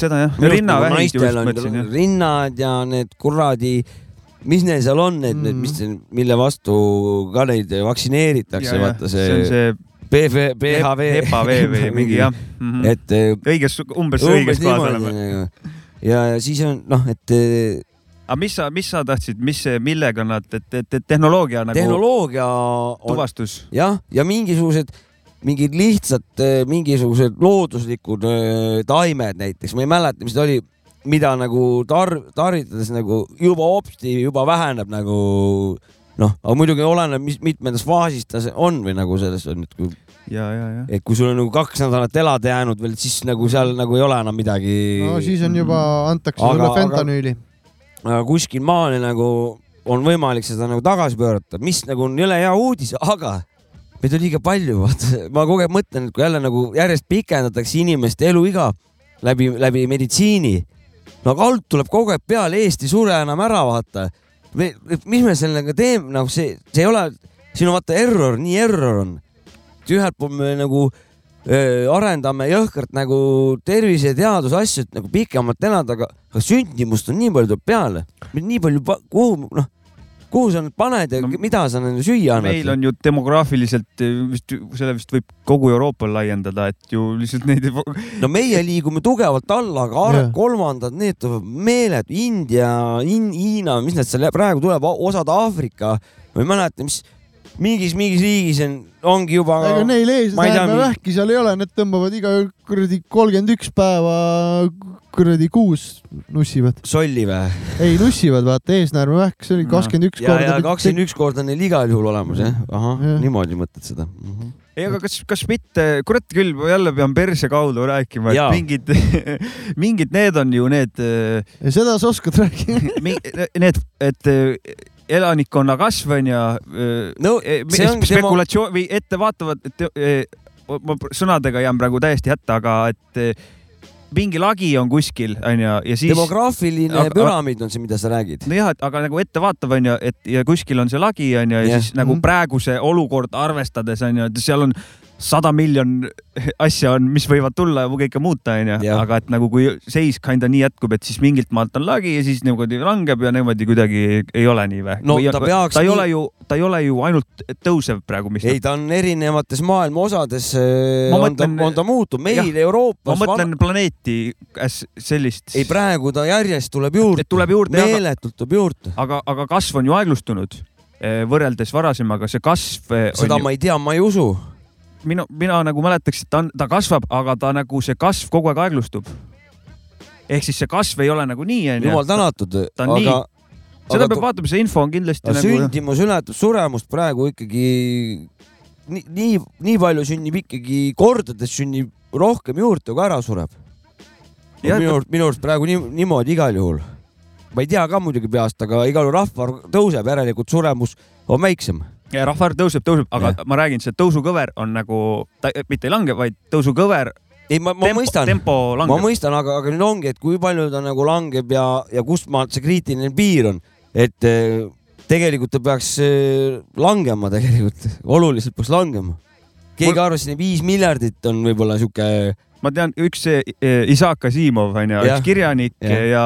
seda jah, rinnavähid ju naistel just on mõtlesin jah. rinnad ja need kuradi, mis neil seal on, need mm., mis, mille vastu ka neid vaktsineeritakse, vaata see on see see PV, PHV. HPV või [laughs] mingi jah. et eh, õiges, umbes õiges kohas oleme. Ja ja siis on noh, et eh, aga mis sa, mis sa tahtsid, mis, millega nad, et, et, et tehnoloogia nagu tehnoloogia on tuvastus. jah, ja mingisugused, mingid lihtsad, mingisugused looduslikud öö, taimed näiteks, ma ei mäleta, mis ta oli, mida nagu tar-, tarvitades nagu juba hopsti juba väheneb nagu noh, aga muidugi oleneb, mis mitmendas faasis ta on või nagu selles on, et kui. Et kui sul on nagu kaks nädalat elada jäänud veel, siis nagu seal nagu ei ole enam midagi. no siis on juba, antakse Aga- sulle aga- fentanüüli. aga kuskil maani nagu on võimalik seda nagu tagasi pöörata, mis nagu on jõle hea uudis, aga meid on liiga palju, vaata, [laughs] ma kogu aeg mõtlen, et kui jälle nagu järjest pikendatakse inimeste eluiga läbi, läbi meditsiini, no aga alt tuleb kogu aeg peale, Eesti ei sure enam ära, vaata. me, mis me sellega teeme, nagu see, see ei ole, siin on vaata error, nii error on. Ühelt poolt me nagu öö, arendame jõhkralt nagu tervise ja teaduse asju, et nagu pikemalt elada, aga, aga sündimust on nii palju tuleb peale, nii palju, kuhu noh, kuhu sa need paned ja no, mida sa neile süüa annad? meil on ju demograafiliselt vist, selle vist võib kogu Euroopal laiendada, et ju lihtsalt neid ei no meie [laughs] liigume tugevalt alla, aga Jah. kolmandad, need tulevad meeletu, India in,, Hiina, mis need seal praegu tuleb, osad Aafrika, ma ei mäleta, mis mingis, mingis riigis on, ongi juba. ega neil tea, eesnäärme vähki seal ei ole, need tõmbavad iga kuradi kolmkümmend üks päeva kuradi kuus nussivad. solli või? ei nussivad, vaata eesnäärme vähk, see oli kakskümmend üks ja, ja korda. kakskümmend üks korda on neil igal juhul olemas jah, ahah Jah., niimoodi mõtled seda mm. -hmm. ei, aga kas, kas mitte, kurat küll, ma jälle pean perse kaudu rääkima, Jaa. et mingid, [laughs] mingid need on ju need, ja seda sa oskad rääkida. [laughs] need, et elanikkonna kasv on ja no, on spekulatsioon või ettevaatavad, et eh, ma sõnadega jään praegu täiesti hätta, aga et eh, mingi lagi on kuskil onju ja siis. demograafiline Aga- püramiid on see, mida sa räägid. nojah, et aga nagu ettevaatav onju, et ja kuskil on see lagi onju ja Jah. siis nagu Mhm. praeguse olukorda arvestades onju, et seal on sada miljon asja on, mis võivad tulla ja kõike muuta onju, aga et nagu kui seis kinda nii jätkub, et siis mingilt maalt on lagi ja siis niimoodi langeb ja niimoodi kuidagi ei ole nii või? No ta peaks ta ei nii- ole ju, ta ei ole ju ainult tõusev praegu, mis ei, ta on erinevates maailma osades, Ma on ta, mõtlen- on ta muutunud, meil Jah. ma Euroopas. mõtlen planeeti as sellist. ei, praegu ta järjest tuleb juurde tuleb juurde, meeletult tuleb juurde. aga, aga kasv on ju aeglustunud eh, võrreldes varasemaga, see kasv eh, seda on ju ma ei tea, ma ei usu. mina, mina nagu mäletaks, et ta on, ta kasvab, aga ta nagu see kasv kogu aeg aeglustub. ehk siis see kasv ei ole nagu nii, onju jumal. tänatud, ta on nii aga, seda aga peab vaatama, see info on kindlasti nagu. sündimus ületab suremust praegu ikkagi nii, nii, nii palju sünnib ikkagi, kordades sünnib rohkem juurde, kui ära sureb. Minu arust, minu arust praegu nii, niimoodi igal juhul. ma ei tea ka muidugi peast, aga igal juhul rahvaarv tõuseb, järelikult suremus on väiksem. Ja rahvaarv tõuseb, tõuseb, aga ja. ma räägin, see tõusukõver on nagu, ta mitte ei lange, vaid tõusukõver. ei, ma, ma tempo, mõistan, ma mõistan, aga, aga nüüd ongi, et kui palju ta nagu langeb ja, ja kust maalt see kriitiline piir on, et eh, tegelikult ta peaks äh, langema tegelikult, oluliselt peaks langema. Keegi Mul- arvas, viis miljardit on võib-olla sihuke ma tean, üks see eh, Isaac Asimov onju, üks kirjanik ja, ja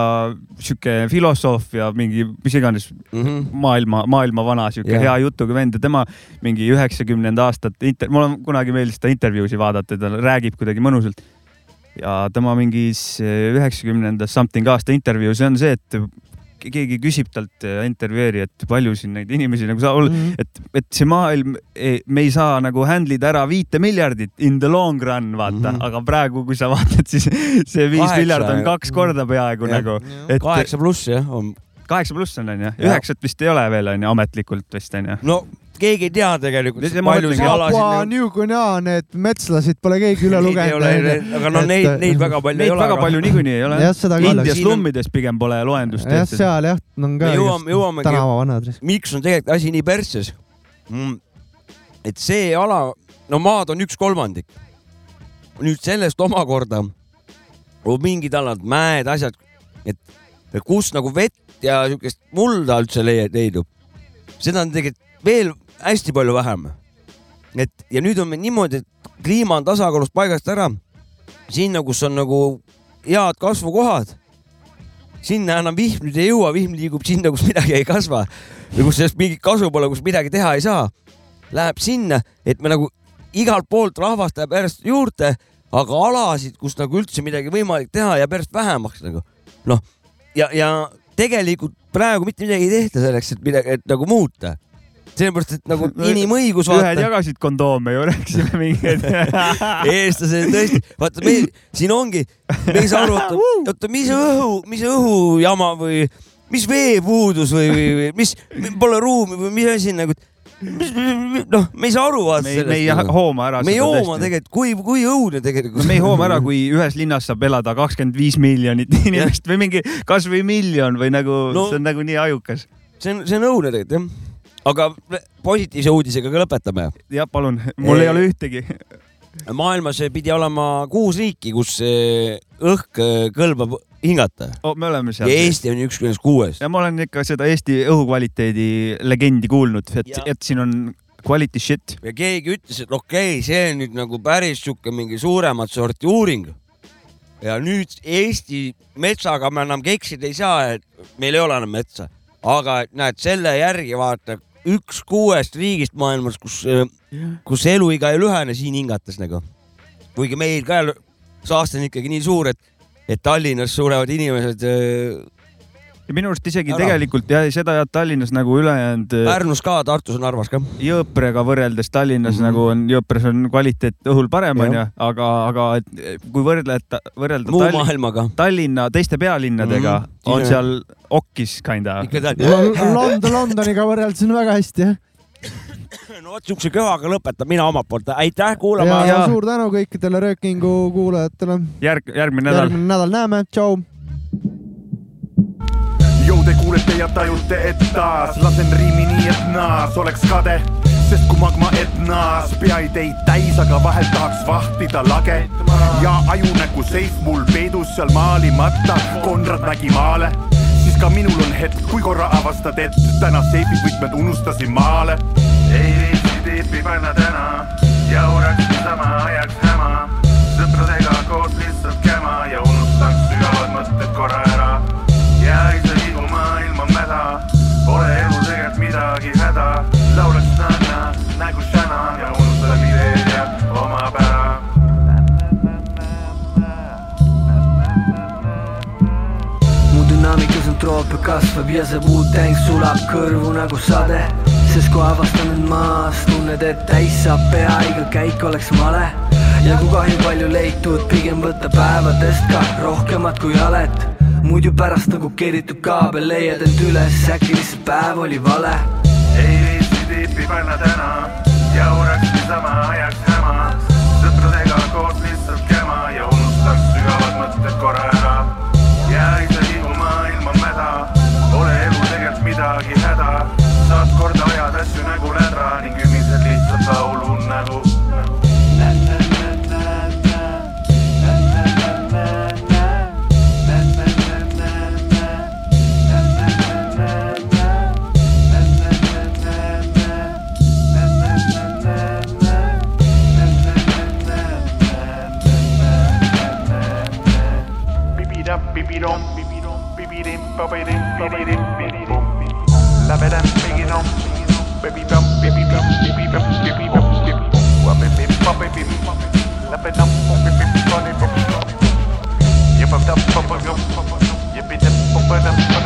sihuke filosoof ja mingi mis iganes mm -hmm. maailma, maailma vana sihuke hea jutuga vend ja tema mingi üheksakümnenda aastate inter-, mul on kunagi meeldis ta intervjuusid vaadata, ta räägib kuidagi mõnusalt. ja tema mingis eh, üheksakümnenda something aasta intervjuus on see, et keegi küsib talt intervjueeri, et palju siin neid inimesi nagu saab olla mm, Mhm. -hmm. et, et see maailm, me ei saa nagu handle ida ära viite miljardit in the long run, vaata mm, Mhm. -hmm. aga praegu, kui sa vaatad, siis [laughs] see viis miljard on kaks korda peaaegu Jah. nagu, et kaheksa pluss jah, on. kaheksa pluss on onju, Jah. üheksat vist ei ole veel onju ametlikult vist onju. no keegi ei tea tegelikult New-Guinea, need metslasid pole keegi üle lugenud. aga no neid, neid väga palju Neid ei ole. väga palju niikuinii ei ole jah. India slummides pigem pole loendust jah, tehtud. seal jah, on ka Me jõuame- jõuamegi- tänavavanad. miks on tegelikult asi nii persses mm.? et see ala, no maad on üks kolmandik. nüüd sellest omakorda on mingid alad, mäed, asjad, et kus nagu vett ja siukest mulda üldse leidub, seda on tegelikult veel hästi palju vähem. et ja nüüd on meil niimoodi, et kliima on tasakaalust paigast ära. sinna, kus on nagu head kasvukohad, sinna enam vihm nüüd ei jõua, vihm liigub sinna, kus midagi ei kasva või kus sellest mingit kasu pole, kus midagi teha ei saa. Läheb sinna, et me nagu igalt poolt rahvast läheb järjest juurde, aga alasid, kus nagu üldse midagi võimalik teha, jääb järjest vähemaks nagu noh, ja, ja tegelikult praegu mitte midagi ei tehta selleks, et midagi, et nagu muuta. sellepärast, et nagu [laughs] inimõigus ühed vaata, jagasid kondoome ju, rääkisime [laughs] mingeid. [laughs] eestlased tõesti, vaata meil siin ongi, me ei saa aru, oota, mis õhu, mis õhujama või mis veepuudus või, või, või mis, pole ruumi või mis asi nagu, noh, me ei saa aru vaata me ei, me ei hooma ära me ei hooma tegelikult, kui, kui õudne tegelikult. me ei hooma ära, kui ühes linnas saab elada kakskümmend viis miljonit inimest või mingi kasvõi miljon või nagu No- no,, see on nagu nii ajukas. see on, see on õudne tegelikult jah. Aga positiivse uudisega ka lõpetame. jah, palun, mul ei ole ühtegi. maailmas pidi olema kuus riiki, kus õhk eh, kõlbab hingata oh,. me oleme seal ja. Eesti on üks nendest kuuest. ja ma olen ikka seda Eesti õhukvaliteedi legendi kuulnud, et et siin on quality shit. ja keegi ütles, et okei okay,, see on nüüd nagu päris sihuke mingi suuremat sorti uuring. ja nüüd Eesti metsaga me enam keksida ei saa, et meil ei ole enam metsa, aga näed selle järgi vaata üks kuuest riigist maailmas, kus, kus eluiga ei lühene siin hingates nagu. kuigi meil ka saaste on ikkagi nii suur, et, et Tallinnas surevad inimesed äh, ja minu arust isegi Ära. Tegelikult jah, seda jah, Tallinnas nagu ülejäänud äh, Pärnus ka, Tartus ja Narvas ka. Jõoprega võrreldes Tallinnas mm -hmm. nagu on, Jõopres on kvaliteet õhul parem onju, aga, aga et kui võrdleda, võrrelda muu Tallinn- maailmaga. Tallinna teiste pealinnadega mm, -hmm. on seal okkis kinda. London, Londoniga võrreldes on väga hästi jah. no vot siukse köhaga lõpetan mina omalt poolt, aitäh kuulama. ja suur tänu kõikidele Röökingu kuulajatele. järg, järgmine nädal. järgmine nädal näeme, tšau. Jou te kuulete ja tajute, et taas lasen riimi nii, et naas oleks kade, sest kui magma etnaas, pea ei teid täis, aga vahel tahaks vahtida lage. Ja aju nägu seif mul peidus seal maalimata, Konrad nägi maale, siis ka minul on hetk, kui korra avastad, et täna seifid võtmed unustasin maale. ei viitsi tiipi panna täna ja oleks niisama ajaks midagi häda. laulaks Nana nagu Shannon ja unustada mineeria oma pära. mu dünaamikas on troopia kasvab ja see Wu-Tang sulab kõrvu nagu sade sest kui avastan end maas, tunned, et täis saab pea, iga käik oleks vale ja kui kahju palju leitud, pigem võta päevadest ka rohkemat kui jalet muidu pärast nagu keritud kaabel leiad end üles, äkki lihtsalt päev oli vale ei viitsi tiipi panna täna ja oleks niisama ajaks La verdad, biggie no, baby bump, baby bump, baby bump, baby bump, baby bump, baby bump, baby bump, baby bump, baby bump, baby bump, baby bump, baby baby bump, baby bump, baby baby bump, baby bump,